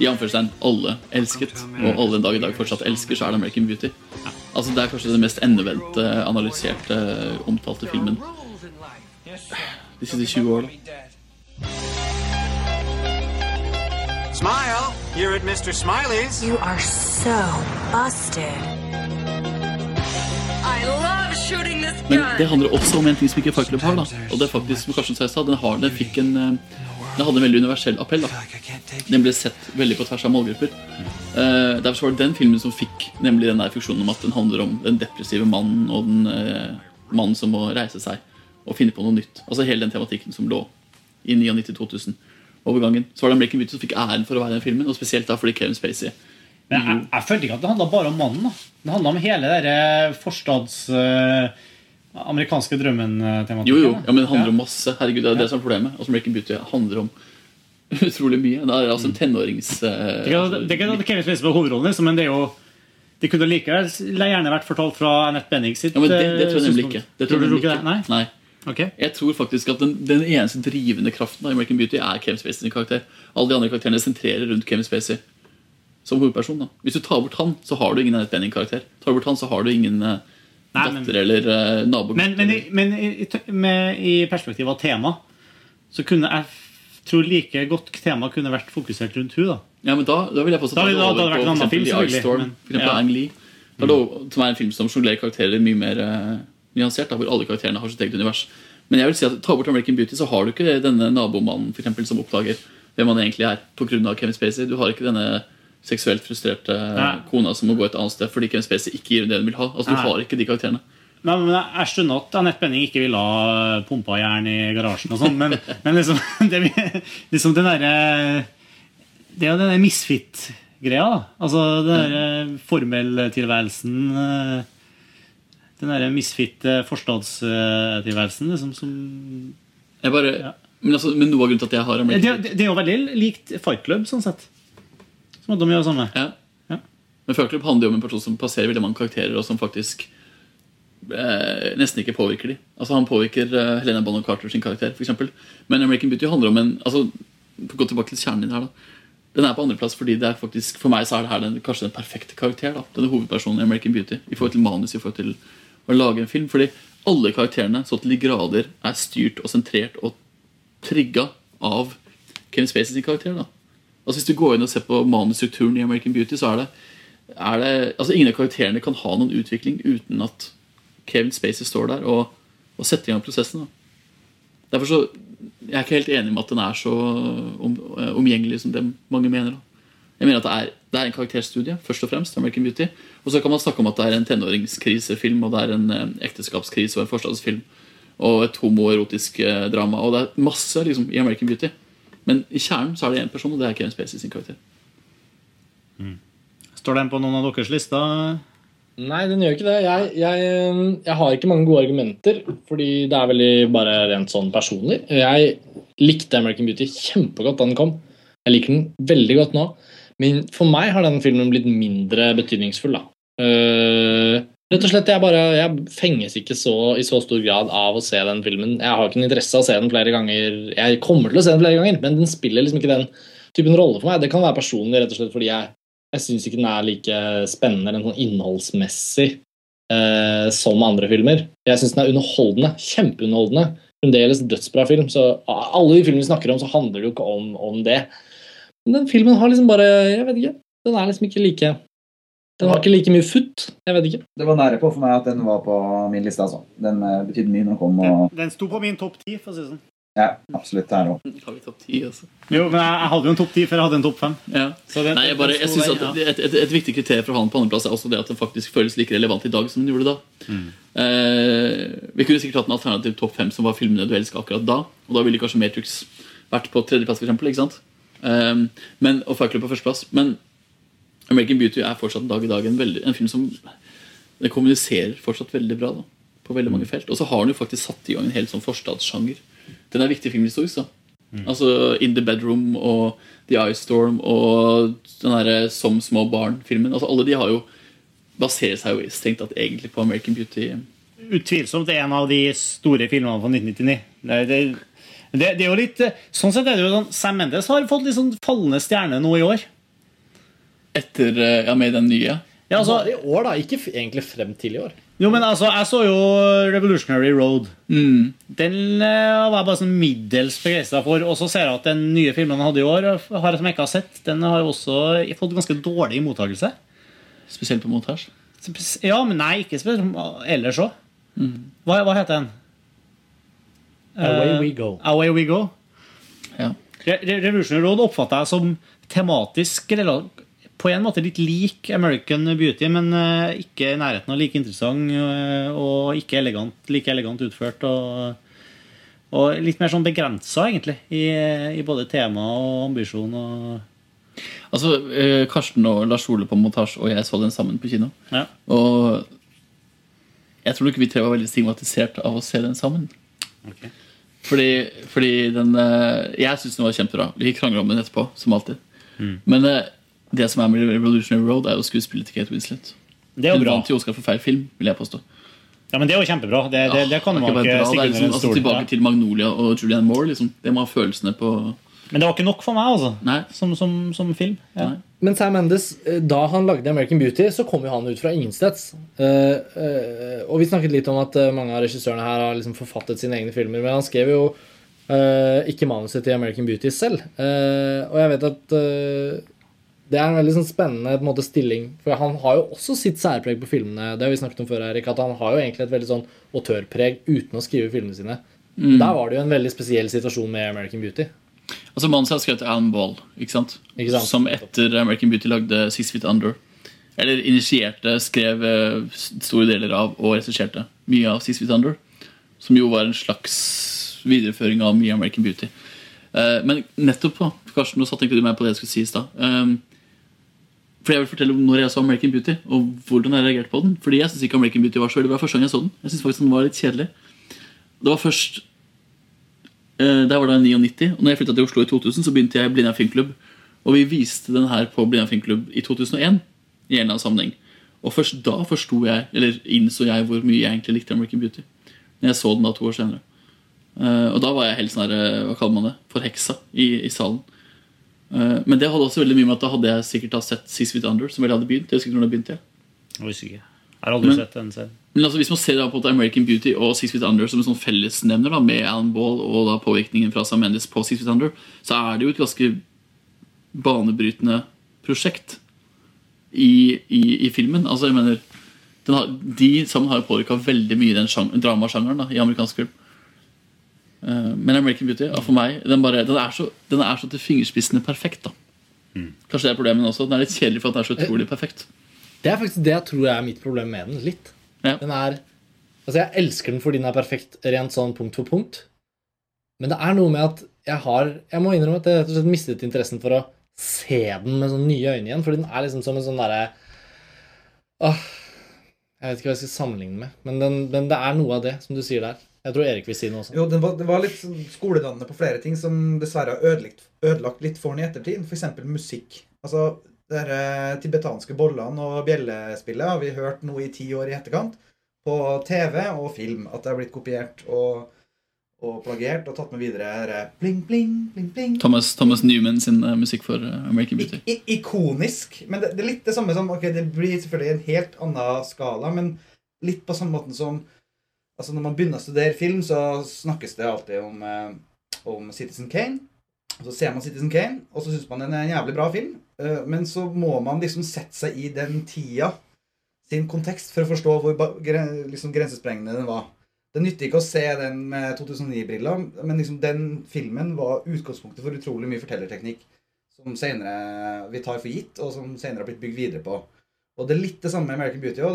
i anførselstegn alle elsket, og alle en dag i dag fortsatt elsker, så er det American Beauty. Altså Det er kanskje den mest endevendte, analyserte, omtalte filmen de siste 20 år. Smile! You're at Mr. Smiley's. You are so busted. I love shooting this Men det handler også om en ting som ikke Fight Club har. da Og det er faktisk, som Karsten sa den, har, den, fikk en, eh, den hadde en veldig universell appell. da Den ble sett veldig på tvers av målgrupper. Uh, derfor var det den filmen som fikk nemlig den der funksjonen om at den handler om den depressive mannen og den uh, mannen som må reise seg og finne på noe nytt. Altså hele den tematikken som lå i 99-2000 overgangen. Så var det American Beauty som fikk æren for å være den filmen, og spesielt da fordi Kevin Spacey Men jeg, jeg følte ikke at det handla bare om mannen. da Det handla om hele den forstads... Uh, amerikanske drømmen-tematikken. Jo, jo, ja, men det handler om masse. Herregud, Det er det som er problemet. Altså, American Beauty handler om utrolig mye. Det er altså en tenårings... Uh, Det er ikke det er ikke Kevin Spacey på hovedrollen, liksom, men det er jo det kunne likevel gjerne vært fortalt fra Annette Benning sitt Ja, men det, det tror jeg nemlig ikke. Det tror tror du ikke det? Nei? Nei. Jeg tror faktisk at den, den eneste drivende kraften av American Beauty er Kevin Spacey sin karakter. Alle de andre karakterene sentrerer rundt Kevin Spacey som hovedperson. da Hvis du tar bort han, så har du ingen Annette Benning-karakter. Tar du bort han, så har du ingen uh, Nei, men- datter eller uh, nabo. Men, men, men i, med, i perspektiv av tema så kunne jeg tror like godt tema kunne vært fokusert rundt hun da Ja, men da, da vil jeg påstå at det hadde vært en annen film, selvfølgelig, Storm, men- for eksempel ja. Ang Lee. Da er Som er en film som sjonglerer karakterer mye mer eh, nyansert. Da, hvor alle karakterene har sitt eget univers. Men jeg vil si at ta bort American Beauty, så har du ikke denne nabomannen for eksempel, som oppdager hvem han egentlig er pga. Kevin Spacey. Du har ikke denne seksuelt frustrerte Nei. kona som må gå et annet sted fordi Kevin Spacey ikke gir det hun vil ha. Altså, Du Nei. har ikke de karakterene. Men, men jeg, skjønner at Annette Benning ikke ville ha pumpa jern i garasjen og sånn, men, men liksom, det, liksom den derre Det er jo den der misfit-greia. Altså den derre formeltilværelsen eh, Den derre misfitte forstadstilværelsen liksom, som Jeg bare, men, altså, men noe av grunnen til at jeg har en American det, det er jo veldig likt Fight Club, sånn sett. Som at de gjør det samme. Ja. Men Fight Club handler jo om en person som passerer veldig mange karakterer, og som faktisk eh, nesten ikke påvirker de. Altså Han påvirker eh, Helena Bonham Carter sin karakter, eksempel. Men American Beauty handler om en altså, Gå tilbake til kjernen din her, da. Den er på andreplass fordi det er faktisk for meg så er det her den, kanskje den perfekte karakter. da Denne hovedpersonen i American Beauty i forhold til manus, i forhold til å lage en film. Fordi alle karakterene så til de grader er styrt og sentrert og trigga av Kevin Spacey sin karakter. da Altså Hvis du går inn og ser på manusstrukturen i American Beauty, så er det, er det altså Ingen av karakterene kan ha noen utvikling uten at Kevin Spacey står der og, og setter i gang prosessen. Da. Derfor så Jeg er ikke helt enig med at den er så om, omgjengelig som det mange mener. Da. Jeg mener at det er, det er en karakterstudie, først og fremst. American Beauty Og så kan man snakke om at det er en tenåringskrisefilm, og det er en eh, ekteskapskrise og en forstadsfilm. Og et homoerotisk eh, drama. Og det er masse liksom, i American Beauty. Men i kjernen så er det én person, og det er Kevin Spacey sin karakter. Står den på noen av deres lister? Nei, den gjør ikke det. Jeg, jeg, jeg har ikke mange gode argumenter, fordi det er veldig bare rent sånn personlig. Jeg likte American Beauty kjempegodt da den kom. Jeg liker den veldig godt nå. Men for meg har den filmen blitt mindre betydningsfull. da. Uh, rett og slett, Jeg bare, jeg fenges ikke så, i så stor grad av å se den filmen. Jeg har ikke en interesse av å se den flere ganger. Jeg kommer til å se den flere ganger, men den spiller liksom ikke den typen rolle for meg. Det kan være personlig, rett og slett fordi jeg jeg syns ikke den er like spennende sånn innholdsmessig uh, som andre filmer. Jeg syns den er underholdende. Kjempeunderholdende. Fremdeles dødsbra film. Så alle de filmene vi snakker om, så handler det jo ikke om, om det. Men den filmen har liksom bare Jeg vet ikke. Den er liksom ikke like Den har ikke like mye futt. Jeg vet ikke. Det var nære på for meg at den var på min liste. altså. Den eh, betydde mye når den kom. og... Den sto på min topp ti, for å si det sånn. Ja, absolutt. Det er ti, altså? Jo, men jeg, jeg hadde jo en topp ti før jeg hadde en topp fem. Ja. Nei, jeg, bare, jeg synes ja. at et, et, et viktig kriterium for å ha den på andreplass er også det at den faktisk føles like relevant i dag som den gjorde da. Eh, vi kunne sikkert hatt en alternativ topp fem som var filmene du elsker akkurat da. Og da ville kanskje Matrix vært på tredjeplass, for eksempel, ikke sant? Eh, men, og Fight Club på førsteplass. Men American Beauty er fortsatt dag i dag en, veldig, en film som den kommuniserer fortsatt veldig bra. da På veldig mange felt. Og så har den jo faktisk satt i gang en helt sånn forstadssjanger. Den er viktig filmhistorisk. da Altså In the Bedroom og The Ice Storm og den derre Som små barn-filmen. Altså Alle de har jo baserer seg jo strengt tatt egentlig på American Beauty. Utvilsomt en av de store filmene fra 1999. Det, er, det, det, det er jo litt Sånn sett er det jo sånn Sam Mendes har fått litt sånn fallende stjerne nå i år. Etter eh, Ja, med den nye. Ja, altså, i år, da. Ikke egentlig frem til i år. jo, men altså, Jeg så jo Revolutionary Road. Mm. Den uh, var jeg bare sånn middels begeistra for. Og så ser jeg at den nye filmen han hadde i år, har jeg som jeg ikke har sett, den har jo også fått ganske dårlig mottakelse. Spesielt på montasje. Ja, men nei, ikke spesielt ellers òg. Hva, hva heter den? Away Eh, We Go. Away We Go. Ja. Re Re Revolutionary Road oppfatter jeg som tematisk på en måte litt lik American Beauty, men eh, ikke i nærheten av like interessant eh, og ikke elegant, like elegant utført. Og, og litt mer sånn begrensa, egentlig, i, i både tema og ambisjon. Og Altså, Karsten og Lars Ole på montasje og jeg så den sammen på kino. Ja. Og jeg tror ikke vi tre var veldig stigmatisert av å se den sammen. Fordi, fordi den eh, Jeg syns den var kjempebra. Vi krangla om den etterpå, som alltid. Mm. Men eh, det som er med Revolutionary Road, er jo skuespillet til Kate Winslet. Det er jo Hun bra. vant jo Oscar for feil film, vil jeg påstå. Ja, men det er jo kjempebra. Det, det, det kan er man ikke stikke under liksom, altså. Tilbake til Magnolia og Julianne Moore. Liksom. Det må ha følelsene på Men det var ikke nok for meg, altså. Som, som, som film. Ja. Men Sam Mendes, eh, da han lagde American Beauty, så kom jo han ut fra ingensteds. Eh, eh, og vi snakket litt om at mange av regissørene her har liksom forfattet sine egne filmer. Men han skrev jo ikke manuset til American Beauty selv. Og jeg vet at det er en veldig sånn spennende en måte, stilling. For han har jo også sitt særpreg på filmene. Det har vi snakket om før, Erik, at Han har jo egentlig et veldig sånn autørpreg uten å skrive filmene sine. Mm. Der var det jo en veldig spesiell situasjon med American Beauty. Altså Manuset er skrevet av Alan Ball, ikke sant? Ikke sant? som etter American Beauty lagde Six Feet Under. Eller initierte, skrev eh, store deler av og regisserte mye av Six Feet Under. Som jo var en slags videreføring av mye American Beauty. Eh, men nettopp, da, Karsten, nå satte du meg på det jeg skulle si i stad. Um, for jeg vil fortelle om når jeg så American Beauty, og hvordan jeg reagerte på den. Fordi jeg synes ikke American Beauty var så veldig bra første gang jeg så den. Jeg synes faktisk den var litt kjedelig. Det var først eh, var var i 99, og når jeg flytta til Oslo i 2000, så begynte jeg i Blindern filmklubb. Og vi viste den her på Blindern filmklubb i 2001 i en eller annen sammenheng. Og først da forsto jeg, eller innså jeg hvor mye jeg egentlig likte American Beauty. Når jeg så den da to år senere. Eh, og da var jeg helt sånn eh, hva kaller man det, forheksa i, i salen. Men det hadde også veldig mye med at da hadde jeg sikkert da sett Six Feet Under, som vel hadde begynt. Jeg husker ikke når det begynte. Jeg husker ikke. Har aldri Men- sett den selv. Men altså, hvis man ser da på American Beauty og Six Feet Under som en sånn fellesnevner da, med Alan Ball og da påvirkningen fra Sam Mendes på Six Feet Under, så er det jo et ganske banebrytende prosjekt i, i, i filmen. Altså, jeg mener den har, De sammen har jo påvirka veldig mye den sjang- dramasjangeren da, i amerikansk film. Eh, men American Beauty ja, for meg, den, bare, den, er så, den er så til fingerspissene perfekt. da Kanskje det er problemet også. Den er litt kjedelig for at den er så utrolig perfekt. Det er faktisk det jeg tror er mitt problem med den. Litt. Den er Altså, jeg elsker den fordi den er perfekt rent sånn punkt for punkt. Men det er noe med at jeg har Jeg må innrømme at jeg rett og slett mistet interessen for å se den med sånne nye øyne igjen. fordi den er liksom som en sånn derre Åh, Jeg vet ikke hva jeg skal sammenligne med. Men, den, men det er noe av det, som du sier der. Jeg tror Erik vil si noe også. Jo, det var, den var litt sånn skoledannende på flere ting som dessverre har ødelagt, ødelagt litt for den i ettertid. F.eks. musikk. Altså, de eh, tibetanske bollene og bjellespillet har vi hørt nå i ti år i etterkant. På TV og film. At det har blitt kopiert og, og plagiert og tatt med videre. Eh, bling, bling, bling, bling. Thomas, Thomas Newman sin uh, musikk for American Beauty. I, ikonisk. Men det, det er litt det samme som Ok, det blir selvfølgelig en helt annen skala, men litt på samme måten som Altså Når man begynner å studere film, så snakkes det alltid om, eh, om Citizen Kane. Og så ser man Citizen Kane, og så syns man den er en jævlig bra film. Eh, men så må man liksom sette seg i den tida sin kontekst for å forstå hvor liksom grensesprengende den var. Det nytter ikke å se den med 2009-briller, men liksom den filmen var utgangspunktet for utrolig mye fortellerteknikk som senere vi tar for gitt, og som senere har blitt bygd videre på. Og det er litt det samme med American Beauty òg.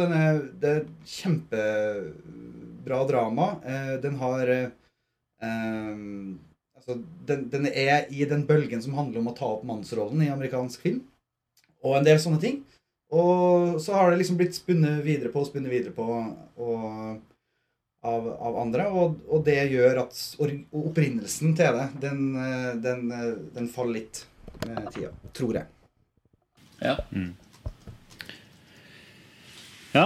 Det er kjempebra drama. Eh, den har eh, altså, den, den er i den bølgen som handler om å ta opp mannsrollen i amerikansk film. Og en del sånne ting. Og så har det liksom blitt spunnet videre på og spunnet videre på og, av, av, andre. Og, og, det gjør at opprinnelsen til det, den, den, den faller litt med tida. Tror jeg. Ja. Mm. Ja.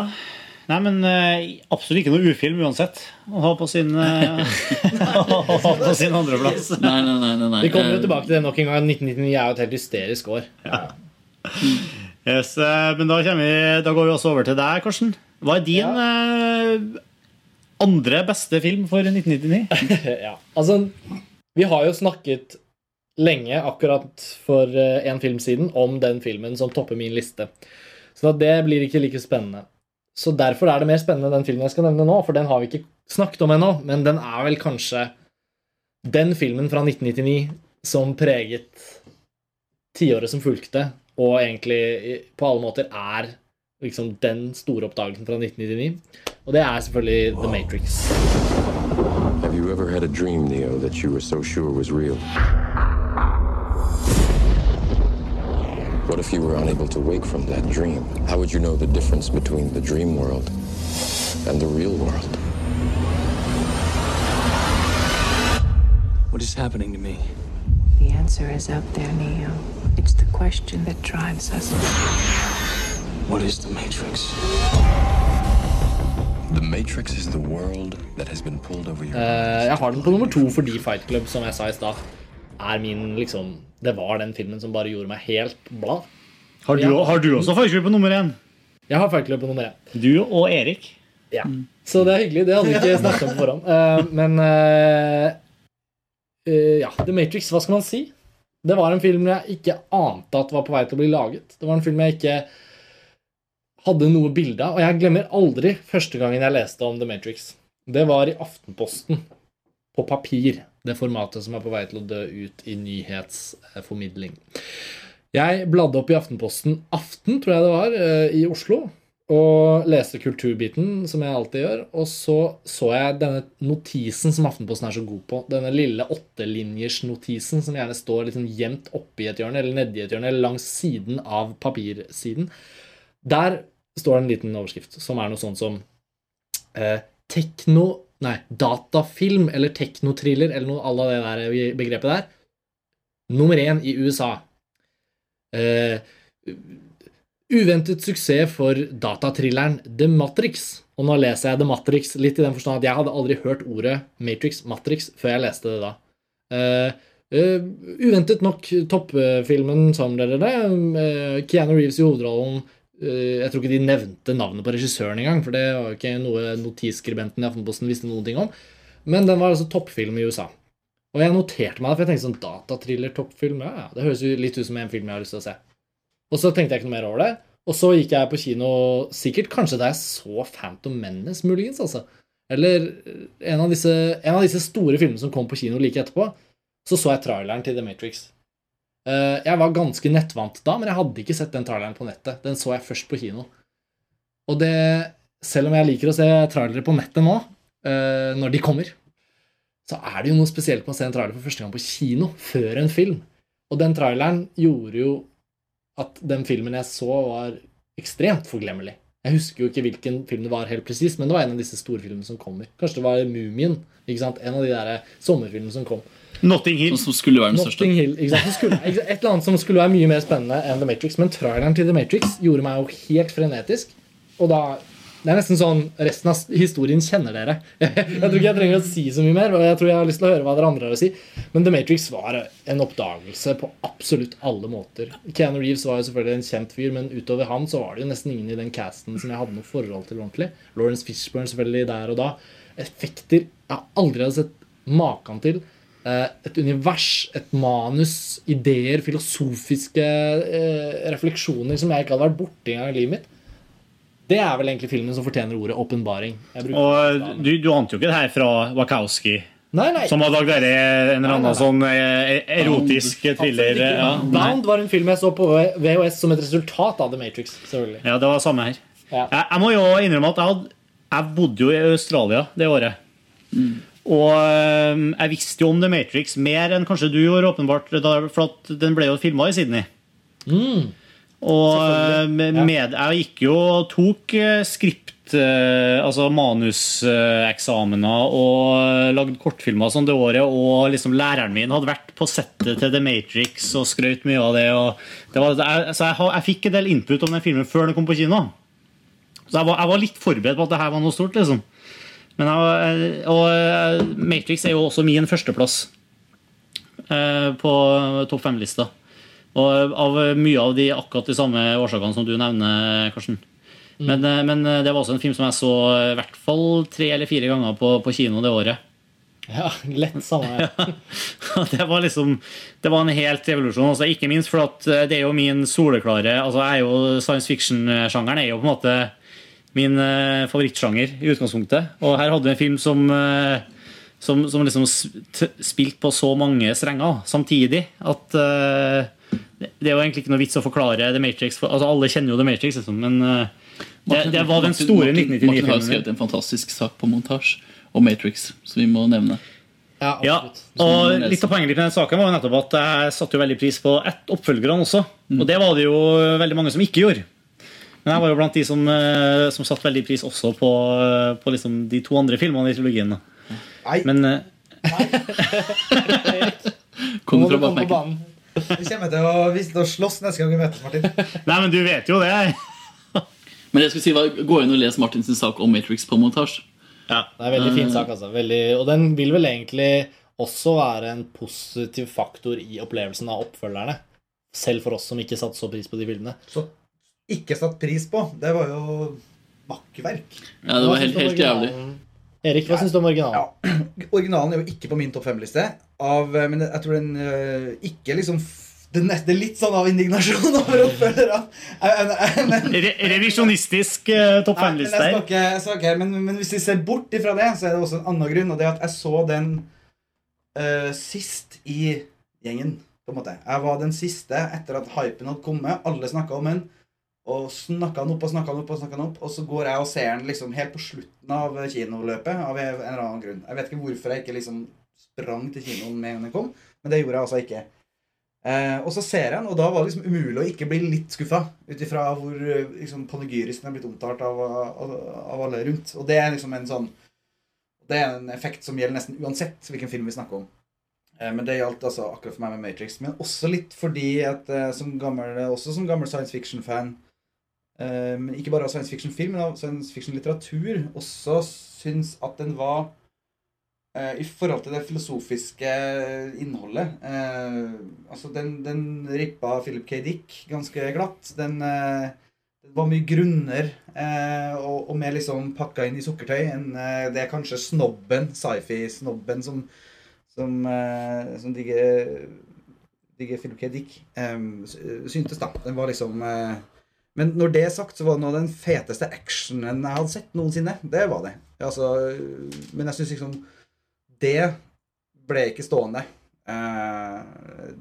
Nei, men uh, absolutt ikke noe ufilm uansett å ha på sin, uh, ha på sin andreplass. Nei, nei, nei, nei, nei. Vi kommer jo tilbake til det nok en gang. 1999 er jo et helt hysterisk år. Ja. Yes, uh, men da, vi, da, går vi også over til deg, Karsten. Hva er din ja. andre beste film for 1999? ja, altså Vi har jo snakket lenge, akkurat for en film siden, om den filmen som topper min liste. Så det blir ikke like spennende. Så derfor er det mer spennende den filmen jeg skal nevne nå, for den har vi ikke snakket om ennå, men den er vel kanskje den filmen fra 1999 som preget tiåret som fulgte, og egentlig på alle måter er liksom den store oppdagelsen fra 1999. Og det er selvfølgelig The Matrix. Have you ever had a dream, Neo, that you were so sure was real? What if you were unable to wake from that dream? How would you know the difference between the dream world and the real world? What is happening to me? The answer is out there, Neo. It's the question that drives us. What is the Matrix? The Matrix is the world that has been pulled over your uh, Jeg har den på nummer to fordi Fight Club, som jeg sa i stad, er min liksom Det var den filmen som bare gjorde meg helt blad. Har du, har du også Fight på nummer én? Jeg har Fight på nummer én. Du og Erik. Ja. Så det er hyggelig. Det hadde vi ikke snakket om på forhånd. Uh, men uh, uh, ja, The Matrix, hva skal man si? Det var en film jeg ikke ante at var på vei til å bli laget. Det var en film jeg ikke hadde noe bilde av. Og jeg glemmer aldri første gangen jeg leste om The Matrix. Det var i Aftenposten. På papir det formatet som er på vei til å dø ut i nyhetsformidling. Jeg bladde opp i Aftenposten Aften, tror jeg det var, eh, i Oslo. Og leste kulturbiten, som jeg alltid gjør. Og så så jeg denne notisen som Aftenposten er så god på. Denne lille åttelinjers-notisen som gjerne står liksom gjemt oppi et hjørne, eller nedi et hjørne, eller langs siden av papirsiden. Der står det en liten overskrift som er noe sånn som eh, Tekno Nei, datafilm eller teknotriller eller noe à det der begrepet der. Nummer én i USA. Uh, uventet suksess for datatrilleren The Matrix. Og nå leser jeg The Matrix litt i den forstand at jeg hadde aldri hørt ordet Matrix Matrix før jeg leste det da. Uh, uh, uventet nok toppfilmen som dere det. Keanu Reeves i hovedrollen. Eh, jeg tror ikke de nevnte navnet på regissøren engang, for det var jo ikke noe notisskribenten i Aftenposten visste noen ting om. Men den var altså toppfilm i USA. Og jeg noterte meg det, for jeg tenkte sånn datatriller-toppfilm ja, Det høres jo litt ut som en film jeg har lyst til å se. Og så tenkte jeg ikke noe mer over det. Og så gikk jeg på kino sikkert kanskje da jeg så Phantom Menace, muligens. altså. Eller en av, disse, en av disse store filmene som kom på kino like etterpå. Så så jeg traileren til The Matrix. Eh, jeg var ganske nettvant da, men jeg hadde ikke sett den traileren på nettet. Den så jeg først på kino. Og det Selv om jeg liker å se trailere på nettet nå, eh, når de kommer, så er det jo noe spesielt med å se en trailer for første gang på kino før en film. Og den traileren gjorde jo at den filmen jeg så, var ekstremt forglemmelig. Jeg husker jo ikke hvilken film det var helt precis men det var en av disse storfilmene som kommer. Kanskje det var Mumien. ikke sant? En av de der sommerfilmene som kom. Notting Hill. Som skulle være den største. Hill, skulle, et eller annet som skulle være mye mer spennende enn The Matrix. Men traileren til The Matrix gjorde meg jo helt frenetisk. Og da det er nesten sånn Resten av historien kjenner dere. Jeg, tror ikke jeg trenger å si så mye mer. Og jeg tror jeg har lyst til å høre hva dere andre har å si Men The Matrix var en oppdagelse på absolutt alle måter. Keanu Reeves var jo selvfølgelig en kjent fyr, men utover han så var det jo nesten ingen i den casten som jeg hadde noe forhold til ordentlig. Lawrence Fishburne selvfølgelig der og da. Effekter jeg aldri hadde sett maken til. Eh, et univers, et manus, ideer, filosofiske eh, refleksjoner som jeg ikke hadde vært borti engang i livet mitt. Det er vel egentlig filmen som fortjener ordet åpenbaring. Og du, du ante jo ikke det her fra Wachowski, Nei, nei. som har lagd en eller Nei, nei, annen sånn eh, erotisk thriller. Ja. Bound var en film jeg så på VHS som et resultat av The Matrix. selvfølgelig ja, det var samme her. Ja. Jeg, jeg må jo innrømme at jeg, hadde, jeg bodde jo i Australia det året. Og eh, jeg visste jo om The Matrix mer enn kanskje du gjorde, åpenbart, for den ble jo filma i Sydney. Og eh, med, jeg gikk jo og tok eh, skript, eh, altså manuseksamener og lagde kortfilmer sånn det året. Og liksom læreren min hadde vært på settet til The Matrix og skrøt mye av det. Og det var, så jeg, jeg fikk en del input om den filmen før den kom på kino. Så jeg var, jeg var litt forberedt på at det her var noe stort. liksom Men jeg, Og eh, Matrix er jo også min førsteplass eh, på topp fem-lista. Og av mye av de akkurat de samme årsakene som du nevner, Karsten. Men, mm. men det var også en film som jeg så i hvert fall tre eller fire ganger på, på kino det året. Ja, lett samme ja, det var liksom Det var en helt revolusjon. Også. ikke minst for at eh, det er jo min soleklare altså jeg er jo Science fiction-sjangeren er jo på en måte min uh, favorittsjanger i utgangspunktet. Og her hadde vi en film som uh, som, som liksom spilte på så mange strenger samtidig at uh, det er jo egentlig ikke noe vits å forklare The Matrix. For, altså Alle kjenner jo The Matrix, liksom, men det, det var den store 1999-filmen. Martin har 1999-filmen. skrevet en fantastisk sak på montasje om Matrix, som vi må nevne. Ja, og litt av poenget med den saken var jo nettopp at jeg satte jo veldig pris på ett oppfølgerne også. Og det var det jo veldig mange som ikke gjorde. Men jeg var jo blant de som, eh, som satte veldig pris også på, eh, på liksom de to andre filmene i trilogien. da. Men eh, du fra bakbenken. Vi kommer til å, vise til å slåss neste gang vi møtes, Martin. Nei, men du vet jo det. Men det jeg skulle si var, Gå inn og les Martins sak om Matrix på montasje. Det er en veldig fin sak, altså. Veldig, og den vil vel egentlig også være en positiv faktor i opplevelsen av oppfølgerne. Selv for oss som ikke satte så pris på de filmene. Så ikke satt pris på. Det var jo makkverk. Ja, det var helt, helt jævlig. Erik, hva syns du om originalen? Originalen er jo ikke på min topp fem-liste. Eh, Men jeg tror den eh, ikke liksom det er litt sånn av indignasjon over å men- Re revisjonistisk uh, topp fem-liste jeg her. skal ikke, jeg skal ikke men, men hvis vi ser bort ifra det, så er det også en annen grunn. Og det er at jeg så den uh, sist i gjengen. på en måte. Jeg var den siste etter at hypen hadde kommet. Alle snakka om den. Og snakka han opp og snakka han opp, og snakka han opp. Og så går jeg og ser den liksom helt på slutten av kinoløpet av en eller annen grunn. Jeg vet ikke hvorfor jeg ikke liksom sprang til kinoen med en gang den kom, men det gjorde jeg altså ikke. Eh, og så ser jeg den, og da var det liksom umulig å ikke bli litt skuffa. Ut ifra hvor eh, liksom, panegyrisk er blitt omtalt av, av, av alle rundt. Og det er liksom en sånn Det er en effekt som gjelder nesten uansett hvilken film vi snakker om. Eh, men det gjaldt altså akkurat for meg med Matrix. Men også litt fordi at eh, som gammel, også som gammel science fiction-fan Men ikke bare av science fiction-film, men av science fiction-litteratur også syns at den var eh, i forhold til det filosofiske innholdet eh, Altså, den, den rippa Philip K. Dick ganske glatt. Den, eh, det var mye grunner eh, og, og mer liksom pakka inn i sukkertøy enn eh, det er kanskje snobben, sci-fi-snobben, som, som, eh, som digger, digger Philip K. Dick, eh, syntes, da. Den var liksom eh, Men når det er sagt, så var det noe av den feteste actionen jeg hadde sett noensinne. Det var det. Altså, men jeg syns liksom Det ble ikke stående. Eh,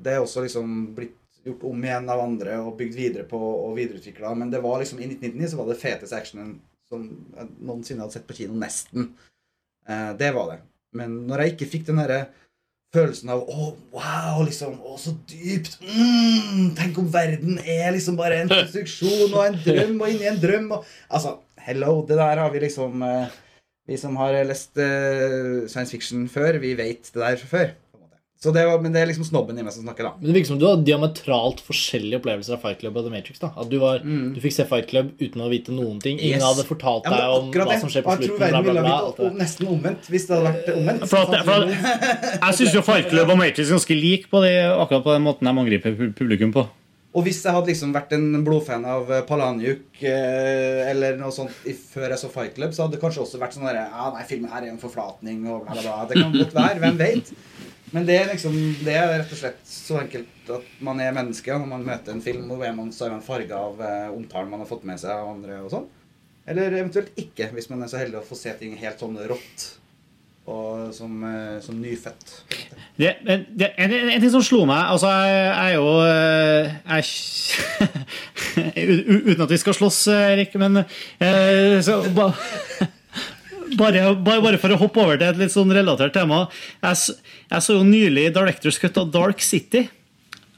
det er også liksom blitt gjort om igjen av andre og bygd videre på og videreutvikla. Men det var liksom i 1999 så var det feteste actionen som jeg noensinne hadde sett på kino. Nesten. Eh, det var det. Men når jeg ikke fikk den derre følelsen av å, wow, liksom, å, så dypt mm, Tenk om verden er liksom bare en konstruksjon og en drøm og inni en drøm og Altså, hello, det der har vi liksom eh, Vi som har lest eh, science fiction før, vi vet det der fra før. Så det var, men det er liksom snobben i meg som snakker, da. Men Det virker som du har diametralt forskjellige opplevelser av Fight Club og The Matrix. da At Du, var, du fikk se Fight Club uten å vite noen ting. Ingen Yes. hadde fortalt Ja, men deg om akkurat hva det. som skjer på Og jeg tror slutten. Bla, verden bla, ville bla, ha alt blitt det. nesten omvendt hvis det hadde vært omvendt. For at, for at, jeg syns jo Fight Club og Matrix er ganske lik på det, akkurat på den måten de angriper pu- publikum på. Og hvis jeg hadde liksom vært en blodfan av eh, Palahniuk eh, eller noe sånt i, før jeg så Fight Club, så hadde det kanskje også vært sånn derre Ja, nei, filmen her er en forflatning og bla, bla, bla. Det kan godt være. Hvem vet? Men det liksom Det er rett og slett så enkelt at man er menneske. og Når man møter en film, og er man, så er man farga av eh, omtalen man har fått med seg av andre og sånn. Eller eventuelt ikke, hvis man er så heldig å få se ting helt sånn rått. Og som, eh, som nyfødt. Det, det, en, en ting som slo meg altså Jeg jeg er jo eh, jeg, Uten at vi skal slåss, Erik, men eh, så, ba, bare, bare, bare for å hoppe over til et litt sånn relatert tema. Jeg, jeg så jo nylig Directors Cut av Dark City.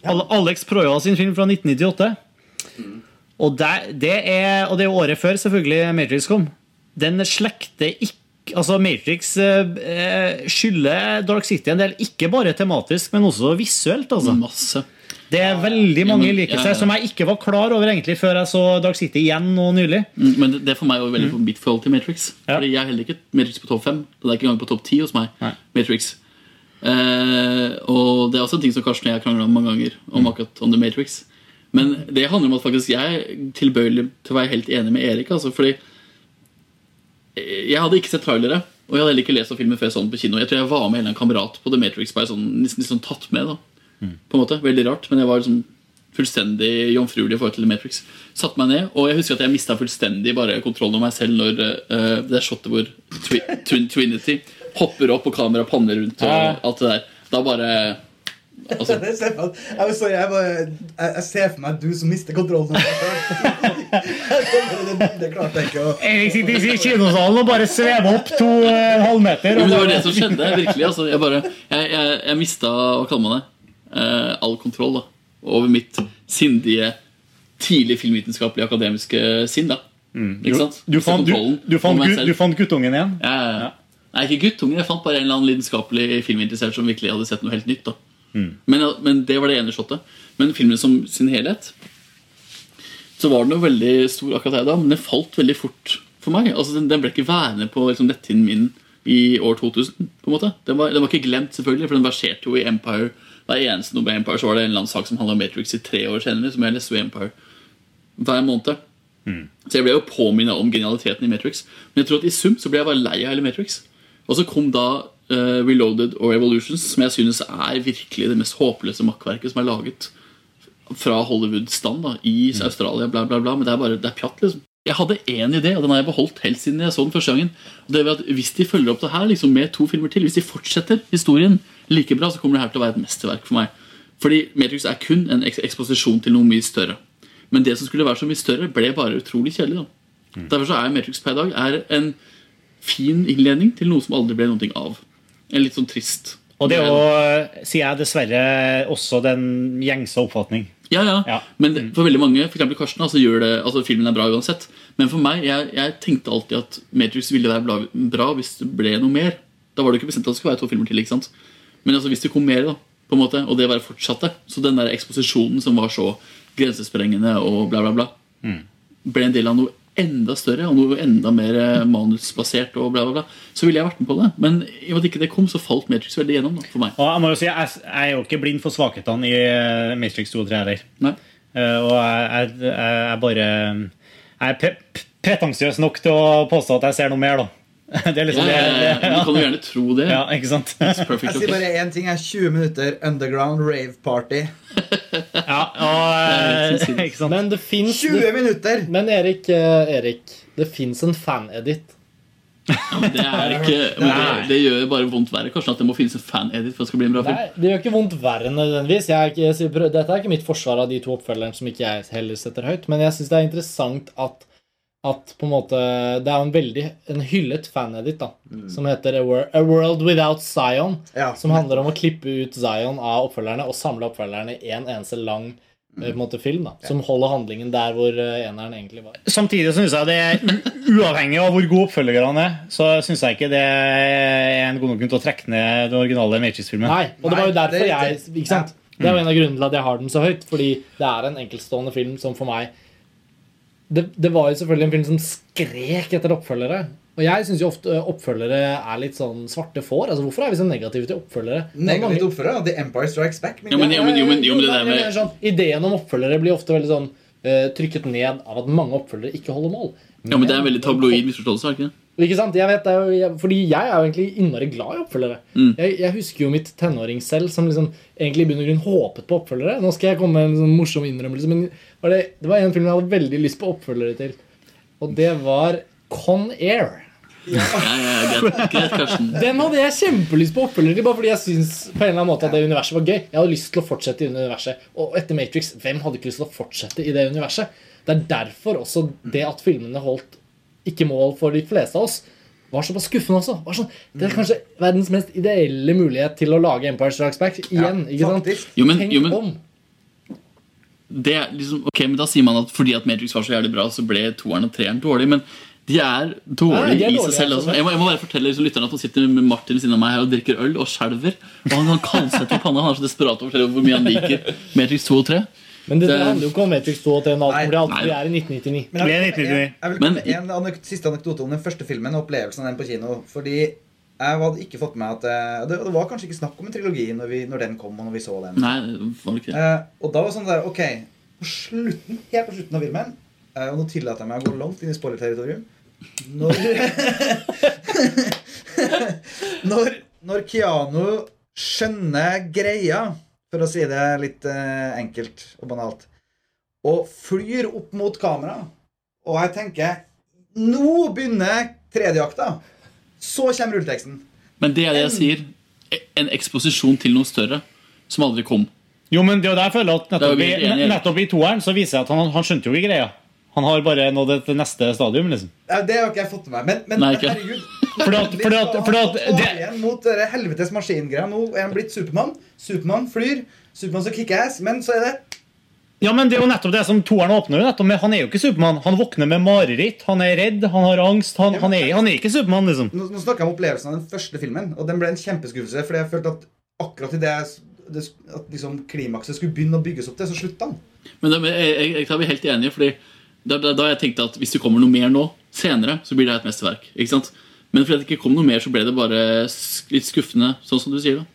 Ja. Alex Proja sin film fra 1998. Og det, det, er, og det er året før selvfølgelig Matrix kom. Den slekter ikke Altså Matrix eh, skylder Dark City en del, ikke bare tematisk, men også visuelt. Altså. Masse. Det er veldig Ja, mange men- liker ja, ja. som jeg ikke var klar over egentlig før jeg så Dark City igjen nå nylig. Mm, Men det, er for meg jo veldig mitt forhold til Matrix. Fordi Jeg er heller ikke Matrix på topp fem. Det er ikke engang på topp ti hos meg. Matrix eh, Og det er også en ting som Karsten og jeg krangla om mange ganger. Om akkurat om The Matrix Men det handler om at faktisk jeg er tilbøyelig til å være helt enig med Erik. Altså, fordi jeg hadde ikke sett trailere, og jeg hadde heller ikke lest filmen før jeg så den på kino. Jeg tror jeg var med en eller kamerat på The Matrix, bare sånn, nesten, nesten tatt med. da På en måte, Veldig rart, men jeg var liksom fullstendig jomfruelig i forhold til Matrix. Satte meg ned, og jeg husker at jeg mista fullstendig bare kontrollen over meg selv når uh, det shotet hvor twi Twin Trinity hopper opp og kamera panner rundt og alt det der. Da bare altså, Det ser for jeg, sorry, jeg, bare, jeg, jeg ser for meg du som mister kontrollen. over deg selv. det klarte jeg ikke å Erik sitter i kinosalen og bare svever opp to eh, halvmeter. Det var det som skjedde. virkelig altså, Jeg, bare, jeg, jeg, jeg mista hva kaller man det, eh, all kontroll da, over mitt sindige, tidlig filmvitenskapelige akademiske sinn. da Ikke sant? Du fant, du, du, fant, du fant guttungen igjen? Ja, ja, ja. Nei, ikke guttungen. Jeg fant bare en eller annen lidenskapelig filminteressert som virkelig hadde sett noe helt nytt. da men, men det var det ene shotet. Men filmen som sin helhet Så var den jo veldig stor akkurat her da, men den falt veldig fort for meg. Altså Den, den ble ikke værende på liksom, netthinnen min i år 2000. på en måte Den var, den var ikke glemt, selvfølgelig, for den verserte jo i Empire. Hver eneste noe med Empire Så var det en eller annen sak som handla om Matrix i tre år senere. Som jeg leste ved Empire hver måned. Så jeg ble jo påminnet om genialiteten i Matrix. Men jeg tror at i sum så ble jeg bare lei av hele Matrix. Og så kom da uh, Reloaded og Revolutions, som jeg synes er virkelig det mest håpløse makkverket som er laget fra Hollywood-stand i Australia. bla bla bla, Men det er bare det er pjatt. liksom Jeg hadde én idé, og den har jeg beholdt helt siden jeg så den første gangen. Og det er at Hvis de følger opp det her liksom med to filmer til, hvis de fortsetter historien like bra, så kommer det her til å være et mesterverk for meg. Fordi Matrix er kun en eks eksposisjon til noe mye større. Men det som skulle være så mye større, ble bare utrolig kjedelig. da Derfor så er Matrix per dag er en fin innledning til noe som aldri ble noe av. En litt sånn trist Og det er jo, sier jeg dessverre, også den gjengse oppfatning. Ja, ja. Men det- for veldig mange, eksempel Karsten, altså, det, altså, filmen er bra uansett. Men for meg, jeg, jeg tenkte alltid at Matrix ville være bra hvis det ble noe mer. Da var det ikke bestemt at det skulle være to filmer til. ikke sant? Men altså, hvis det kom mer, da, på en måte, og det bare fortsatte Så den der eksposisjonen som var så grensesprengende og bla, bla, bla, ble en del av noe enda større og noe enda mer eh, manusbasert, og bla, bla, bla, så ville jeg vært med på det. Men i og med at ikke det kom, så falt Matrix veldig gjennom da, for meg. Og jeg må jo si, jeg, er jo ikke blind for svakhetene i eh, Matrix 2 og 3 heller. Eh, og jeg er bare Jeg er pre pretensiøs nok til å påstå at jeg ser noe mer, da. Det er liksom Ja, ja, ja, ja. Du kan jo gjerne tro det. Ja, ikke sant? Jeg sier bare én ting. er 20 minutter underground rave party. Ja, og, eh, ikke sant? Men det fins 20 minutter! Men Erik, eh, Erik det fins en fan-edit. Det, er ikke, men det, det gjør bare vondt verre kanskje at det må finnes en fan-edit for at det skal bli en bra film. Nei, det gjør ikke vondt verre nødvendigvis. Jeg er ikke, jeg dette er ikke mitt forsvar av de to oppfølgerne som ikke jeg heller setter høyt, men jeg syns det er interessant at, at på en måte Det er en veldig en hyllet fanedit, da som heter A World Without Zion. Som handler om å klippe ut Zion av oppfølgerne og samle oppfølgerne i en eneste lang mm. på en måte, film. da Som holder handlingen der hvor eh, eneren egentlig var. Samtidig syns jeg det er uavhengig av hvor gode oppfølgerne er, så syns jeg ikke det er en god nok grunn til å trekke ned den originale Matrix-filmen. Nei, og det var jo derfor jeg ikke sant? Det er jo en av grunnene til at jeg har den så høyt. Fordi det er en enkeltstående film som for meg det, det var jo selvfølgelig en film som skrek etter oppfølgere. Og jeg syns jo ofte oppfølgere er litt sånn svarte får. Altså Hvorfor er vi så negative til oppfølgere? Er Negativt oppfølgere, The Empire Strikes Back. Ja, men- jo, men- jo, men- jo, men det der med- sånn, Ideen om oppfølgere blir ofte veldig sånn uh, trykket ned av at mange oppfølgere ikke holder mål. Ja, men Det er en veldig tabloid misforståelse. ikke det? Ikke sant? Jeg vet, det er jo, jeg, fordi jeg er jo egentlig innmari glad i oppfølgere. Mm. Jeg, jeg husker jo mitt tenåring selv som liksom egentlig i bunn og grunn håpet på oppfølgere. Nå skal jeg komme med en sånn morsom innrømmelse, men var det, det var en film jeg hadde veldig lyst på oppfølgere til. og det var Con Air. Ja, ja, ja. Den hadde jeg kjempelyst på oppfølger til, bare fordi jeg syns på en eller annen måte at det universet var gøy. Jeg hadde lyst til å fortsette i det universet. Og etter Matrix, hvem hadde ikke lyst til å fortsette i det universet? Det er derfor også det at filmene holdt ikke mål for de fleste av oss, var såpass skuffende også. Var sånn, det er kanskje verdens mest ideelle mulighet til å lage Empire Strikes Back igjen. ikke sant? Jo, men- Tenk jo, men- om. Det er liksom, ok, men Da sier man at fordi at Matrix var så jævlig bra, så ble toeren og treeren dårlig. Men de er dårlige Nei, de er i seg selv. altså. Jeg, må, jeg må bare fortelle liksom, lytterne at han sitter med Martin ved siden av meg her og drikker øl og skjelver. Og han, han kaldsvetter i panna. Han er så desperat over å fortelle hvor mye han liker Matrix 2 og 3. Men det, det Det- handler jo ikke om Matrix 2 og 3 nå, Nei. alt Nei. vi er i 1999. Men jeg jeg, Det komme 1999. en, jeg vil komme med en anek siste anekdote om den første filmen og opplevelsen av den på kino. Fordi jeg hadde ikke fått med at eh, Det, det var kanskje ikke snakk om en trilogi når, vi, når den kom. og når vi så den. Nei, det var ikke det. Eh, og da var det sånn der, ok På slutten, helt på slutten av filmen eh, Og nå tillater jeg meg å gå langt inn i spoiler-territorium Når når, når Keanu skjønner greia For å si det litt eh, enkelt og banalt Og flyr opp mot kamera Og jeg tenker Nå begynner tredjeakta Så kommer rulleteksten Men det er det jeg sier. En eksposisjon til noe større som aldri kom. Jo, men det er jo der jeg føler at nettopp i, nettopp i toeren så viser jeg at han, han skjønte jo ikke greia. Han har bare nådd et neste stadium, liksom. Ja, Det har ikke jeg fått med meg. Men, men Nei, herregud. Fordi at- fordi at- fordi at det- igjen mot helvetes maskingreier. Nå er han blitt Supermann. Supermann flyr. Supermann som kickass. Men så er det Ja, men det er jo nettopp det som toeren åpner jo nettopp med. Han er jo ikke Supermann. Han våkner med mareritt, han er redd, han har angst. Han, han, er, han er ikke Supermann, liksom. Nå, nå snakker jeg om opplevelsen av den første filmen, og den ble en kjempeskuffelse. Fordi jeg følte at akkurat i det, at liksom klimakset skulle begynne å bygges opp til, så slutta han. Men det, jeg, jeg, jeg er vi helt enige, fordi da, da, da jeg tenkte at hvis det kommer noe mer nå, senere, så blir det et mesterverk. Ikke sant? Men fordi det ikke kom noe mer, så ble det bare litt skuffende, sånn som du sier. da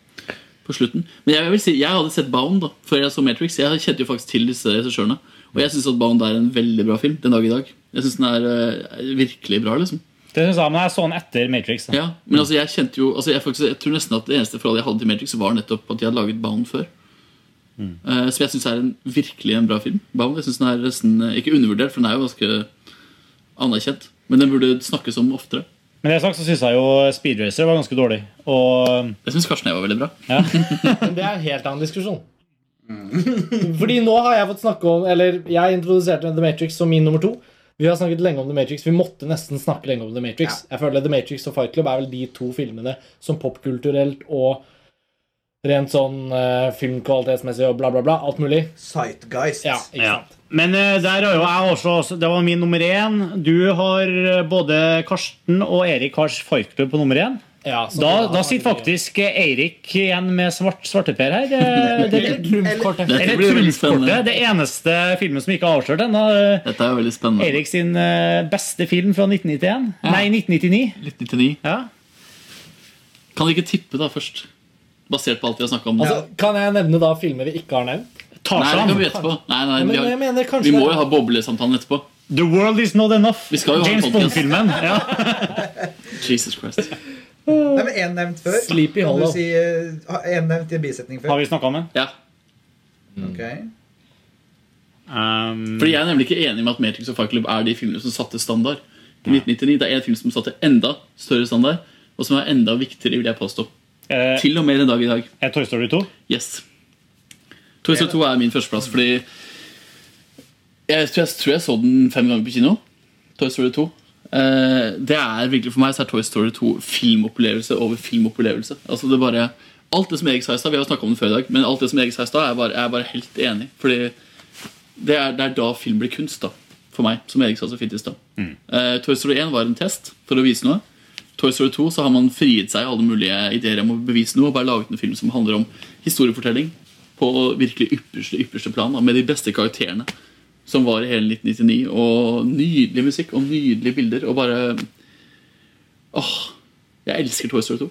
på slutten. Men jeg, vil si, jeg hadde sett Bound da før jeg så Matrix. Jeg kjente jo faktisk til disse regissørene. Og jeg syns Bound er en veldig bra film den dag i dag. Jeg synes den er uh, virkelig bra. liksom Det synes jeg, Men jeg så den etter Matrix. Da. ja, Men altså jeg kjente jo altså jeg, faktisk, jeg tror nesten at det eneste forholdet jeg hadde til Matrix, var nettopp at de hadde laget Bound før. Eh, så jeg syns er en, virkelig en bra film. Bound, jeg synes den er nesten eh, Ikke undervurdert, for den er jo ganske anerkjent. Men den burde snakkes om oftere. Men det sagt så syns jeg jo Speed Racer var ganske dårlig. Og Jeg syns Karsten jeg var veldig bra. Men det er en helt annen diskusjon. Fordi nå har jeg fått snakke om Eller jeg introduserte The Matrix som min nummer to. Vi har snakket lenge om The Matrix. Vi måtte nesten snakke lenge om The Matrix. Jeg føler The Matrix og Fight Club er vel de to filmene som popkulturelt og rent sånn uh, filmkvalitetsmessig og bla, bla, bla. Alt mulig. Sightgeist. Ja, ikke Ja. Men eh, der har jo jeg også, Det var min nummer én. Du har eh, både Karsten og Erik har Fight på nummer én. Ja, så Da, da sitter faktisk eh, Eirik igjen med svart svarteper her. Det, Det, trumfkortet. Dette eller blir veldig trumfkortet. spennende. Det eneste filmen som ikke er avslørt ennå. eh, Dette er veldig spennende. Erik sin eh, beste film fra 1991. Nei, 1999. 1999. Ja. Kan vi ikke tippe da først? Basert på alt vi har snakka om. Altså, kan jeg nevne da filmer vi ikke har nevnt? Nei, det kan vi etterpå. Nei, nei, men vi, har, mener vi må jo ha boblesamtalen etterpå. The World Is Not Enough. Vi skal jo James. Bond-filmen. Ja. Jesus Christ. Nei, men Én nevnt før. Sleepy Hollow. si eh, en nevnt i en bisetning før? Har vi snakka om den? Ja. Ok. Um, Fordi Jeg er nemlig ikke enig med at Matrix og Fight Club er de filmene som satte standard. I 1999 Det er en film som satte enda større standard, og som er enda viktigere, vil jeg påstå. eh, Til og med den dag i dag. er Toy Story 2? Yes. Toy Story 2 er min førsteplass, fordi jeg tror, jeg tror jeg så den fem ganger på kino. Toy Story 2. Eh, det er virkelig For meg så er Toy Story 2 filmopplevelse over filmopplevelse. Altså det bare Alt det som Erik sa i stad, vi har snakket om det før i dag, men alt det som Erik sa i stad, er bare- jeg er bare helt enig. Fordi det er, det er da film blir kunst, da. For meg, som Erik sa så fint i stad. Eh, Toy Story 1 var en test for å vise noe. Toy Story 2 så har man frigitt seg alle mulige ideer om å bevise noe og bare laget en film som handler om historiefortelling på virkelig ypperste, ypperste plan, da, med de beste karakterene som var i hele 1999. Og nydelig musikk og nydelige bilder. Og bare Åh, jeg elsker Toy Story 2.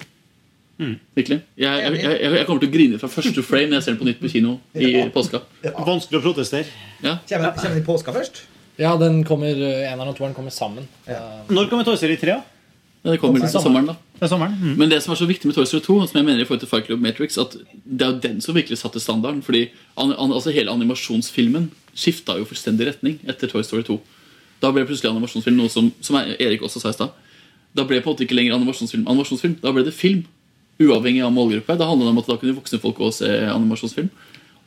Virkelig. Jeg, jeg, jeg, jeg kommer til å grine fra første frame når jeg ser den på nytt på kino i påska. Vanskelig å protestere. Ja. Kommer kommer den i påska først? Ja, den kommer, eh, eneren og toeren kommer sammen. Ja. Når kommer Toy Story 3? da? Ja, det kommer til sommeren, da. Det. Mm. Men det som er så viktig med Toy Story 2, som jeg mener i forhold til Fight Club Matrix, at det er jo den som virkelig satte standarden. Fordi an, an, altså hele animasjonsfilmen skifta jo fullstendig retning etter Toy Story 2. Da ble plutselig animasjonsfilm noe som, som Erik også sa i stad. Da ble på en måte ikke lenger animasjonsfilm animasjonsfilm. Da ble det film. Uavhengig av målgruppe. Da handlet det om at da kunne voksne folk også se animasjonsfilm.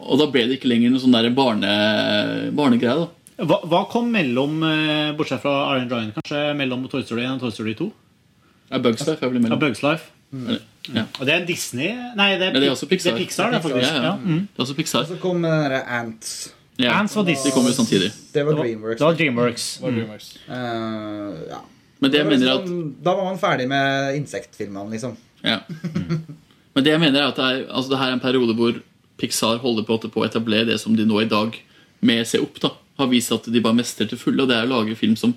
Og da ble det ikke lenger noe sånn der barne, barnegreie. da Hva, hva kom mellom, eh, bortsett fra Iron Giant, kanskje mellom Toy Story 1 og Toy Story 2? Ja, Bugs Life er vel Ja. Bugs Life. Ja. Og det er Disney Nei, det er, Men det er også Pixar. Det er Pixar, det, er faktisk. Ja, ja. Ja, mm. Det er også Pixar. Og så kom uh, Ants. Ja. Ants var Disney. De kom jo samtidig. Det var Det var- Dreamworks. det var Dreamworks. Mm. var Dreamworks. Eh, ja. Men det jeg mener liksom sånn- Da var man ferdig med insektfilmene, liksom. Ja. Men det jeg mener er at det, er, altså det her er en periode hvor Pixar holder på, på å etablere det som de nå i dag, med Se opp, da, har vist at de bare mestrer til fulle. Og det er å lage film som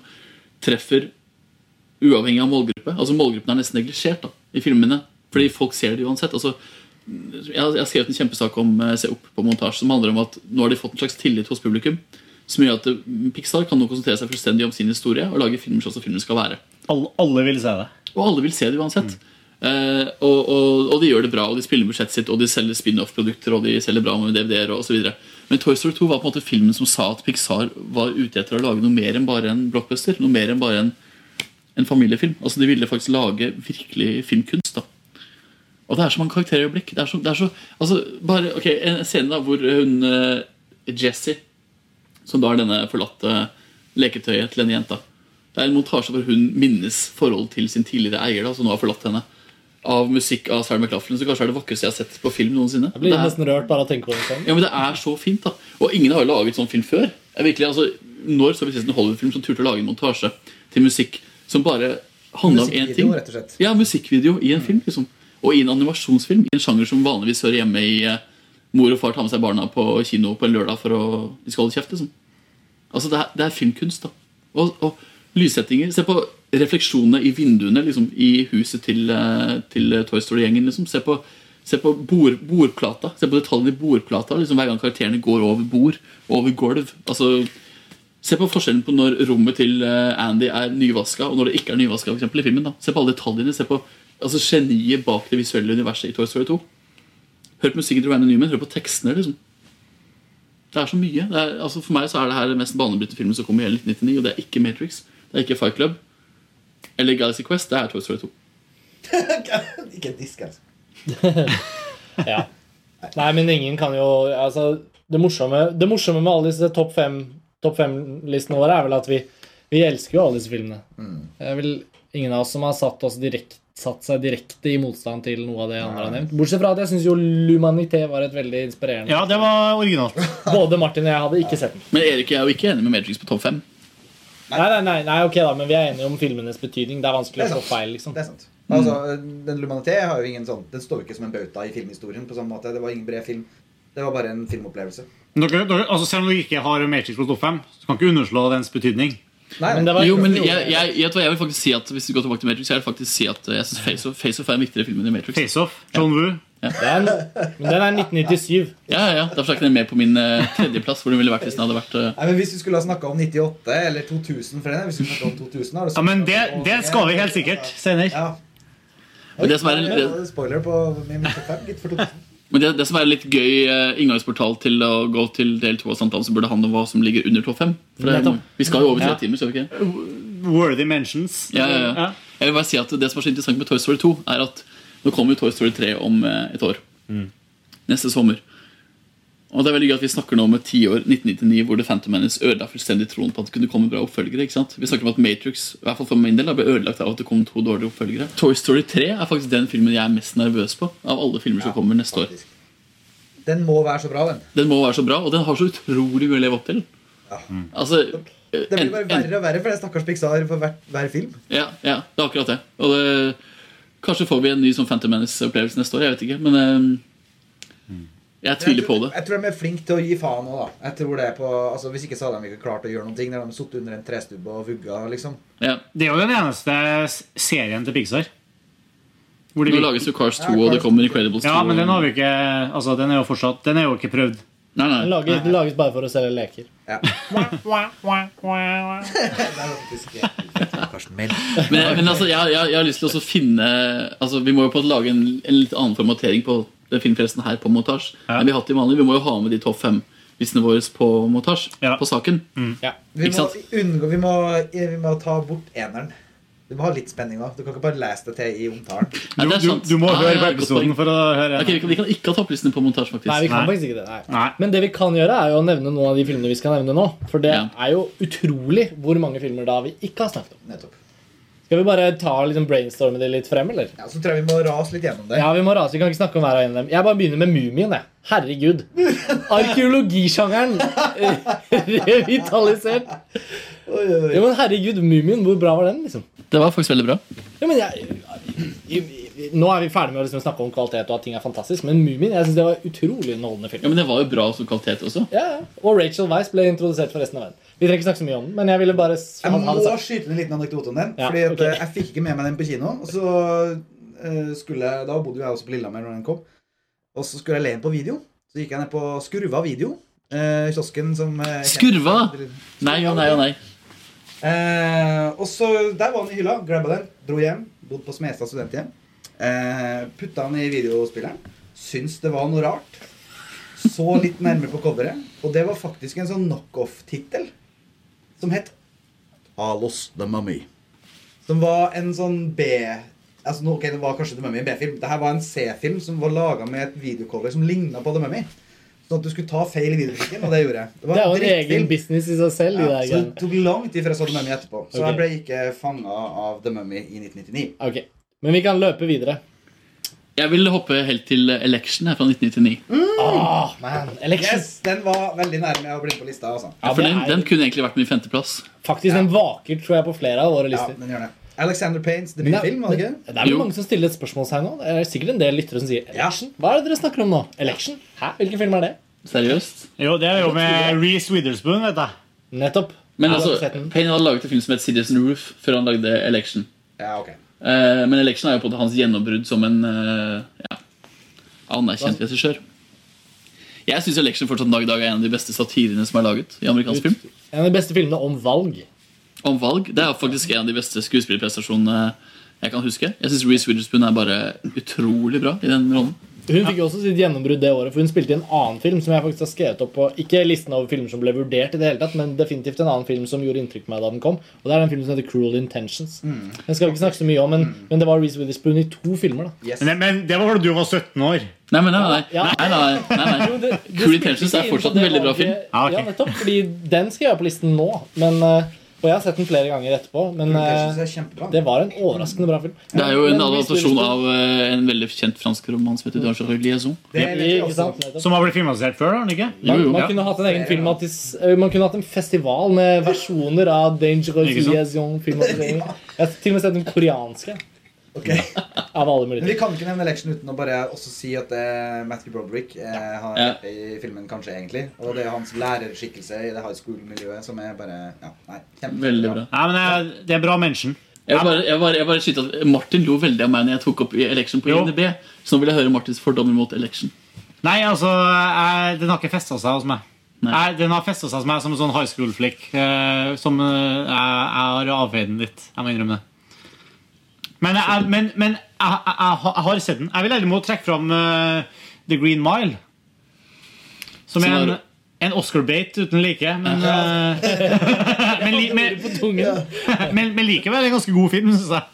treffer uavhengig av målgruppe. Altså Målgruppen er nesten neglisjert da, i filmene. Fordi folk ser det uansett. Altså, jeg har skrevet en kjempesak om eh, Se opp på montasje som handler om at nå har de fått en slags tillit hos publikum. Som gjør at eh, Pixar kan nå konsentrere seg fullstendig om sin historie og lage filmer sånn som filmen skal være. Alle, alle vil se det. Og alle vil se det uansett. Eh, og, og, og de gjør det bra, og de spiller budsjettet sitt, og de selger spin-off-produkter, og de selger bra med DVD-er osv. Men Toy Story 2 var på en måte filmen som sa at Pixar var ute etter å lage noe mer enn bare en blockbuster. Noe mer enn bare en, en familiefilm. Altså De ville faktisk lage virkelig filmkunst. da Og det er så mange karakterøyeblikk. Det er så, det er så, altså bare, ok, En scene da hvor hun uh, Jessie, som da er denne forlatte leketøyet til denne jenta Det er en montasje hvor hun minnes forhold til sin tidligere eier, da, som nå har forlatt henne. Av musikk av Sarah McLaughlin, som kanskje er det vakreste jeg har sett på film noensinne. Jeg blir Det er- nesten rørt bare av å tenke på det sånn. ja, men Det er så fint, da. Og ingen har jo laget sånn film før. Jeg virkelig, altså, når så vi sist en Hollywood-film som turte å lage en montasje til musikk som bare handla om én ting? Rett og slett. Ja, musikkvideo i en film. liksom Og i en animasjonsfilm. I en sjanger som vanligvis hører hjemme i eh, mor og far tar med seg barna på kino på en lørdag for å de skal holde kjeft. liksom Altså, det er, det er filmkunst, da. Og, og lyssettinger. Se på refleksjonene i vinduene liksom, i huset til, eh, til Toy Story-gjengen. Liksom. Se på, se på bord, bordplata. Se på detaljene i bordplata liksom, hver gang karakterene går over bord, over gulv. Altså, se på forskjellen på når rommet til eh, Andy er nyvaska, og når det ikke er nyvaska. For eksempel, i filmen da. Se på alle detaljene. Se på altså, geniet bak det visuelle universet i Toy Story 2. Hør på musikken til Randy Newman. Hør på tekstene. liksom det er så mye. Det er, altså for meg så er det her den mest banebrytende filmen som kom i hele 1999, og det er ikke Matrix. Det er ikke Fight Club. Eller Galaxy Quest. Det er Toy Story 2. Ikke disk, altså. ja. Nei, men ingen kan jo altså, det, morsomme, det morsomme med alle disse topp fem topp fem-listene våre er vel at vi, vi elsker jo alle disse filmene. Det er vel ingen av oss som har satt, oss direkt, satt seg direkte i motstand til noe av det andre har nevnt. Bortsett fra at jeg syns jo L'Humanité var et veldig inspirerende Ja, det var originalt. Både Martin og jeg hadde ikke sett den. Men Erik og jeg er jo ikke enig med Matrix på topp fem. Nei, nei, nei, nei, ok da, men vi er enige om filmenes betydning. Det er vanskelig Det er å få feil, liksom. Det er sant. Altså, den Lumanité har jo ingen sånn Den står jo ikke som en bauta i filmhistorien. på sånn måte Det var ingen bred film. Det var bare en filmopplevelse. Dere, dere, altså selv om dere ikke har Matrix på topp fem, så kan ikke underslå dens betydning. Nei, Men var- Jo, men jeg, jeg, jeg, jeg vil faktisk si at Hvis du går tilbake til Matrix, jeg vil faktisk si at jeg synes Face Off, Face Off er en viktigere film enn Matrix. Face Off, John Woo. ja. den, men den er 1997. Ja, ja, ja. Derfor er ikke den med på min uh, tredjeplass, hvor den ville vært hvis den hadde vært uh... Nei, men Hvis vi skulle ha snakka om 98 eller 2000 for den, hvis vi om 2000 har Ja, men det, det skal vi helt sikkert senere. Ja. Men det som er, Det Spoiler på min topp fem, gitt for 2000. men det, det som er litt gøy uh, inngangsportal til å gå til del to av samtalen, så burde handle om hva som ligger under topp fem. Vi skal jo over tre Ja. timer, skal vi ikke? Worthy mentions. Ja, ja, ja. Jeg vil bare si at Det som er så interessant med Toy Story 2, er at nå kommer jo Toy Story 3 om eh, et år. Neste sommer. Og det er veldig gøy at Vi snakker nå om et tiår, 1999, hvor The Phantom Menace ødela fullstendig troen på at det kunne komme bra oppfølgere. ikke sant? Vi snakker om at Matrix i hvert fall for min del, ble ødelagt av at det kom to dårlige oppfølgere. Toy Story 3 er faktisk den filmen jeg er mest nervøs på av alle filmer som kommer neste år. Den må være så bra, den. Den må være så bra, og den har så utrolig mye å leve opp til. Ja Altså, Det blir bare verre og verre for det stakkars Pixar for hver, hver film. Ja, ja, det er akkurat det. Og det, kanskje får vi en ny sånn Phantom Menace-opplevelse neste år. Jeg vet ikke, men eh, jeg tviler på det. Jeg tror de er flinke til å gi faen òg, da. Jeg tror det er på, altså Hvis ikke så hadde de ikke klart å gjøre noen ting når de har sittet under en trestubbe og vugga, liksom. Ja. Det er jo den eneste serien til Pixar. Hvor de Nå lages jo Cars 2, og det kommer Incredibles 2. Ja, men den har vi ikke Altså, den er jo fortsatt Den er jo ikke prøvd. Nei, nei. Den lages, den lages bare for å selge leker. Ja. Men, men altså, jeg, jeg, jeg har lyst til å finne altså, Vi må jo på en måte lage en, en litt annen formatering på den filmpressen her på montasje enn vi har hatt i vanlig. Vi må jo ha med de topp fem kompisene våre på montasje. På saken. Vi må, unngå, vi, må, vi må ta bort eneren. Du må ha litt spenning da. Du kan ikke bare lese det til i omtalen. Nei, er Du- du må Ah, høre ja, på episoden for å høre okay, vi, kan, vi kan ikke ha topplistene på montasje, faktisk. Nei, vi kan faktisk ikke det. Nei. Men det vi kan gjøre, er jo å nevne noen av de filmene vi skal nevne nå. For det er jo utrolig hvor mange filmer da vi ikke har snakket om. Nettopp. Skal vi bare ta liksom brainstorme det litt frem, eller? Ja, så tror jeg vi må rase litt gjennom det. Ja, vi må rase. Vi kan ikke snakke om hver av dem. Jeg bare begynner med Mumien. jeg. Herregud. Arkeologisjangeren revitalisert. Ja, men herregud, Mumien, hvor bra var den? liksom? Det var faktisk veldig bra. Ja, men jeg, Nå er vi ferdig med å liksom snakke om kvalitet og at ting er fantastisk, men Mumien jeg synes det var utrolig underholdende film. Ja, Men det var jo bra som kvalitet også. Ja, ja. Og Rachel Weisz ble introdusert for resten av verden. Vi trenger ikke snakke så mye om den, men jeg ville bare Jeg må det skyte inn en liten anekdote om den. Ja, fordi at ok. eh, Jeg fikk ikke med meg den på kino. Og så eh, skulle jeg, Da bodde jeg også på Lillehammer når den kom. Og så skulle jeg le den på video. Så gikk jeg ned på Skurva video. Eh, kiosken som Skurva? Nei og nei og nei. Eh, og så Der var den i hylla. Grabba den. Dro hjem. Bodde på Smestad studenthjem. Eh, putta den i videospilleren. Syns det var noe rart. Så litt nærmere på coveret. Og det var faktisk en sånn knockoff-tittel som het Alos the Mummy. Som var en sånn B... Altså, ok, Det var kanskje The Mummy en B-film. Dette var en C-film som var laga med et videocover som ligna på The Mummy. Sånn at du skulle ta feil i videobutikken, og det gjorde jeg. Det er jo en egen business i seg selv. Ja, så det tok lang tid før jeg så The Mummy etterpå. Så okay. jeg ble ikke fanga av The Mummy i 1999. Ok, Men vi kan løpe videre. Jeg vil hoppe helt til Election her fra 1999. Ah, man, Election. Yes, Den var veldig nærme å bli på lista. altså. Ja, for den, den kunne egentlig vært min femteplass. Faktisk, Den vaker tror jeg på flere av våre lister. Ja, den gjør det. Alexander Paynes The det, debutfilm, var det ikke? det er vel mange som stiller et spørsmålstegn nå. Det er sikkert en del lyttere som sier Election. Hva er det dere snakker om nå? Election? Hæ? Hvilken film er det? Seriøst? Jo, det er jo med Reece Witherspoon, vet jeg. Nettopp. Men altså. Payne hadde laget en film som het Citizen Roof før han lagde Election. Ja, ok. Eh, men Election er jo på hans gjennombrudd som en eh, ja, anerkjent regissør. Jeg syns Election fortsatt dag i dag er en av de beste satirene som er laget i amerikansk film. En av de beste filmene om valg. Om valg. Det er faktisk en av de beste skuespillerprestasjonene jeg kan huske. Jeg syns Reece Witherspoon er bare utrolig bra i den rollen. Hun fikk jo også sitt gjennombrudd det året, for hun spilte i en annen film som jeg faktisk har skrevet opp på Ikke listen over filmer som ble vurdert, i det hele tatt, men definitivt en annen film som gjorde inntrykk på meg da den kom. Og det er den filmen som heter Cruel Intentions. Mm. Den skal vi ikke snakke så mye om, men, men det var Reece Witherspoon i to filmer. da Men, men det var da du var 17 år. Nei, men nei, nei. Ja. nei, nei, nei, nei. Jo, det- det Cruel Intentions er fortsatt en veldig bra film. Ah, ok. Ja, nettopp, fordi den skal jeg ha på listen nå. Men, eh, og jeg har sett den flere ganger etterpå. Men Cruel Intentions eh, det var en overraskende bra film. Det er jo en adaptasjon av eh, en veldig kjent fransk roman som heter Dangereux Liaison. Det er. Som har blitt filmatisert før, har den ikke? Man, Jo, jo. man kunne hatt en egen filmatis eh, Man kunne hatt en festival med versjoner av Dangerous Ikke sant? Liaison filmatiseringer. Jeg har til og med sett den koreanske. Ok. Av alle Men vi kan ikke nevne Election uten å bare også si at eh, Matthew Broderick eh, har Ja. i filmen, kanskje, egentlig. Og det er hans lærerskikkelse i det high school-miljøet som er bare ja, nei. Veldig bra. Nei, men det, det er bra mention. Jeg bare, jeg bare, jeg bare at Martin lo veldig av meg når jeg tok opp i Election på Jo. INDB. Så nå vil jeg høre Martins fordommer mot Election. Nei, altså, jeg, den har ikke festa seg hos meg. Nei. Den har festa seg hos meg som en sånn high school-flikk. Eh, som eh, jeg, jeg har avveid den litt. Jeg må innrømme det. Men, jeg, men, men jeg, jeg, jeg, har- sett den. Jeg vil heller må trekke fram uh, The Green Mile. Som er en, en Oscar-bate uten like. Men, uh, men, men, men, men likevel en ganske god film, syns jeg.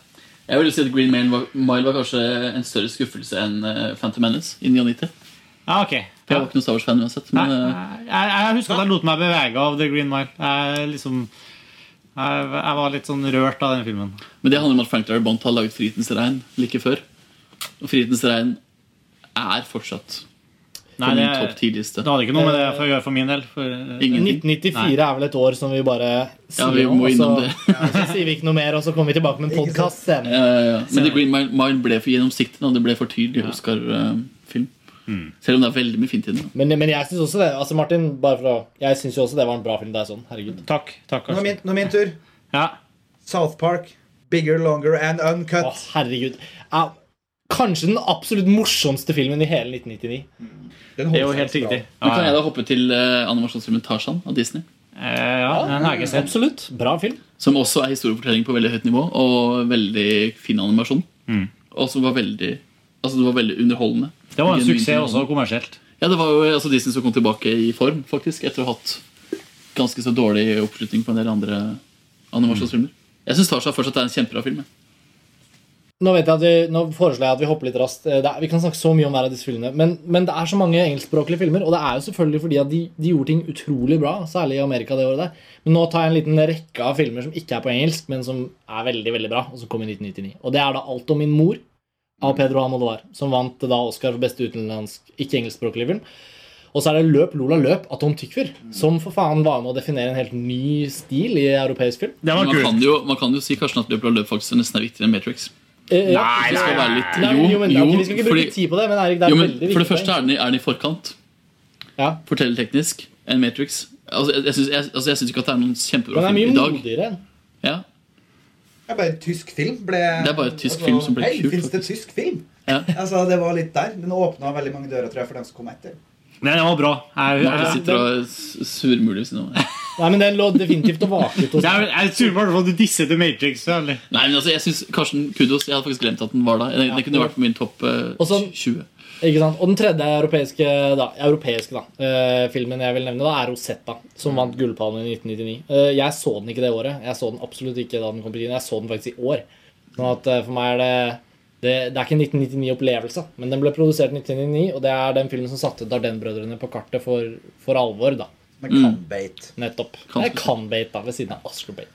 Jeg vil si at Green Mile var, Mile var kanskje en større skuffelse enn eh, Phantom Menace i 99. Ja, ok. For jeg var ikke noen Star Wars-fan uansett. Nei, Men eh, jeg, jeg husker at jeg lot meg bevege av The Green Mile. Jeg, liksom, jeg, jeg var litt sånn rørt av den filmen. Men det handler om at Frank Darabont har laget 'Frihetens regn' like før. Og 'Frihetens regn' er fortsatt Nei, det, topp 10-liste. det hadde ikke noe med det for å gjøre for min del. For, eh, Ingenting. 1994 er vel et år som vi bare sier Ja, vi må og så- innom det. så sier vi ikke noe mer, og så kommer vi tilbake med en podkast senere. Ja, ja, ja. Men The Green Mile, ble for gjennomsiktig. Og Det ble for tydelig Oscar-film. Selv om det er veldig mye fint i den. Men, men jeg syns også det. Altså Martin, bare for å Jeg synes jo også det var en bra film. Det er sånn, herregud Takk. takk Nå er min, min tur. Ja. South Park. Bigger, longer and uncut. Å, herregud ja, Kanskje den absolutt morsomste filmen i hele 1999. Mm. Det er jo helt riktig. Men kan jeg da hoppe til uh, animasjonsfilmen Tarzan av Disney? Eh, ja, den har jeg ikke sett. Absolutt. Bra film. Som også er historiefortelling på veldig høyt nivå og veldig fin animasjon. Mm. Og som var veldig Altså det var veldig underholdende. Det var en suksess også kommersielt. Ja, det var jo altså Disney som kom tilbake i form, faktisk, etter å ha hatt ganske så dårlig oppslutning på en del andre animasjonsfilmer. Jeg syns Tarzan fortsatt er en kjempebra film. jeg. Nå, vet jeg at vi, nå foreslår jeg at vi hopper litt raskt. Eh, Det er, vi kan snakke så mye om hver av disse filmene. Men, men det er så mange engelskspråklige filmer, og det er jo selvfølgelig fordi at de, de gjorde ting utrolig bra, særlig i Amerika det året der. Men nå tar jeg en liten rekke av filmer som ikke er på engelsk, men som er veldig veldig bra, og som kom i 1999. Og det er da Alt om min mor av Pedro Almodovar, som vant da Oscar for beste utenlandsk ikke-engelskspråklig film. Og så er det Løp Lola Løp av Tom Tykver, som for faen var med å definere en helt ny stil i europeisk film. man, kan jo, man kan jo si Karsten, at løp Lola løp faktisk er nesten er viktigere enn Matrix. Eh, ja. nei, skal være litt, Nei, jo, jo, men, jo, vi skal ikke bruke fordi- tid på det, men Erik, det er jo, men veldig viktig. For det første er den, i- er den i forkant. Ja. Fortellerteknisk enn Matrix. Altså, jeg, jeg, syns, jeg, altså, jeg syns ikke at det er noen kjempebra film Den er mye i dag. modigere. Ja. Det er bare en tysk film. Ble, Det er bare tysk film som ble Hei, kult, Fins det tysk film? Ja. Altså, Det var litt der. Den åpna veldig mange dører tror jeg, for dem som kom etter. Nei, den var bra. Jeg, jeg, jeg, sitter og surmuler ved siden av meg. Nei, men den lå definitivt og vaket hos jeg, jeg tror bare at du disset The Matrix. Eller? Nei, men altså, jeg synes, Karsten, kudos. Jeg hadde faktisk glemt at den var der. Den, den kunne vært på min topp eh, Og så- 20. Ikke sant? Og den tredje europeiske, da, europeiske da, eh, filmen jeg vil nevne, da, er Rosetta, som vant Gullpalmen i 1999. Eh, jeg så den ikke det året. Jeg så den absolutt ikke da den kom på kino. Jeg så den faktisk i år. Sånn at eh, for meg er det det, det er ikke en 1999-opplevelse, men den ble produsert i 1999, og det er den filmen som satte Darden-brødrene på kartet for, for alvor. da. Med Canbait. Nettopp. Kan- Det er Canbait da, ved siden av Oscar-bait.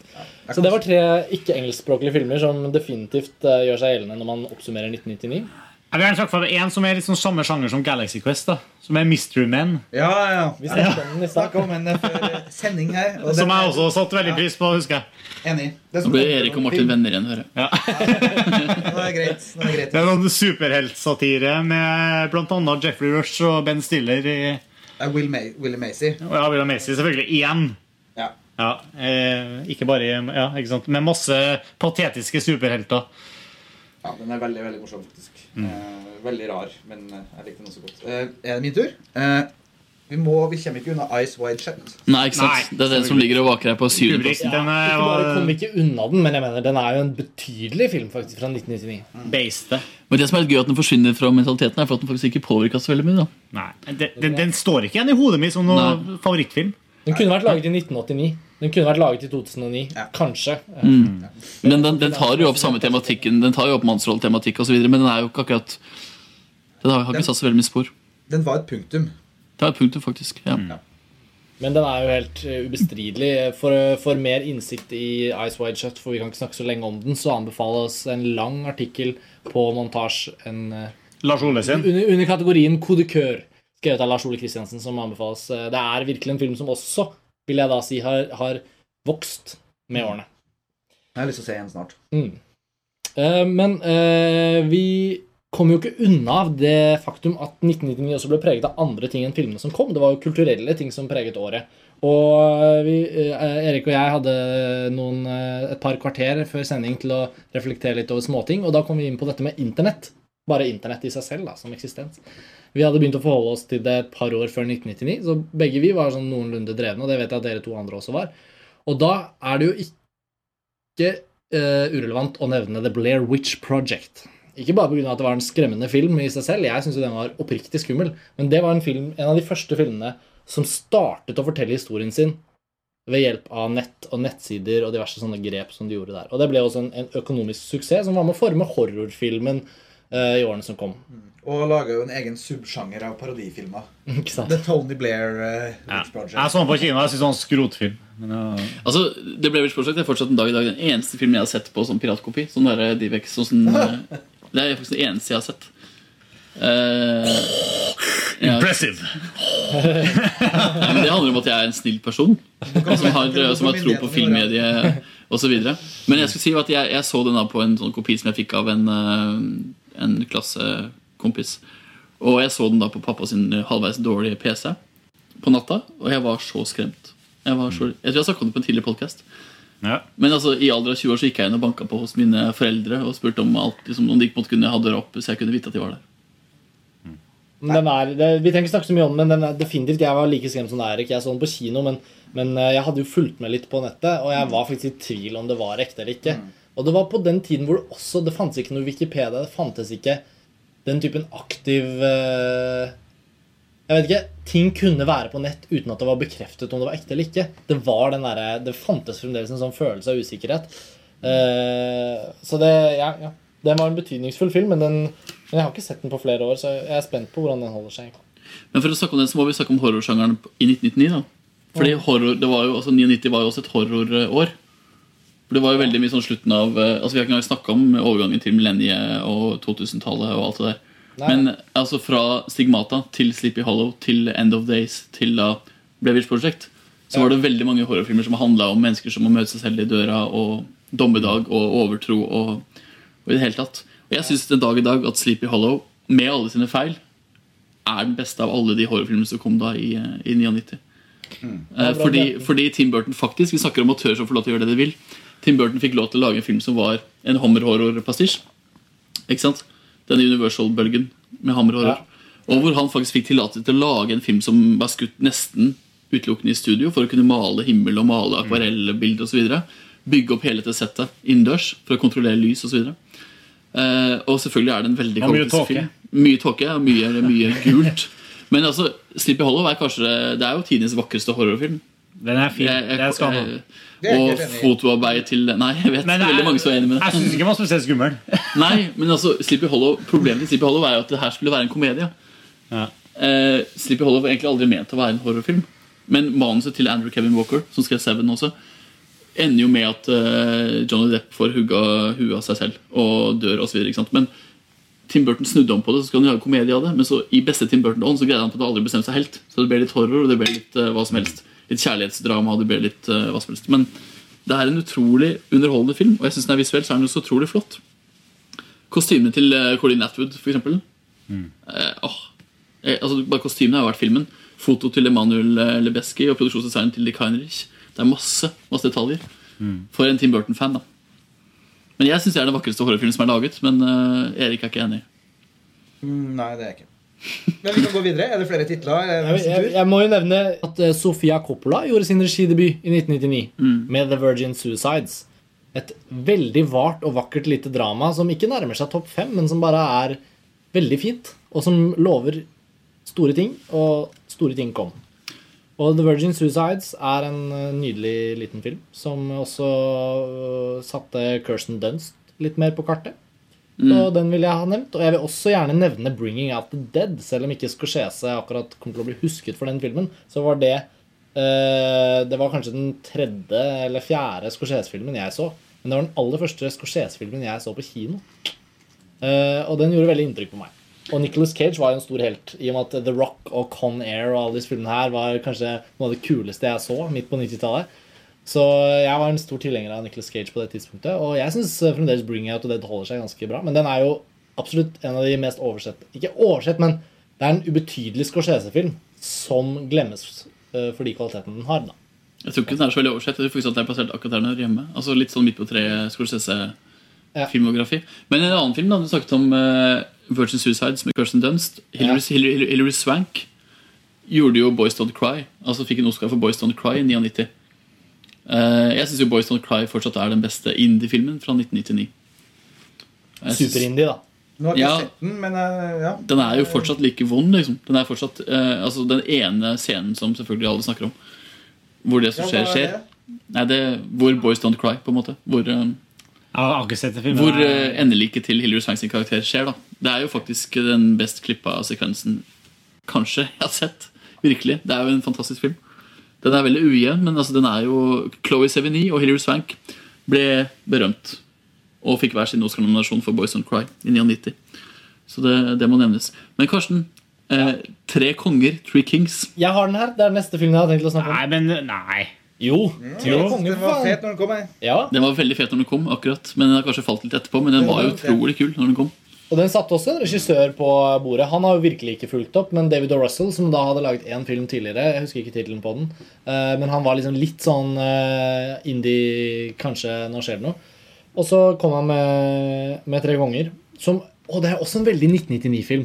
Så det var tre ikke-engelskspråklige filmer som definitivt uh, gjør seg gjeldende når man oppsummerer 1999. Jeg vil gjerne snakke for en som er litt sånn samme sjanger som Galaxy Quest. da Som er Mystery Men. Ja, ja. Vi ja. Snakka om en før sending her. og Som jeg også satte veldig pris på. husker jeg Enig. Nå blir Erik og Martin film. venner igjen, hører jeg. Ja. Nå er det greit. Nå er det greit. Det er noen superheltsatire med bl.a. Jeffrey Rush og Ben Stiller i Will Ma Willie Macy. Ja, William Macy selvfølgelig igjen. Ja. Ja, eh, ikke bare ja, ikke sant? Med masse patetiske superhelter. Ja, den er veldig veldig morsom, faktisk. Mm. Eh, veldig rar, men eh, jeg likte den også godt. Eh, er det min tur? Eh, vi, må, vi kommer ikke unna Ice Wide Shut. Nei, ikke sant? Det er den som ligger og vaker her på syvendeplassen. Ja, Ikke bare kom ikke unna den, men jeg mener den er jo en betydelig film faktisk fra 1999. Based. Men det som er litt gøy at den forsvinner fra mentaliteten, er for at den faktisk ikke påvirka så veldig mye. da Nei, den, den, den står ikke igjen i hodet mitt som noen favorittfilm. Den kunne vært laget i 1989. Den kunne vært laget i 2009. Kanskje. Mm. Men den, den tar jo opp samme tematikken Den tar jo opp mannsrolletematikk osv., men den er jo ikke akkurat Den har, har ikke satt så veldig mye spor. Den var et punktum. Det er et punktum, faktisk. Ja. Men den er jo helt eh, ubestridelig. For, for mer innsikt i Ice Wide Shut, for vi kan ikke snakke så lenge om den, så anbefales en lang artikkel på montasje en, eh, Lars Ole sin. under, under kategorien kodekør, skrevet av Lars Ole Kristiansen, som anbefales. Eh, Det er virkelig en film som også, vil jeg da si, har, har vokst med årene. Jeg har lyst til å se en snart. Mm. Eh, Men eh, vi kommer jo ikke unna det faktum at 1999 også ble preget av andre ting enn filmene som kom. Det var jo kulturelle ting som preget året. Og eh, vi, eh, Erik og jeg hadde noen, eh, et par kvarter før sending til å reflektere litt over småting, og da kom vi inn på dette med internett. Bare internett i seg selv, da, som eksistens. Vi hadde begynt å forholde oss til det et par år før 1999, så begge vi var sånn noenlunde drevne, og det vet jeg at dere to andre også var. Og da er det jo ikke uh, urelevant å nevne The Blair Witch Project. Ikke bare pga. at det var en skremmende film i seg selv, jeg syns den var oppriktig skummel, men det var en, film, en av de første filmene som startet å fortelle historien sin ved hjelp av nett og nettsider og diverse sånne grep som de gjorde der. Og det ble også en, en økonomisk suksess som var med å forme horrorfilmen uh, i årene som kom. Og laga jo en egen subsjanger av parodifilmer. Ikke sant? The Tony Blair uh, Witch Project. Jeg så den på kino. Jeg syns det var en skrotfilm. Men, uh... Altså, The Blair Witch Project er fortsatt en dag i dag den eneste filmen jeg har sett på som piratkopi. Sånn der de DivX og sånn, eh, Det er faktisk det eneste jeg har sett. Uh. Impressive! Ja, men det handler om at jeg er en snill person som har, som har tro på filmmediet osv. Men jeg skulle si at jeg, jeg så den da på en sånn kopi som jeg fikk av en, eh, en klassekompis. Og jeg så den da på pappa sin halvveis dårlige PC på natta, og jeg var så skremt. Jeg, var så, jeg tror jeg snakka om det på en tidligere podkast. Ja. Men altså, i alder av 20 år så gikk jeg inn og banka på hos mine foreldre og spurte om, alt, liksom, om de ikke måtte kunne ha døra opp så jeg kunne vite at de var der. Den er, det, vi trenger ikke snakke så mye om den, men definitivt, jeg var like skremt som deg, Erik. Jeg så den på kino, men, men eh, jeg hadde jo fulgt med litt på nettet, og jeg var faktisk i tvil om det var ekte eller ikke. Og det var på den tiden hvor det også Det fantes ikke noe Wikipedia. Det fantes ikke den typen aktiv eh, Jeg vet ikke, Ting kunne være på nett uten at det var bekreftet om det var ekte eller ikke. Det var den der, det fantes fremdeles en sånn følelse av usikkerhet. Uh, så det, ja, ja. Den var en betydningsfull film, men, den, men jeg har ikke sett den på flere år, så jeg er spent på hvordan den holder seg. Men for å snakke om den, så må vi snakke om horrorsjangeren i 1999. da Fordi horror, det var jo, altså 99 var jo også et horrorår. For Det var jo veldig mye sånn slutten av eh, Altså Vi har ikke engang snakka om overgangen til millenniet og 2000-tallet og alt det der. Nei. Men altså fra Stigmata til Sleepy Hollow til End of Days til da Blevich Project, så var det veldig mange horrorfilmer som handla om mennesker som må møte seg selv i døra, og dommedag og overtro og, og i det hele tatt. Og jeg syns den dag i dag at Sleepy Hollow, med alle sine feil, er den beste av alle de horrorfilmene som kom da i, i 99. Eh, fordi, fordi Tim Burton faktisk Vi snakker om amatører som får lov til å gjøre det de vil. Tim Burton fikk lov til å lage en film som var en Hammer-horror-pastisj. Ikke sant? Den Universal-bølgen med Hammer-horror. Og hvor han faktisk fikk tillatelse til å lage en film som var skutt nesten utelukkende i studio for å kunne male himmel og male akvarellbilder osv. Bygge opp hele dette settet innendørs for å kontrollere lys osv. Uh, og selvfølgelig er det en veldig Og tåke. film. Mye tåke og mye, mye gult. Men altså, Sleepy Hollow er kanskje Det er jo tidenes vakreste horrorfilm. Den er fin. Jeg- jeg- jeg skal ha. Det er Og fotoarbeidet fotoarbeid til Nei, jeg vet Men veldig mange som er enig med det. Jeg syns ikke den var spesielt skummel. Nei, men altså, Sleepy Hollow Problemet til Sleepy Hollow er jo at det her skulle være en komedie. Eh, Sleepy Hollow var egentlig aldri ment å være en horrorfilm. Men manuset til Andrew Kevin Walker, som skrev Seven også, ender jo med at uh, Johnny Depp får hugga huet av seg selv og dør osv. Men Tim Burton snudde om på det, så skal han lage en komedie av det. Men så i beste Tim Burton-ånd så greide han på det aldri bestemme seg helt. Så det ble litt horror, og det ble litt uh, hva som helst. Litt kjærlighetsdrama, og det ble litt uh, hva som helst. Men det er en utrolig underholdende film, og jeg synes den er visuelt så er den så utrolig flott. Kostymene til Colin Colleen Atwood, for eksempel. Eh, åh. jeg, altså, bare kostymene har vært filmen. Foto til Emanuel eh, Lebeski og produksjonsdesignen til Dick Heinrich. Det er masse, masse detaljer. For en Tim Burton-fan, da. Men jeg syns det er den vakreste horrorfilmen som er laget. Men uh, Erik er ikke enig. Mm, nei, det er jeg ikke. Men vi kan gå videre. Er det flere titler? Er Jeg, jeg, jeg må jo nevne at eh, Sofia Coppola gjorde sin regidebut i 1999 Mm. med The Virgin Suicides. Et veldig vart og vakkert lite drama som ikke nærmer seg topp fem, men som bare er veldig fint, og som lover store ting, og store ting kom. Og The Virgin Suicides er en eh, nydelig liten film som også eh, satte Kirsten Dunst litt mer på kartet. Mm. Og den vil jeg ha nevnt. Og jeg vil også gjerne nevne 'Bringing Out the Dead'. Selv om ikke Scorsese akkurat kommer til å bli husket for den filmen, så var det uh, Det var kanskje den tredje eller fjerde Scorsese-filmen jeg så. Men det var den aller første Scorsese-filmen jeg så på kino. Uh, og den gjorde veldig inntrykk på meg. Og Nicolas Cage var jo en stor helt, i og med at The Rock og Con Air og alle disse filmene her var kanskje noe av det kuleste jeg så midt på 90-tallet. Så jeg var en stor tilhenger av Nicolas Cage på det tidspunktet. Og jeg syns fremdeles Bring Out og Dead holder seg ganske bra. Men den er jo absolutt en av de mest oversett Ikke oversett, men det er en ubetydelig Scorsese-film som glemmes eh, for de kvalitetene den har. da Jeg tror ikke den er så veldig oversett. Jeg tror faktisk at den er plassert akkurat der den hører hjemme. Altså Litt sånn midt på treet Scorsese-filmografi. Men en annen film da, du snakket om uh, Virgin Suicides med Kirsten Dunst. Hilary, Hilary, Hilary Swank gjorde jo Boys Don't Cry. Altså fikk en Oscar for Boys Don't Cry i 99. Eh, jeg syns Boys Don't Cry fortsatt er den beste indie-filmen fra 1999. Synes- Super-indie, da. Nå har jeg ikke Ja. sett den, men eh, ja. Den er jo fortsatt like vond. liksom Den er fortsatt eh, Altså Den ene scenen som selvfølgelig alle snakker om, hvor det som Ja, skjer, er skjer. det? Nei, det Hvor Boys Don't Cry, på en måte. Hvor, eh, Jeg har ikke sett filmen. hvor uh, endeliket til Hilary Swank sin karakter skjer. da Det er jo faktisk den best klippa sekvensen kanskje jeg har sett. Virkelig. Det er jo en fantastisk film. Den er veldig ujevn, men altså den er jo Chloé Sevigny og Hilary Swank ble berømt og fikk hver sin Oscar-nominasjon for Boys Don't Cry i 1990. Så det, det må nevnes. Men Karsten, eh, Tre konger, Three Kings. Jeg har den her. Det er den neste filmen jeg har tenkt å snakke om. Nei, men nei. Jo. Mm, Jo, konger, den var fet når den kom. jeg. Ja. Den var veldig fet når den kom, akkurat Men den har kanskje falt litt etterpå. Men den var jo utrolig kul når den kom. Og den satte også en regissør på bordet. Han har jo virkelig ikke fulgt opp, men David O. Russell, som da hadde laget én film tidligere, jeg husker ikke tittelen på den, eh, men han var liksom litt sånn eh, indie Kanskje nå skjer det noe. Og så kom han med, med Tre konger, som Og det er også en veldig 1999-film.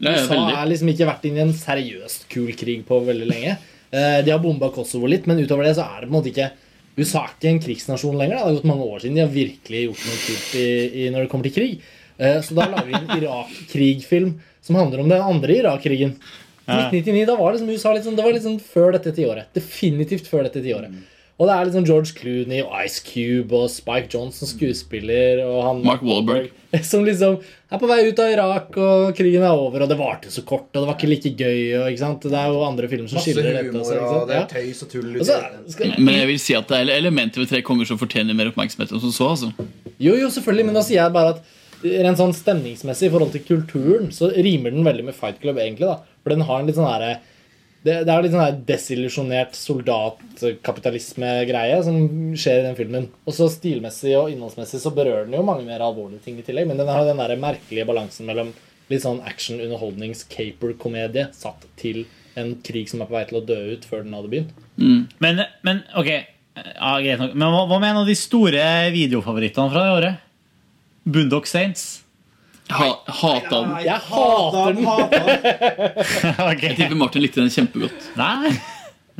Ja, ja, USA har liksom ikke vært inne i en seriøst kul krig på veldig lenge. Eh, De har bomba Kosovo litt, men utover det så er det på en måte ikke USA er ikke en krigsnasjon lenger. da. Det har gått mange år siden de har virkelig gjort noe kult i, i når det kommer til krig. Eh, Så da lager vi en Irak-krigfilm som handler om den andre Irak-krigen. 1999, da var liksom USA litt sånn, det var litt sånn før dette tiåret. Definitivt før dette tiåret. Og det er liksom George Clooney og Ice Cube og Spike Johnson skuespiller og han Mark Wahlberg. som liksom er på vei ut av Irak, og krigen er over, og det varte så kort, og det var ikke like gøy. Og, ikke sant? Det er jo andre filmer som skildrer dette. humor, og det er tøys og tull. Og skal- Men jeg vil si at det er elementer ved Tre konger som fortjener mer oppmerksomhet enn som så. altså. Jo, jo, selvfølgelig, men da sier jeg bare at rent sånn stemningsmessig i forhold til kulturen, så rimer den veldig med Fight Club, egentlig. da. For den har en litt sånn herre det, det er litt sånn desillusjonert soldatkapitalisme-greie som skjer i den filmen. Og så stilmessig og innholdsmessig så berører den jo mange mer alvorlige ting i tillegg, men den har den der merkelige balansen mellom litt sånn action-underholdnings-caper-komedie satt til en krig som er på vei til å dø ut før den hadde begynt. Men, men ok ja, greit nok. Men hva, hva med en av de store videofavorittene fra det året? Boondock Saints. Ha, hata den. Jeg hater den! Jeg tipper Martin likte den kjempegodt. Nei.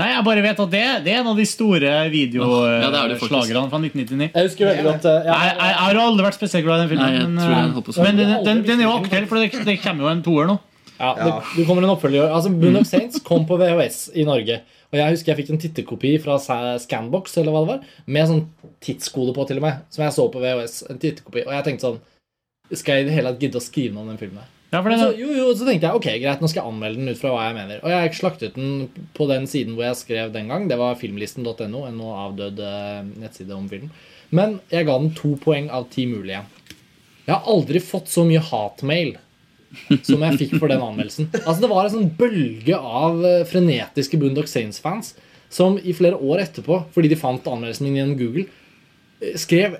Nei, jeg bare vet at det, det er en av de store Ja, er videoslagerne fra 1999. Jeg husker veldig godt eh, Jeg, har aldri vært spesielt glad i den filmen. Nei, jeg men tror jeg eh, men den, den, den er jo aktuell, for det, det kommer jo en toer nå. Ja, det, det kommer en oppfølger. Altså, Boon of Saints kom på VHS i Norge. Og jeg husker jeg fikk en tittekopi fra Scanbox eller hva det var, med sånn tidskode på, til og med. Som jeg så på VHS. En tittekopi. Og jeg tenkte sånn Skal jeg i det hele tatt gidde å skrive noe om den filmen? her? Ja, den, så, jo, jo, så tenkte jeg ok, greit, nå skal jeg anmelde den ut fra hva jeg mener. Og jeg slaktet den på den siden hvor jeg skrev den gang. Det var filmlisten.no, en nå avdød eh, nettside om film. Men jeg ga den to poeng av ti mulige. Jeg har aldri fått så mye hatmail som jeg fikk for den anmeldelsen. Altså Det var en sånn bølge av eh, frenetiske Boondock Saints-fans som i flere år etterpå, fordi de fant anmeldelsen min gjennom Google, eh, skrev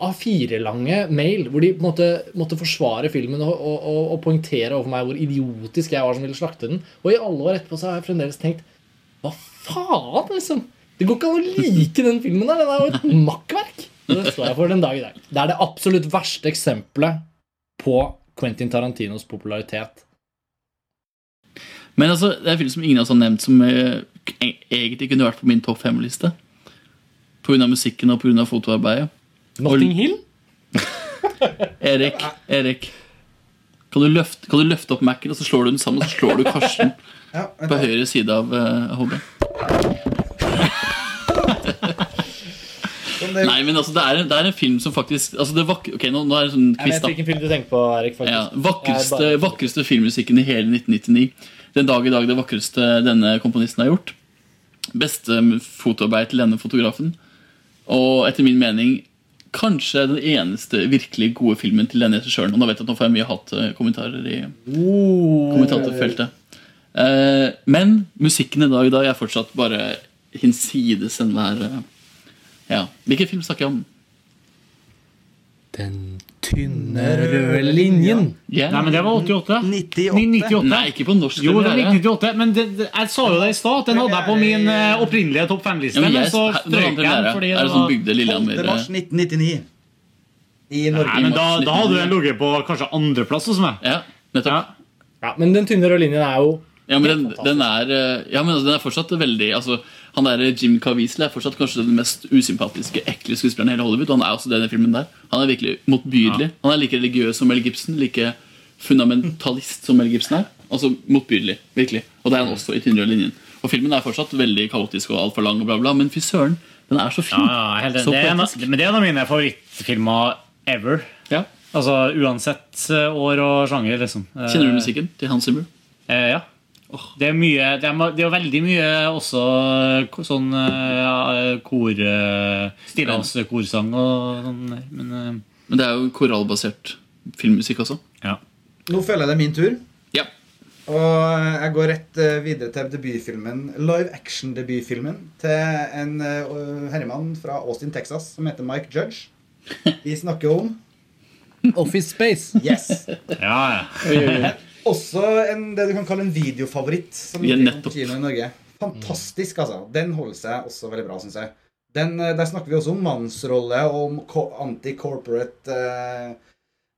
av fire A4-lange mail hvor de på en måte måtte forsvare filmen og, og, og, og poengtere overfor meg hvor idiotisk jeg var som ville slakte den. Og i alle år etterpå så har jeg fremdeles tenkt Hva faen, liksom? Det går ikke an å like den filmen der. Den er jo et makkverk. Det står jeg for den dag i dag. Det er det absolutt verste eksempelet på Quentin Tarantinos popularitet. Men altså, det er en film som ingen av oss har nevnt, som eh, e- egentlig kunne vært på min topp fem-liste. Pga. musikken og pga. fotoarbeidet. Notting Hill? Erik, Erik kan du, løfte, kan du løfte opp Mac-en, og så slår du den sammen, og så slår du Karsten Ja, på høyre side av uh, hodet? Nei, men altså, det er, en, det er en film som faktisk altså, det vak Ok, nå, nå er det sånn Jeg quiz, vet da. hvilken film du tenker på, Erik. faktisk. Ja, vakreste, bare- vakreste filmmusikken i hele 1999. Den dag i dag det vakreste denne komponisten har gjort. Beste fotoarbeid til denne fotografen. Og etter min mening kanskje den eneste virkelig gode filmen til denne regissøren. Og nå vet jeg at nå får jeg mye hatkommentarer i kommentatorfeltet. Eh, men musikken i dag i dag er fortsatt bare hinsides enhver eh, Ja. Hvilken film snakker jeg om? Den tynne røde linjen. Yeah. Nei, men det var 88. 98. 98. Nei, ikke på norsk. Jo, det var 98, men det, det, jeg sa jo det i stad. Den hadde jeg på min eh, opprinnelige topp fem-liste. Ja, men men så strøk jeg den fordi Er det det sånn var bygde Lillehammer 12. mars 1999. I Norge. Nei, men da, da hadde den ligget på kanskje andreplass hos meg. Ja, nettopp. Ja, men den tynne røde linjen er jo Ja, men den, den er eh, Ja, men altså, den er fortsatt veldig altså, Han der Jim Caviezel er fortsatt kanskje den mest usympatiske, ekle skuespilleren i hele Hollywood. Og han er også denne filmen der. Han er virkelig motbydelig. Han er like religiøs som Mel Gibson. Like fundamentalist som Mel Gibson er. Altså motbydelig. Virkelig. Og det er han også i Tynnere linjen. Og filmen er fortsatt veldig kaotisk og altfor lang, og bla, bla, men fy søren, den er så fin. Ja, ja, helt, så det er en, men det er en av mine favorittfilmer ever. Ja. Altså Uansett eh, år og sjanger, liksom. Eh, Kjenner du musikken til Hans Zimmer? Eh, ja. Det er mye Det er, det er veldig mye også eh, sånn eh, ja, kor Stillehavskorsang og sånn. Men eh, Men det er jo korallbasert filmmusikk også. ja. Nå føler jeg det er min tur. Ja. Og jeg går rett eh, videre til debutfilmen, live action-debutfilmen til en eh, herremann fra Austin, Texas, som heter Mike Judge. Vi snakker om Office Space. Yes. ja, ja. Også en, det du kan kalle en videofavoritt som Ja, nettopp. kino i Norge. Fantastisk, altså. Den holder seg også veldig bra, syns jeg. Den, eh, der snakker vi også om mannsrolle og om anti-corporate eh,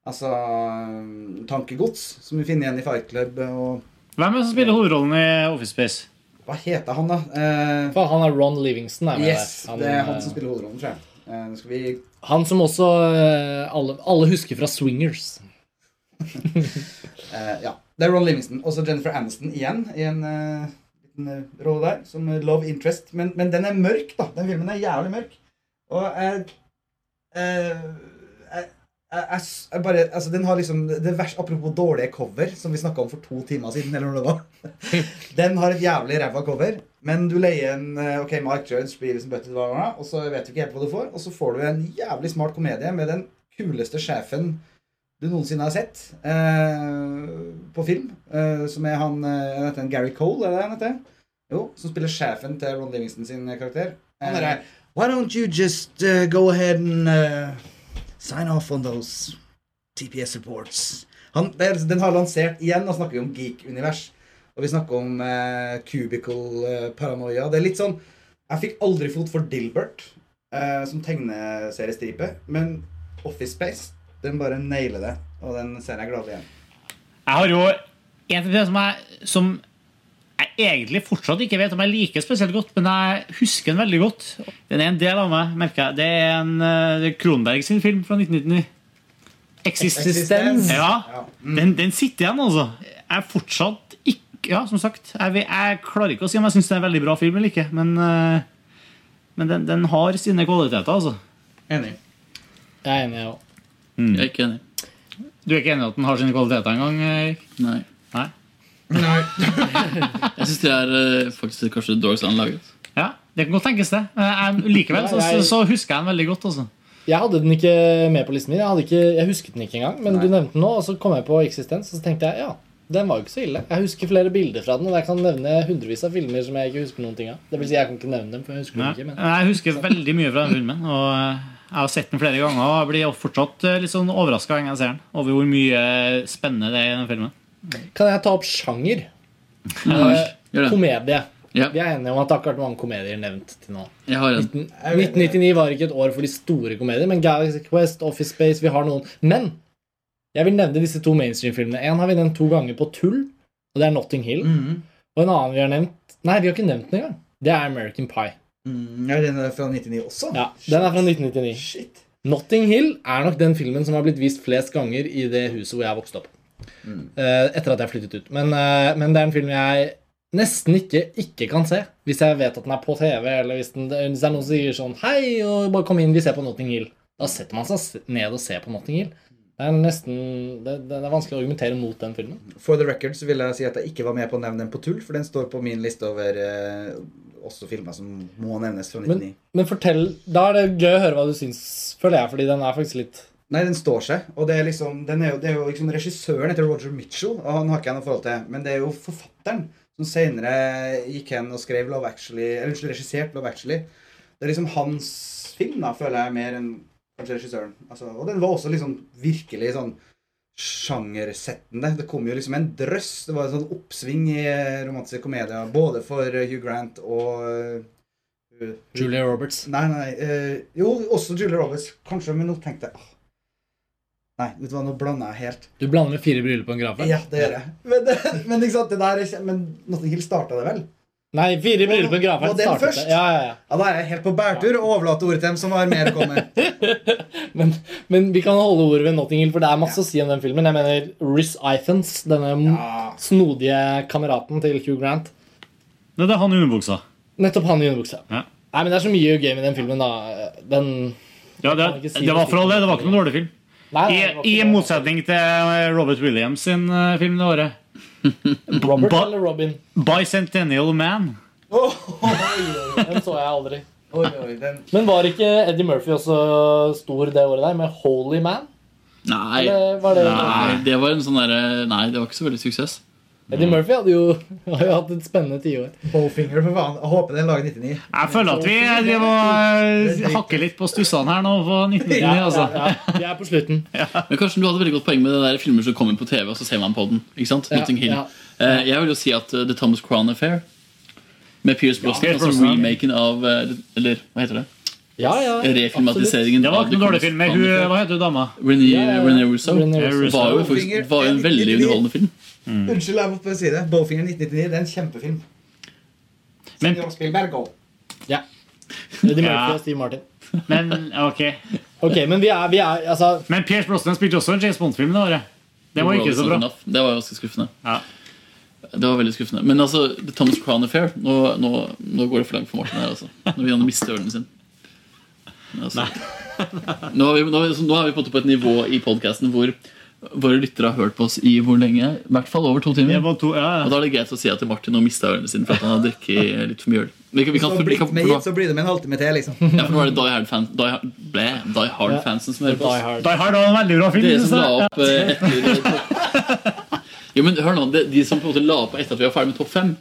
Altså eh, tankegods, som vi finner igjen i Fight Club. Og Hvem er det som spiller hovedrollen i Office Space? hva heter han, da? Eh, For han er Ron Livingston. Er yes, han, det er han som spiller hovedrollen, tror jeg. Eh, skal vi Han som også eh, alle, alle husker fra Swingers. Eh, ja. Det er Ron Livingston. Også Jennifer Aniston igjen i en eh, liten eh, rolle der, som love interest. Men, men den er mørk, da. Den filmen er jævlig mørk. Og jeg jeg, jeg, jeg, bare, altså Den har liksom det verste, Apropos dårlige cover, som vi snakka om for to timer siden. eller når det Den har et jævlig ræva cover, men du leier en ok, Mark Jones blir liksom bøttet, og så vet du ikke helt hva du får. Og så får du en jævlig smart komedie med den kuleste sjefen du noensinne har sett eh, på film. Eh, som er han jeg vet, Gary Cole, er det han heter? Jo, som spiller sjefen til Ron Livingston sin karakter. Han er eh, Why don't you just uh, go ahead and uh, sign off on those TPS reports? Han, den har lansert igjen, nå snakker vi om geek-univers. Og vi snakker om eh, cubicle paranoia. Det er litt sånn Jeg fikk aldri fot for Dilbert eh, som tegneseriestripe, men Office Space, den bare nailer det. Og den ser jeg gladelig igjen. Jeg har jo en ting som jeg, som jeg egentlig fortsatt ikke vet om jeg liker spesielt godt, men jeg husker den veldig godt. Den er en del av meg, merker jeg. Det er en det er Kronberg sin film fra 1999. Existence. Existence. Ja, den, den sitter igjen, altså. Jeg er fortsatt ikke Ja, som sagt. Jeg, jeg klarer ikke å si om jeg syns det er en veldig bra film eller ikke, men, uh, men den, den har sine kvaliteter, altså. Enig. Jeg er enig, jeg òg. Jeg er ikke enig. Du er ikke enig i at den har sine kvaliteter engang? Erik? Nei. Nei? Jeg syns det er eh, faktisk kanskje det dårligste anlaget. Ja, det kan godt tenkes, det. Jeg, likevel så, så husker jeg den veldig godt. Også. Jeg hadde den ikke med på listen min. Jeg, hadde ikke, jeg husket den ikke engang. Men Nei. du nevnte den nå, og så kom jeg på Existence, og så tenkte jeg ja, den var jo ikke så ille. Jeg husker flere bilder fra den, og jeg kan nevne hundrevis av filmer som jeg ikke husker noen ting av. Det vil si, jeg kan ikke nevne dem, for jeg husker Nei. dem ikke. Men Jeg husker veldig mye fra den filmen. Og eh, jeg har sett den flere ganger og jeg blir fortsatt eh, litt sånn overraska hver gang jeg ser den. Over hvor mye spennende det er i den filmen. kan jeg ta opp sjanger? Ja, Eh, komedie. Ja. Vi er enige om at det har ikke vært mange komedier nevnt til nå. Jeg har en. 19, 1999 var ikke et år for de store komedier, men Galaxy Quest, Office Space, vi har noen. Men jeg vil nevne disse to mainstream-filmene. En har vi nevnt to ganger på tull, og det er Notting Hill. Og en annen vi har nevnt Nei, vi har ikke nevnt den engang. Det er American Pie. Mm, ja, den er fra 1999 også? Ja, Den er fra 1999. Shit. Notting Hill er nok den filmen som har blitt vist flest ganger i det huset hvor jeg vokste opp. Eh, etter at jeg flyttet ut. Men, eh, men det er en film jeg nesten ikke ikke kan se. Hvis jeg vet at den er på TV, eller hvis, den, hvis det er noen som sier sånn Hei, og bare kom inn, vi ser på Notting Hill. Da setter man seg ned og ser på Notting Hill. Det er nesten Det, det er vanskelig å argumentere mot den filmen. For the record så vil jeg si at jeg ikke var med på å nevne den på tull, for den står på min liste over eh, også filmer som må nevnes fra 99. Men, men fortell Da er det gøy å høre hva du syns, føler jeg, fordi den er faktisk litt Nei, den står seg. Og det er liksom, den er jo, det er jo liksom regissøren heter Roger Mitchell, og han har ikke jeg noe forhold til. Men det er jo forfatteren som senere gikk hen og skrev Love Actually, eller unnskyld, regissert Love Actually. Det er liksom hans film, da, føler jeg, mer enn kanskje regissøren. Altså, og den var også liksom virkelig sånn sjangersettende. Det kom jo liksom en drøss. Det var en sånn oppsving i eh, romantiske komedier, både for eh, Hugh Grant og uh, Julia Roberts. Nei, nei. Uh, jo, også Julia Roberts. Kanskje, men nå tenkte jeg. Nei, vet du hva, nå blander jeg helt. Du blander med fire briller på en grafe? Ja, det gjør jeg. Men, men ikke sant, det der er Men Notting Hill starta det vel? Nei, fire bryllup på en grafe. Startet først? Ja, ja, ja. Ja, Da er jeg helt på bærtur og overlater ordet til dem som har mer å komme med. Men, men vi kan holde ordet ved Notting Hill, for det er masse å si om den filmen. Jeg mener Riz Ithens, denne snodige kameraten til Hugh Grant. Det er han i underbuksa. Nettopp han i underbuksa. Ja. Nei, men Det er så mye gøy med den filmen. da Den Ja, det, si det var for all det. Det var ikke noen dårlig film. Nei, nei, I, I motsetning til Robert Williams sin eh, film det året. Robert Ba- eller Robin? Bicentennial Man. Den så jeg aldri. Oi, oi, den Men var ikke Eddie Murphy også stor det året der, med Holy Man? Nei. Var det- nei, det var en sånn der, Nei, det var ikke så veldig suksess. Eddie Murphy hadde jo, har jo hatt et spennende tiår. Bowfinger, for faen. Jeg håper den lager 99. Jeg føler at vi driver og eh, hakker litt på stussene her nå på 1999. Ja, altså. ja, ja. Vi er på slutten. Men kanskje du hadde veldig godt poeng med det der filmer som kommer på TV, og så ser man på den. ikke sant? Ja, Notting Hill. ja. Eh, jeg vil jo si at eh, The Thomas Crown Affair med Pierce Brosnan, altså remaken av Eller hva heter det? Ja, ja. Refilmatiseringen Det var av ikke The noen dårlig film. Men hun, hva heter hun dama? René, Ja, ja, ja. Renee Russo. René Russo. Var jo, faktisk, var jo en veldig underholdende film. Unnskyld, jeg måtte si det. Bowfinger 1999 det er en kjempefilm. Men- Ja. De Ja. Steve Martin. Men ok okay men vi er, vi er altså Men Pierce Brosnan spilte også en James Bond-film det året. Det var ikke så bra. Enough. Det var ganske skuffende. Det var veldig skuffende. Men altså, The Thomas Crown Affair Nå, nå, nå går det for langt for Martin her. Altså. Når vi mister sine. Men Altså, nå, er vi, nå, nå er vi på, et nivå i podkasten hvor våre lyttere har hørt på oss i hvor lenge? I hvert fall over to timer. To, ja, ja. Og da er det greit å si at Martin nå mista ørene sine for at han har drukket litt for mye øl. Vi kan, vi kan, så, blir, kan, hit, så blir det med en halvtime til, liksom. ja, for nå er det Die Hard-fansen Die Hard- som hører på oss. Die Hard var en veldig bra film. Dere som la opp eh, etter Jo, men hør nå, de, de som på en måte la opp etter at vi var ferdig med topp fem,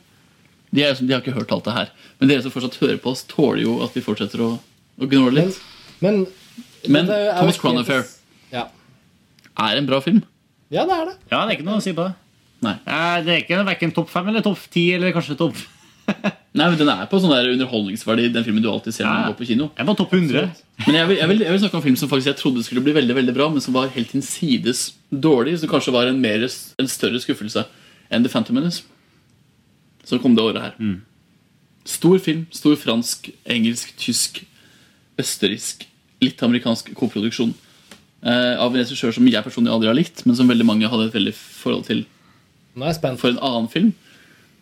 de, er, de har ikke hørt alt det her. Men dere som fortsatt hører på oss, tåler jo at vi fortsetter å, å gnåle litt. Men, Men det er Thomas Crown Affair Ja. er en bra film. ja, det er det. Ja, det er ikke noe å si på det. Nei. Det er ikke verken topp fem eller topp ti, eller kanskje topp Nei, men Den er på sånn der underholdningsverdi, den filmen du alltid ser når du går på kino. Jeg er på topp 100. Men jeg vil, jeg, vil, jeg vil snakke om film som faktisk jeg trodde skulle bli veldig veldig bra, men som var helt hinsides dårlig. Som kanskje var en, mer, en større skuffelse enn The Phantom Menace. Som kom det året her. Stor film. Stor fransk, engelsk, tysk, østerriksk, litt amerikansk koproduksjon. Eh, av en regissør som jeg personlig aldri har likt, men som veldig mange hadde et veldig forhold til Nå er jeg spent. for en annen film.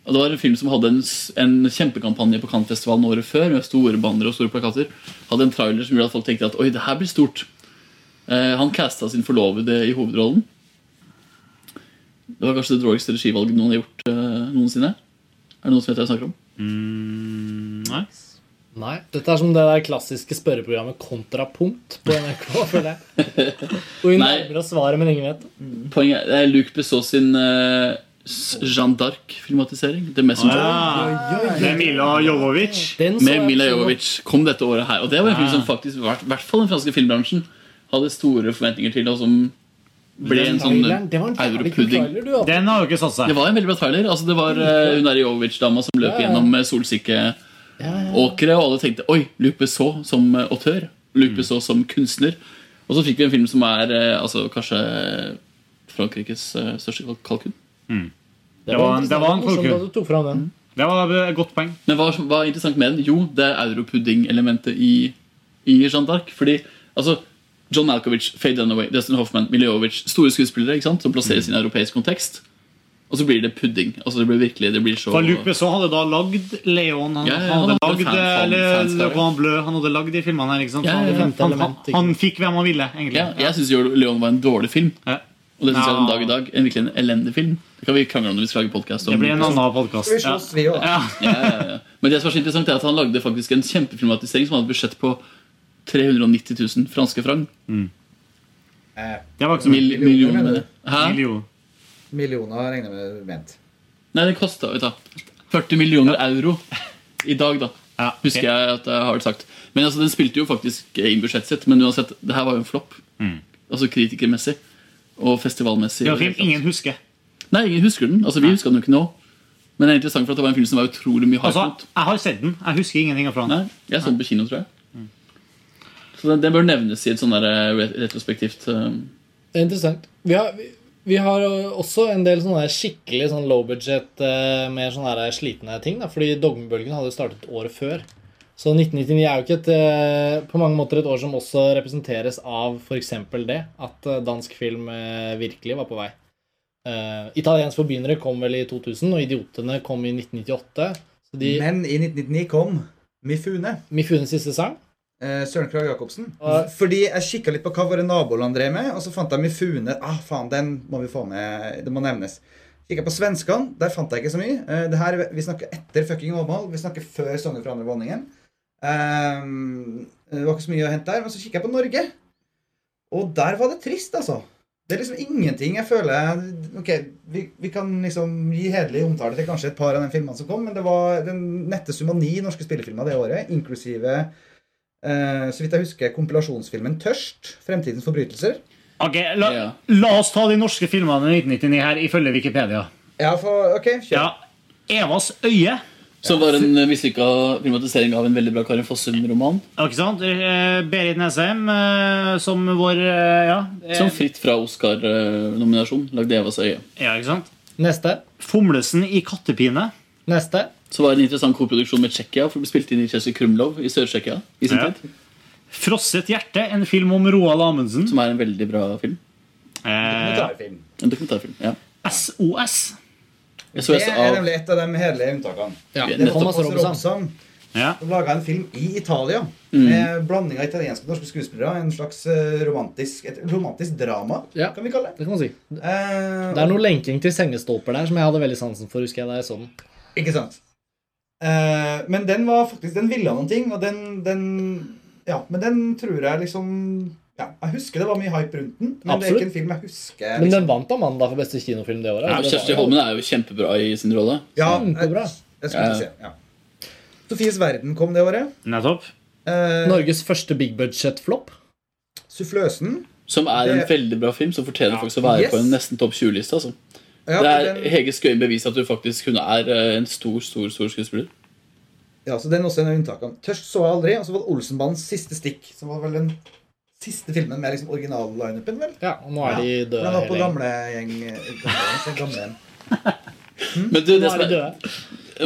Og Det var en film som hadde en, en kjempekampanje på Cannes-festivalen året før. Med store bannere og store plakater Hadde en trailer som gjorde at folk tenkte at oi, det her blir stort. Eh, han casta sin forlovede i hovedrollen. Det var kanskje det dårligste regivalget noen har gjort eh, noensinne. Er det noen som vet hva jeg snakker om? nei. Nei. Dette er som det der klassiske spørreprogrammet Kontrapunkt på NRK. føler jeg. Og vi nærmer oss svaret, men ingen vet. Poenget er- det er Luc Besson sin uh, Jeanne d'Arc-filmatisering. The Messenger. Ah, med Mila Jovovic. Med Mila Jovovic kom dette året her. Og det var en film som faktisk, i hvert- fall den franske filmbransjen, hadde store forventninger til, og som ble en sånn det var en jævlig kul europudding. hadde. Den har jo ikke satt seg. Det var en veldig bra trailer. Altså, det var uh, hun der Jovovic-dama som løp Ja, ja. gjennom eh, solsikkeåkre, og alle tenkte Oi, Luc Besson som eh, autør. Luc Besson som kunstner. Og så fikk vi en film som er eh, altså, kanskje Frankrikes eh, største kalk- kalkun. Det var, det var en kalkun. Det var et godt poeng. Men hva, hva er interessant med den? Jo, det er europudding-elementet i, i Jeanne d'Arc. Fordi altså, John Malkovich, Faye Dunaway, Dustin Hoffman, Miljovic Store skuespillere ikke sant? som plasseres i en europeisk kontekst. Og så blir det pudding. Altså, det blir virkelig det blir så For Luc Besson hadde da lagd Leon, han, Ja, ja, han hadde han hadde lagd fan- fan- eller fanskare. Le Grand Bleu, han hadde lagd de filmene her. ikke sant? Ja. Han, han, han, han fikk hvem han ville, egentlig. Ja, jeg syns Leon var en dårlig film. Ja. Og det synes jeg er en dag i dag en virkelig en elendig film. Det kan vi krangle om når vi skal lage podcast om. Det blir en annen podkast. Ja. ja, ja, ja. Men det som er så interessant er at han lagde faktisk en kjempefilmatisering som hadde et budsjett på 390 000 franske franc. Eh, Det var ikke så mye. Mil, millioner. mener det. Hæ? Million. Millioner regner jeg med ment. Nei, det kosta 40 millioner euro i dag, da. Ja, okay. Husker jeg at jeg har sagt. Men altså, den spilte jo faktisk inn budsjettet sitt, men uansett, det her var jo en flopp. Altså kritikermessig og festivalmessig. Det var film ingen husker. Nei, ingen husker den. Altså, Vi husker den jo ikke nå. Men det er interessant for at det var en film som var utrolig mye hype Altså, mot. jeg har sett den. Jeg husker ingenting fra den. Nei, jeg så den på kino, tror jeg. Så den, den bør nevnes i et sånn retrospektivt um... Det er interessant. Vi har, vi, vi har også en del sånne skikkelig sånn low budget, eh, mer sånne slitne ting. Da, fordi Dogmebølgen hadde startet året før. Så 1999 er jo ikke et, eh, på mange måter et år som også representeres av f.eks. det, at eh, dansk film virkelig var på vei. Italiensk forbindere kom vel i 2000, og Idiotene kom i 1998. Så de, Men i 1999 kom Mifune. Mifunes siste sang Eh, Søren Krag Jacobsen. Ja. Fordi jeg kikka litt på hva våre naboland drev med, og så fant jeg Mifune. Ah, faen, den må vi få med. Det må nevnes. Kikka på svenskene. Der fant jeg ikke så mye. Eh, det her, Vi snakker etter fucking Åmål. Vi snakker før Sanger fra andre våningen. Ehm, det var ikke så mye å hente der. Men så kikka jeg på Norge, og der var det trist, altså. Det er liksom ingenting jeg føler Ok, vi, vi kan liksom gi hederlig omtale til kanskje et par av de filmene som kom, men det var den nette sum av ni norske spillefilmer det året, inklusive eh, så vidt jeg husker, kompilasjonsfilmen 'Tørst'. 'Fremtidens forbrytelser'. Ok, la, Ja. la oss ta de norske filmene i 1999 her, ifølge Wikipedia. Ja, for, ok, kjør. Ja. Evas øye. Som var en mislykka filmatisering av en veldig bra Karin Fossum-roman. Ja, Ikke sant? Eh, Berit Nesheim eh, som vår eh, Ja. eh, Som fritt fra Oscar-nominasjon lagde Evas øye. ja, ikke sant? Neste. Fomlesen i kattepine. Neste. Så var det en interessant koproduksjon med Tsjekkia, for det ble spilt inn i Chelsea Krumlov i Sør-Tsjekkia. i sin Ja. tid Frosset hjerte, en film om Roald Amundsen. Som er en veldig bra film. Eh, Dokumentarfilm. En dokumentarfilm, ja. SOS. SOS det er nemlig et av de hederlige unntakene. Ja, det er. Thomas Robson. Som laga en film i Italia Mm. med blanding av italienske og norske skuespillere. En slags eh, romantisk, et romantisk drama, Ja, kan vi kalle det. Det kan man si. Eh, Det er noe lenking til sengestolper der som jeg hadde veldig sansen for. husker jeg da jeg så den. Ikke sant? Eh, men den var faktisk Den ville noen ting, og den, den Ja, men den tror jeg liksom ja, Jeg husker det var mye hype rundt den, men det er ikke en film jeg husker. Men den vant Amanda for beste kinofilm det året. Ja, Kjersti Holmen er jo kjempebra i sin rolle. Ja, Kjempebra. Jeg, jeg skulle Ja. si, ja. Sofies verden kom det året. Nettopp. Uh, Norges første big budget-flopp. Suffløsen. Som er en veldig bra film, som fortjener faktisk å være Yes. på en nesten topp 20-liste. Altså. Ja, det er den- Hege Skøyen bevis at du faktisk hun er eh, en stor, stor stor skuespiller. Ja, så den er også en av unntakene. Tørst så jeg aldri. Og så var det Olsenbandens siste stikk, som var vel den siste filmen med liksom original-lineupen, vel? Ja, og nå er de døde Den var på gamlegjeng. Gamle, gamle igjen. Men, du, det som er er,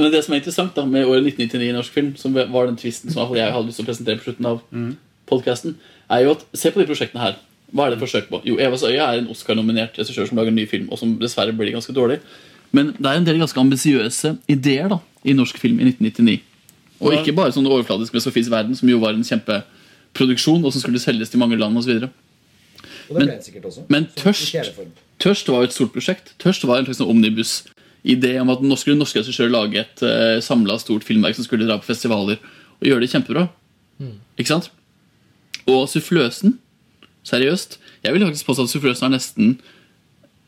men det som er interessant da med året 1999 i norsk film, som var den tvisten som jeg hadde lyst til å presentere på slutten av podcasten, er jo at Se på de prosjektene her. Hva er det et forsøk på? Jo, Evas øye er en Oscar-nominert regissør som lager en ny film, og som dessverre blir ganske dårlig. Men det er en del ganske ambisiøse ideer da i norsk film i 1999. Og ikke bare sånn overfladisk med Sofies verden, som jo var en kjempeproduksjon, og som skulle selges til mange land osv. Og det Men-. Men Tørst. Tørst var jo et stort prosjekt. Tørst var en slags sånn omnibus-idé om at nå skulle norske regissører lage et uh, samla stort filmverk som skulle dra på festivaler og gjøre det kjempebra. Ikke sant? Og Suffløsen, seriøst Jeg vil faktisk påstå at Suffløsen er nesten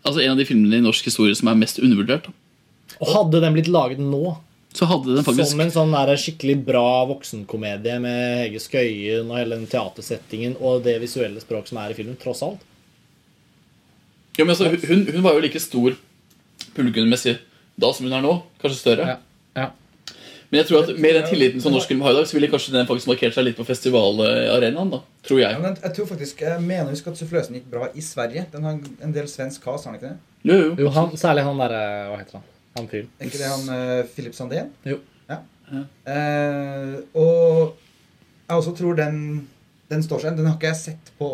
Altså en av de filmene i norsk historie som er mest undervurdert. Og hadde den blitt laget nå, Så hadde den faktisk som en sånn der skikkelig bra voksenkomedie med Hege Skøyen og hele den teatersettingen og det visuelle språk som er i filmen, tross alt ja, men altså, hun, hun var jo like stor publikummessig da som hun er nå. Kanskje større. Ja. Men jeg tror at med den tilliten som norsk film har i dag, så ville kanskje den faktisk markert seg litt på festivalarenaen. da, Tror Ja, jeg. men jeg tror faktisk, jeg mener husk at Suffløsen gikk bra i Sverige. Den har en del svensk cast, har den ikke det? Jo, jo. Jo, han, særlig han derre Hva heter han? Han fyren. Er ikke det han uh, Philip Sandén? Jo. Ja. Eh, og jeg også tror den, den står seg. Den har ikke jeg sett på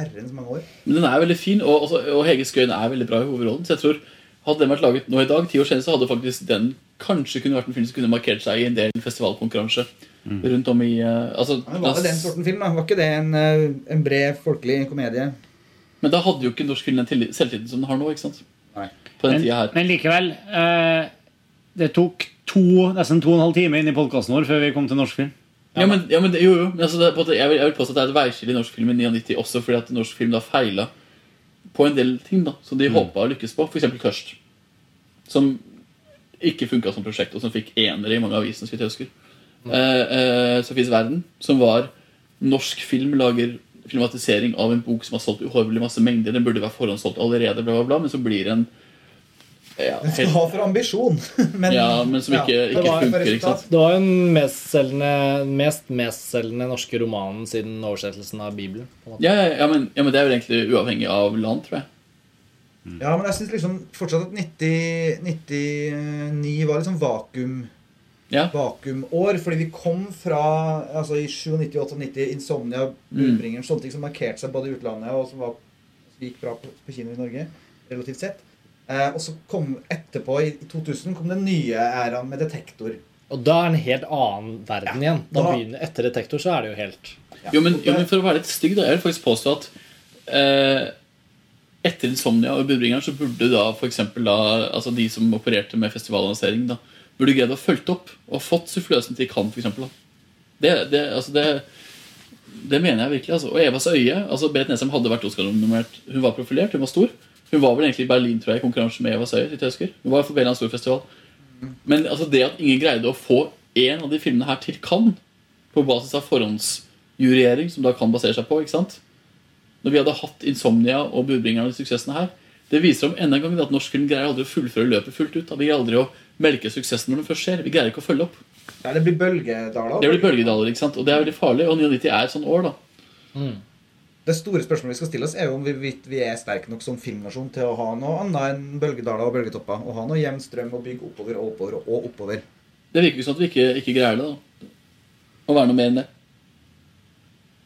herrens mange år. Men den er veldig fin, og, også, og Hege Skøyen er veldig bra i hovedrollen. Så jeg tror Hadde den vært laget nå i dag, ti år senere, så hadde faktisk den kanskje kunne vært en film som kunne markert seg i en del festivalkonkurranse rundt om i uh, altså, Men var det den sorten film? da? Var ikke det en, eh, en bred, folkelig komedie? Men da hadde jo ikke norsk film den tillit- selvtilliten som den har nå. ikke sant? Nei. På den Men, tida her. men likevel uh, Det tok to, nesten to og en halv time inn i podkasten vår før vi kom til norsk film. Ja, men, ja, men jo, jo. Men altså, det, på måte- jeg, vil, jeg vil påstå at det er et veiskille i norsk film i 99 også fordi at norsk film da feila på en del ting da, som de håpa å lykkes på. F.eks. Tørst. Som ikke funka som prosjekt, og som fikk enere i mange aviser. så vidt jeg husker. Eh, eh, Sofies verden, som var norsk film, lager filmatisering av en bok som har solgt uhorvelig masse mengder. Den burde være forhåndssolgt allerede, bla, bla, bla, men så blir det en ja, Den skal ha for ambisjon, men, Ja, men som ikke- ikke funker, ikke sant? Det var den mest mestselgende norske romanen siden oversettelsen av Bibelen. på en måte. ja, ja, ja, men, ja, men det er jo egentlig uavhengig av land, tror jeg. Ja, men jeg syns liksom fortsatt at 90, 99 var litt sånn vakuum Ja. vakuumår. Fordi vi kom fra altså i 97, 98, Insomnia, Budbringeren, sånne ting som markerte seg både i utlandet og som var, gikk bra på, på kino i Norge, relativt sett. Eh, og så kom etterpå, i, i 2000, kom den nye æraen med Detektor. Og da er det en helt annen verden igjen. Da da- begynner, etter Detektor så er det jo helt Jo, men, jo, men for å være litt stygg, da, jeg vil faktisk påstå at eh, etter Insomnia og Budbringeren så burde da for da, altså de som opererte med festivalannonsering da, burde greid å fulgt opp og fått suffløsen til Cannes. Da. Det, det, altså det, det mener jeg virkelig. Altså. Og Evas øye altså Berit Nesheim hadde vært Oscar-nominert. Hun var profilert, hun var stor. Hun var vel egentlig i Berlin tror jeg, i konkurranse med Evas øye. vidt jeg. Hun var for en stor festival. Men altså det at ingen greide å få en av de filmene her til Cannes på basis av forhåndsjuriering, som da kan basere seg på, ikke sant? Når vi hadde hatt Insomnia og budbringerne og suksessene her, det viser om enda en gang at norsk film greier aldri å fullføre løpet fullt ut. Da. Vi greier aldri å melke suksessen når den først skjer. Vi greier ikke å følge opp. Ja, det blir bølgedaler. Det blir bølgedaler, ikke sant? og det er veldig farlig. Og 99 er et sånt år, da. Det store spørsmålet vi skal stille oss, er jo om vi, vi, vi er sterke nok som filmnasjon til å ha noe annet enn bølgedaler og bølgetopper. Og ha noe jevn strøm og bygge oppover og oppover og oppover. Det virker jo sånn at vi ikke, ikke greier det. da. Å være noe mer enn det.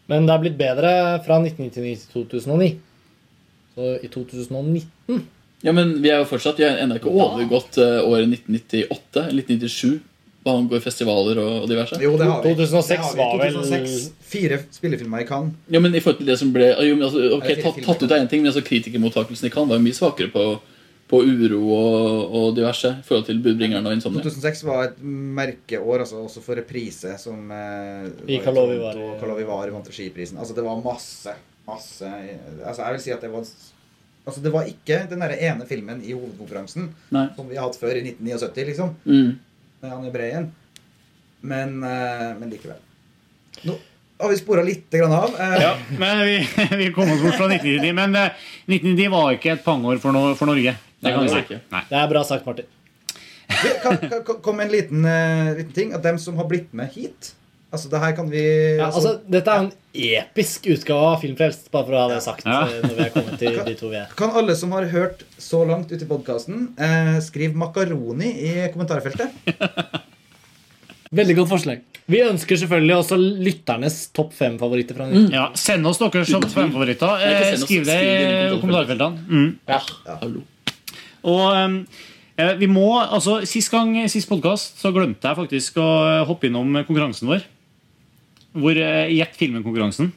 Men det er blitt bedre fra 1999 til 2009. Så i 2019 Ja, men vi er jo fortsatt Vi har ennå ikke overgått eh, året 1998 eller 1997 hva angår festivaler og, diverse. Jo, det har vi. 2006 det har vi. var vel- 2006, Fire spillefilmer i Cannes. Ja, men i forhold til det som ble jo, men altså, ok, tatt, tatt ut av en ting, men altså, Kritikermottakelsen i Cannes var jo mye svakere på, på uro og, og diverse i forhold til budbringeren og Insomnia. 2006 var et merkeår altså, også for reprise, som eh, I Vary. og Karlovy Vary vant skiprisen. Altså, det var masse, masse Altså, jeg vil si at det var Altså, det var ikke den der ene filmen i hovedkonferansen Nei. som vi har hatt før i 1979, liksom. Mm. Med Anne Breien. Men, eh, men likevel. Nå har vi spora litt grann av. Eh, Ja, men vi, vi kom oss bort fra 1999. Men eh, 1999 var ikke et pangår for, no for Norge. Det kan si. ikke. Nei. Det er bra sagt, Martin. Det kan, kan, kan- kom en liten, uh, liten ting. At dem som har blitt med hit Altså, det her kan vi Ja, altså, dette er en episk utgave av Filmfrelst, bare for å ha det sagt. Ja. eh, Når vi er kommet til de to vi er. Kan alle som har hørt så langt ute i podkasten, eh, skrive makaroni i kommentarfeltet? Veldig godt forslag. Vi ønsker selvfølgelig også lytternes topp fem-favoritter fra mm. Ja, send oss deres topp fem-favoritter. Eh, skriv det i kommentarfeltene. Mm. Ja. Hallo. Og eh, vi må, altså Sist gang, sist podkast så glemte jeg faktisk å hoppe innom konkurransen vår. Hvor eh, Gjett filmen-konkurransen.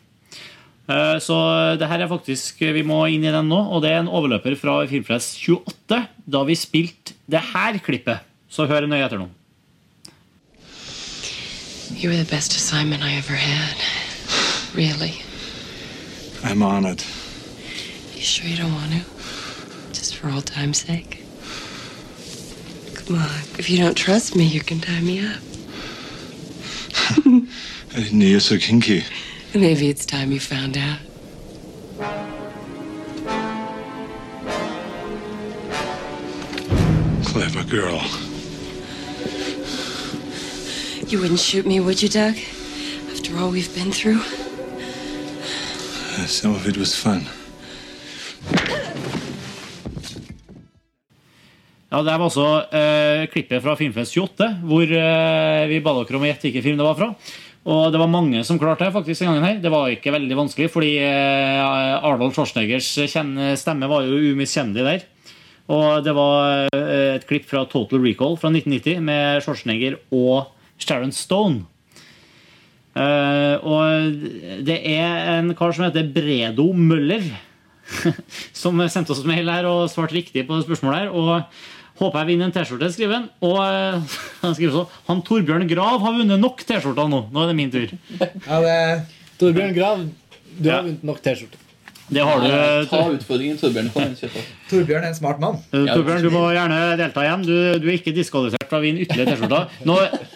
Eh, Så det her er faktisk Vi må inn i den nå. Og det er en overløper fra Filmpress 28, da vi spilte det her klippet. Så hør nøye etter nå. You were the best assignment I ever had. Really. I'm honored. You sure you don't want to? For old time's sake? Come on. If you don't trust me, you can tie me up. I didn't know you're so kinky. Maybe it's time you found out. Clever girl. You wouldn't shoot me, would you, Doug? After all we've been through? Uh, Some of it was fun. Ja, Det var altså eh, klippet fra Filmfest 28, hvor eh, vi ba dere om å gjette hvilken film det var fra. Og det var mange som klarte det faktisk den gangen her. Det var ikke veldig vanskelig, fordi eh, Arnold Schwarzeneggers stemme var jo umiskjennelig der. Og det var eh, et klipp fra Total Recall fra 1990 med Schwarzenegger og Sharon Stone. Uh, og det er en kar som heter Bredo Møller, som sendte oss mail her og svarte riktig på spørsmålet her. Og håper jeg vinner en T-skjorte, skriver han. Og eh, han skriver så Han Torbjørn Grav har vunnet nok T-skjorter nå. Nå er det min tur. Ja, det Torbjørn Grav, du Ja. har vunnet nok T-skjorte. Det har du. Ta utfordringen, Torbjørn. Torbjørn er en smart mann. Eh, Torbjørn, du må gjerne delta igjen. Du, du er ikke diskvalifisert fra å vinne ytterligere T-skjorter.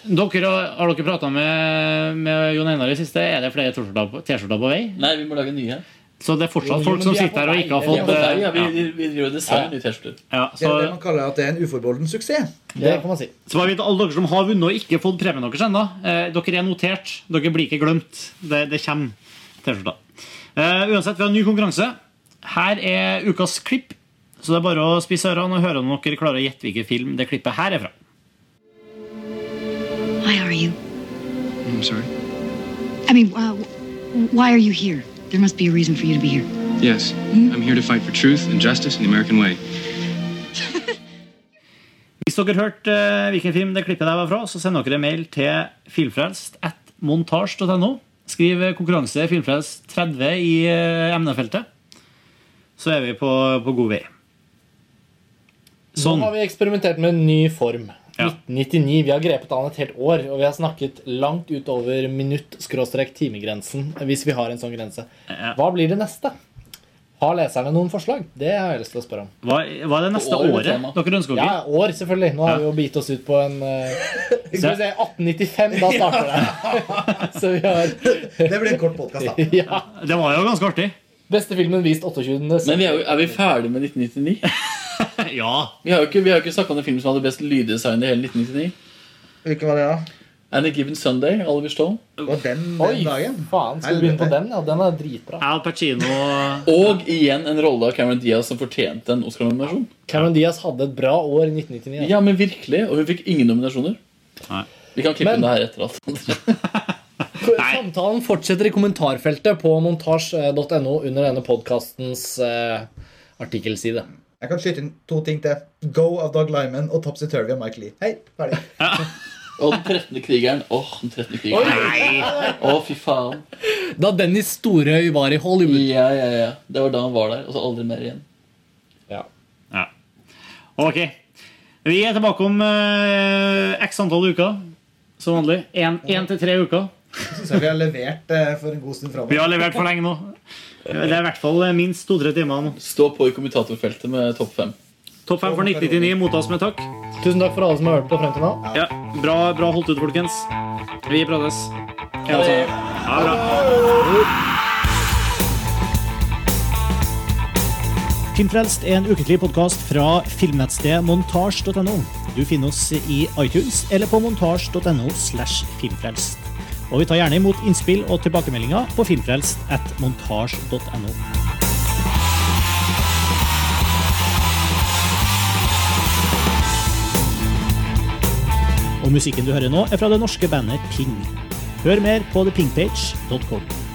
Dere, har dere prata med, med Jon Einar i siste? Er det flere T-skjorter på, på vei? Nei, vi må lage nye. Så det er fortsatt folk som er sitter her og ikke har fått eh, ja, vi, vi, driver og designer T-skjorter. Ja, Det er det man kaller at det er en uforbeholden suksess. Det kan man si. så bare vite alle dere som har vunnet og ikke fått premien deres ennå. Eh, dere er notert. Dere blir ikke glemt. Det, det kommer T-skjorter. Eh, uansett, vi har en ny konkurranse. Her er ukas klipp. Så det er bare å spisse ørene og høre om dere klarer å gjette hvilken film det klippet her er fra. Why are you? I'm sorry? I mean, uh, why are you here? There must be a reason for you to be here. Yes. I'm here to fight for truth and justice in the American way. Hvis dere hørte eh, hvilken film det klippet der var fra, så sender dere mail til filmfrelst at montasj.no. Skriv konkurranse filmfrelst 30 i eh, emnefeltet. Så er vi på, på god vei. Sånn. Nå har vi eksperimentert med en ny form. Ja. 1999. Vi har grepet an et helt år, og vi har snakket langt utover minutt-timegrensen. Hvis vi har en sånn grense. Hva blir det neste? Har leserne noen forslag? Det har jeg lyst til å spørre om. Hva, hva er det neste År året tema. dere ønsker dere? Ja, år, selvfølgelig. Nå har vi jo bitt oss ut på en uh, Skal vi se 1895, da starter det. Så vi har Det blir en kort podkast, da. ja. Det var jo ganske artig. Beste filmen vist 28. Men vi er, jo, er vi ferdig med 1999? ja. Vi har jo ikke, vi har jo ikke snakka om en film som hadde best lyddesign i hele 1999. Hvilken var det, da? Any Given Sunday, Oliver Stone. Og den, den Oi, dagen? faen. Skal vi begynne på den? Ja, den er dritbra. Al Pacino Og igjen en rolle av Cameron Diaz som fortjente en Oscar-nominasjon. Cameron Diaz hadde et bra år i 1999. Ja, men virkelig, Og hun fikk ingen nominasjoner. Nei. Vi kan klippe Men- det her etter alt. Samtalen fortsetter i kommentarfeltet på montasj.no under denne podkastens artikkelside. Jeg kan skyte inn to ting til. Go av Doug Lyman og Topsy Turvy av Mike Lee. Hei, ferdig. Og den 13. krigeren. Åh, den 13. krigeren. Å, fy faen. Da Dennis Storøy var i Hollywood. Ja, ja, ja. Det var da han var der, og så aldri mer igjen. Ja. Ja. Ok. Vi er tilbake om uh, x antall uker. Som vanlig. Én til tre uker. Jeg synes jeg vi har levert eh, for en god stund framover. Vi har levert for lenge nå. Det er i hvert fall eh, minst to-tre timer nå. Stå på i kommentatorfeltet med topp fem. Topp fem for 1999 mottas med takk. Tusen takk for alle som har hørt på frem til nå. Ja, bra, bra holdt ut, folkens. Vi prates. Ja, altså. Ha det bra. Filmfrelst er en ukentlig podkast fra filmnettstedet montasj.no. Du finner oss i iTunes eller på montasj.no slash filmfrelst. Og vi tar gjerne imot innspill og tilbakemeldinger på filmfrelst. Og musikken du hører nå, er fra det norske bandet Ping. Hør mer på thepingpage.com.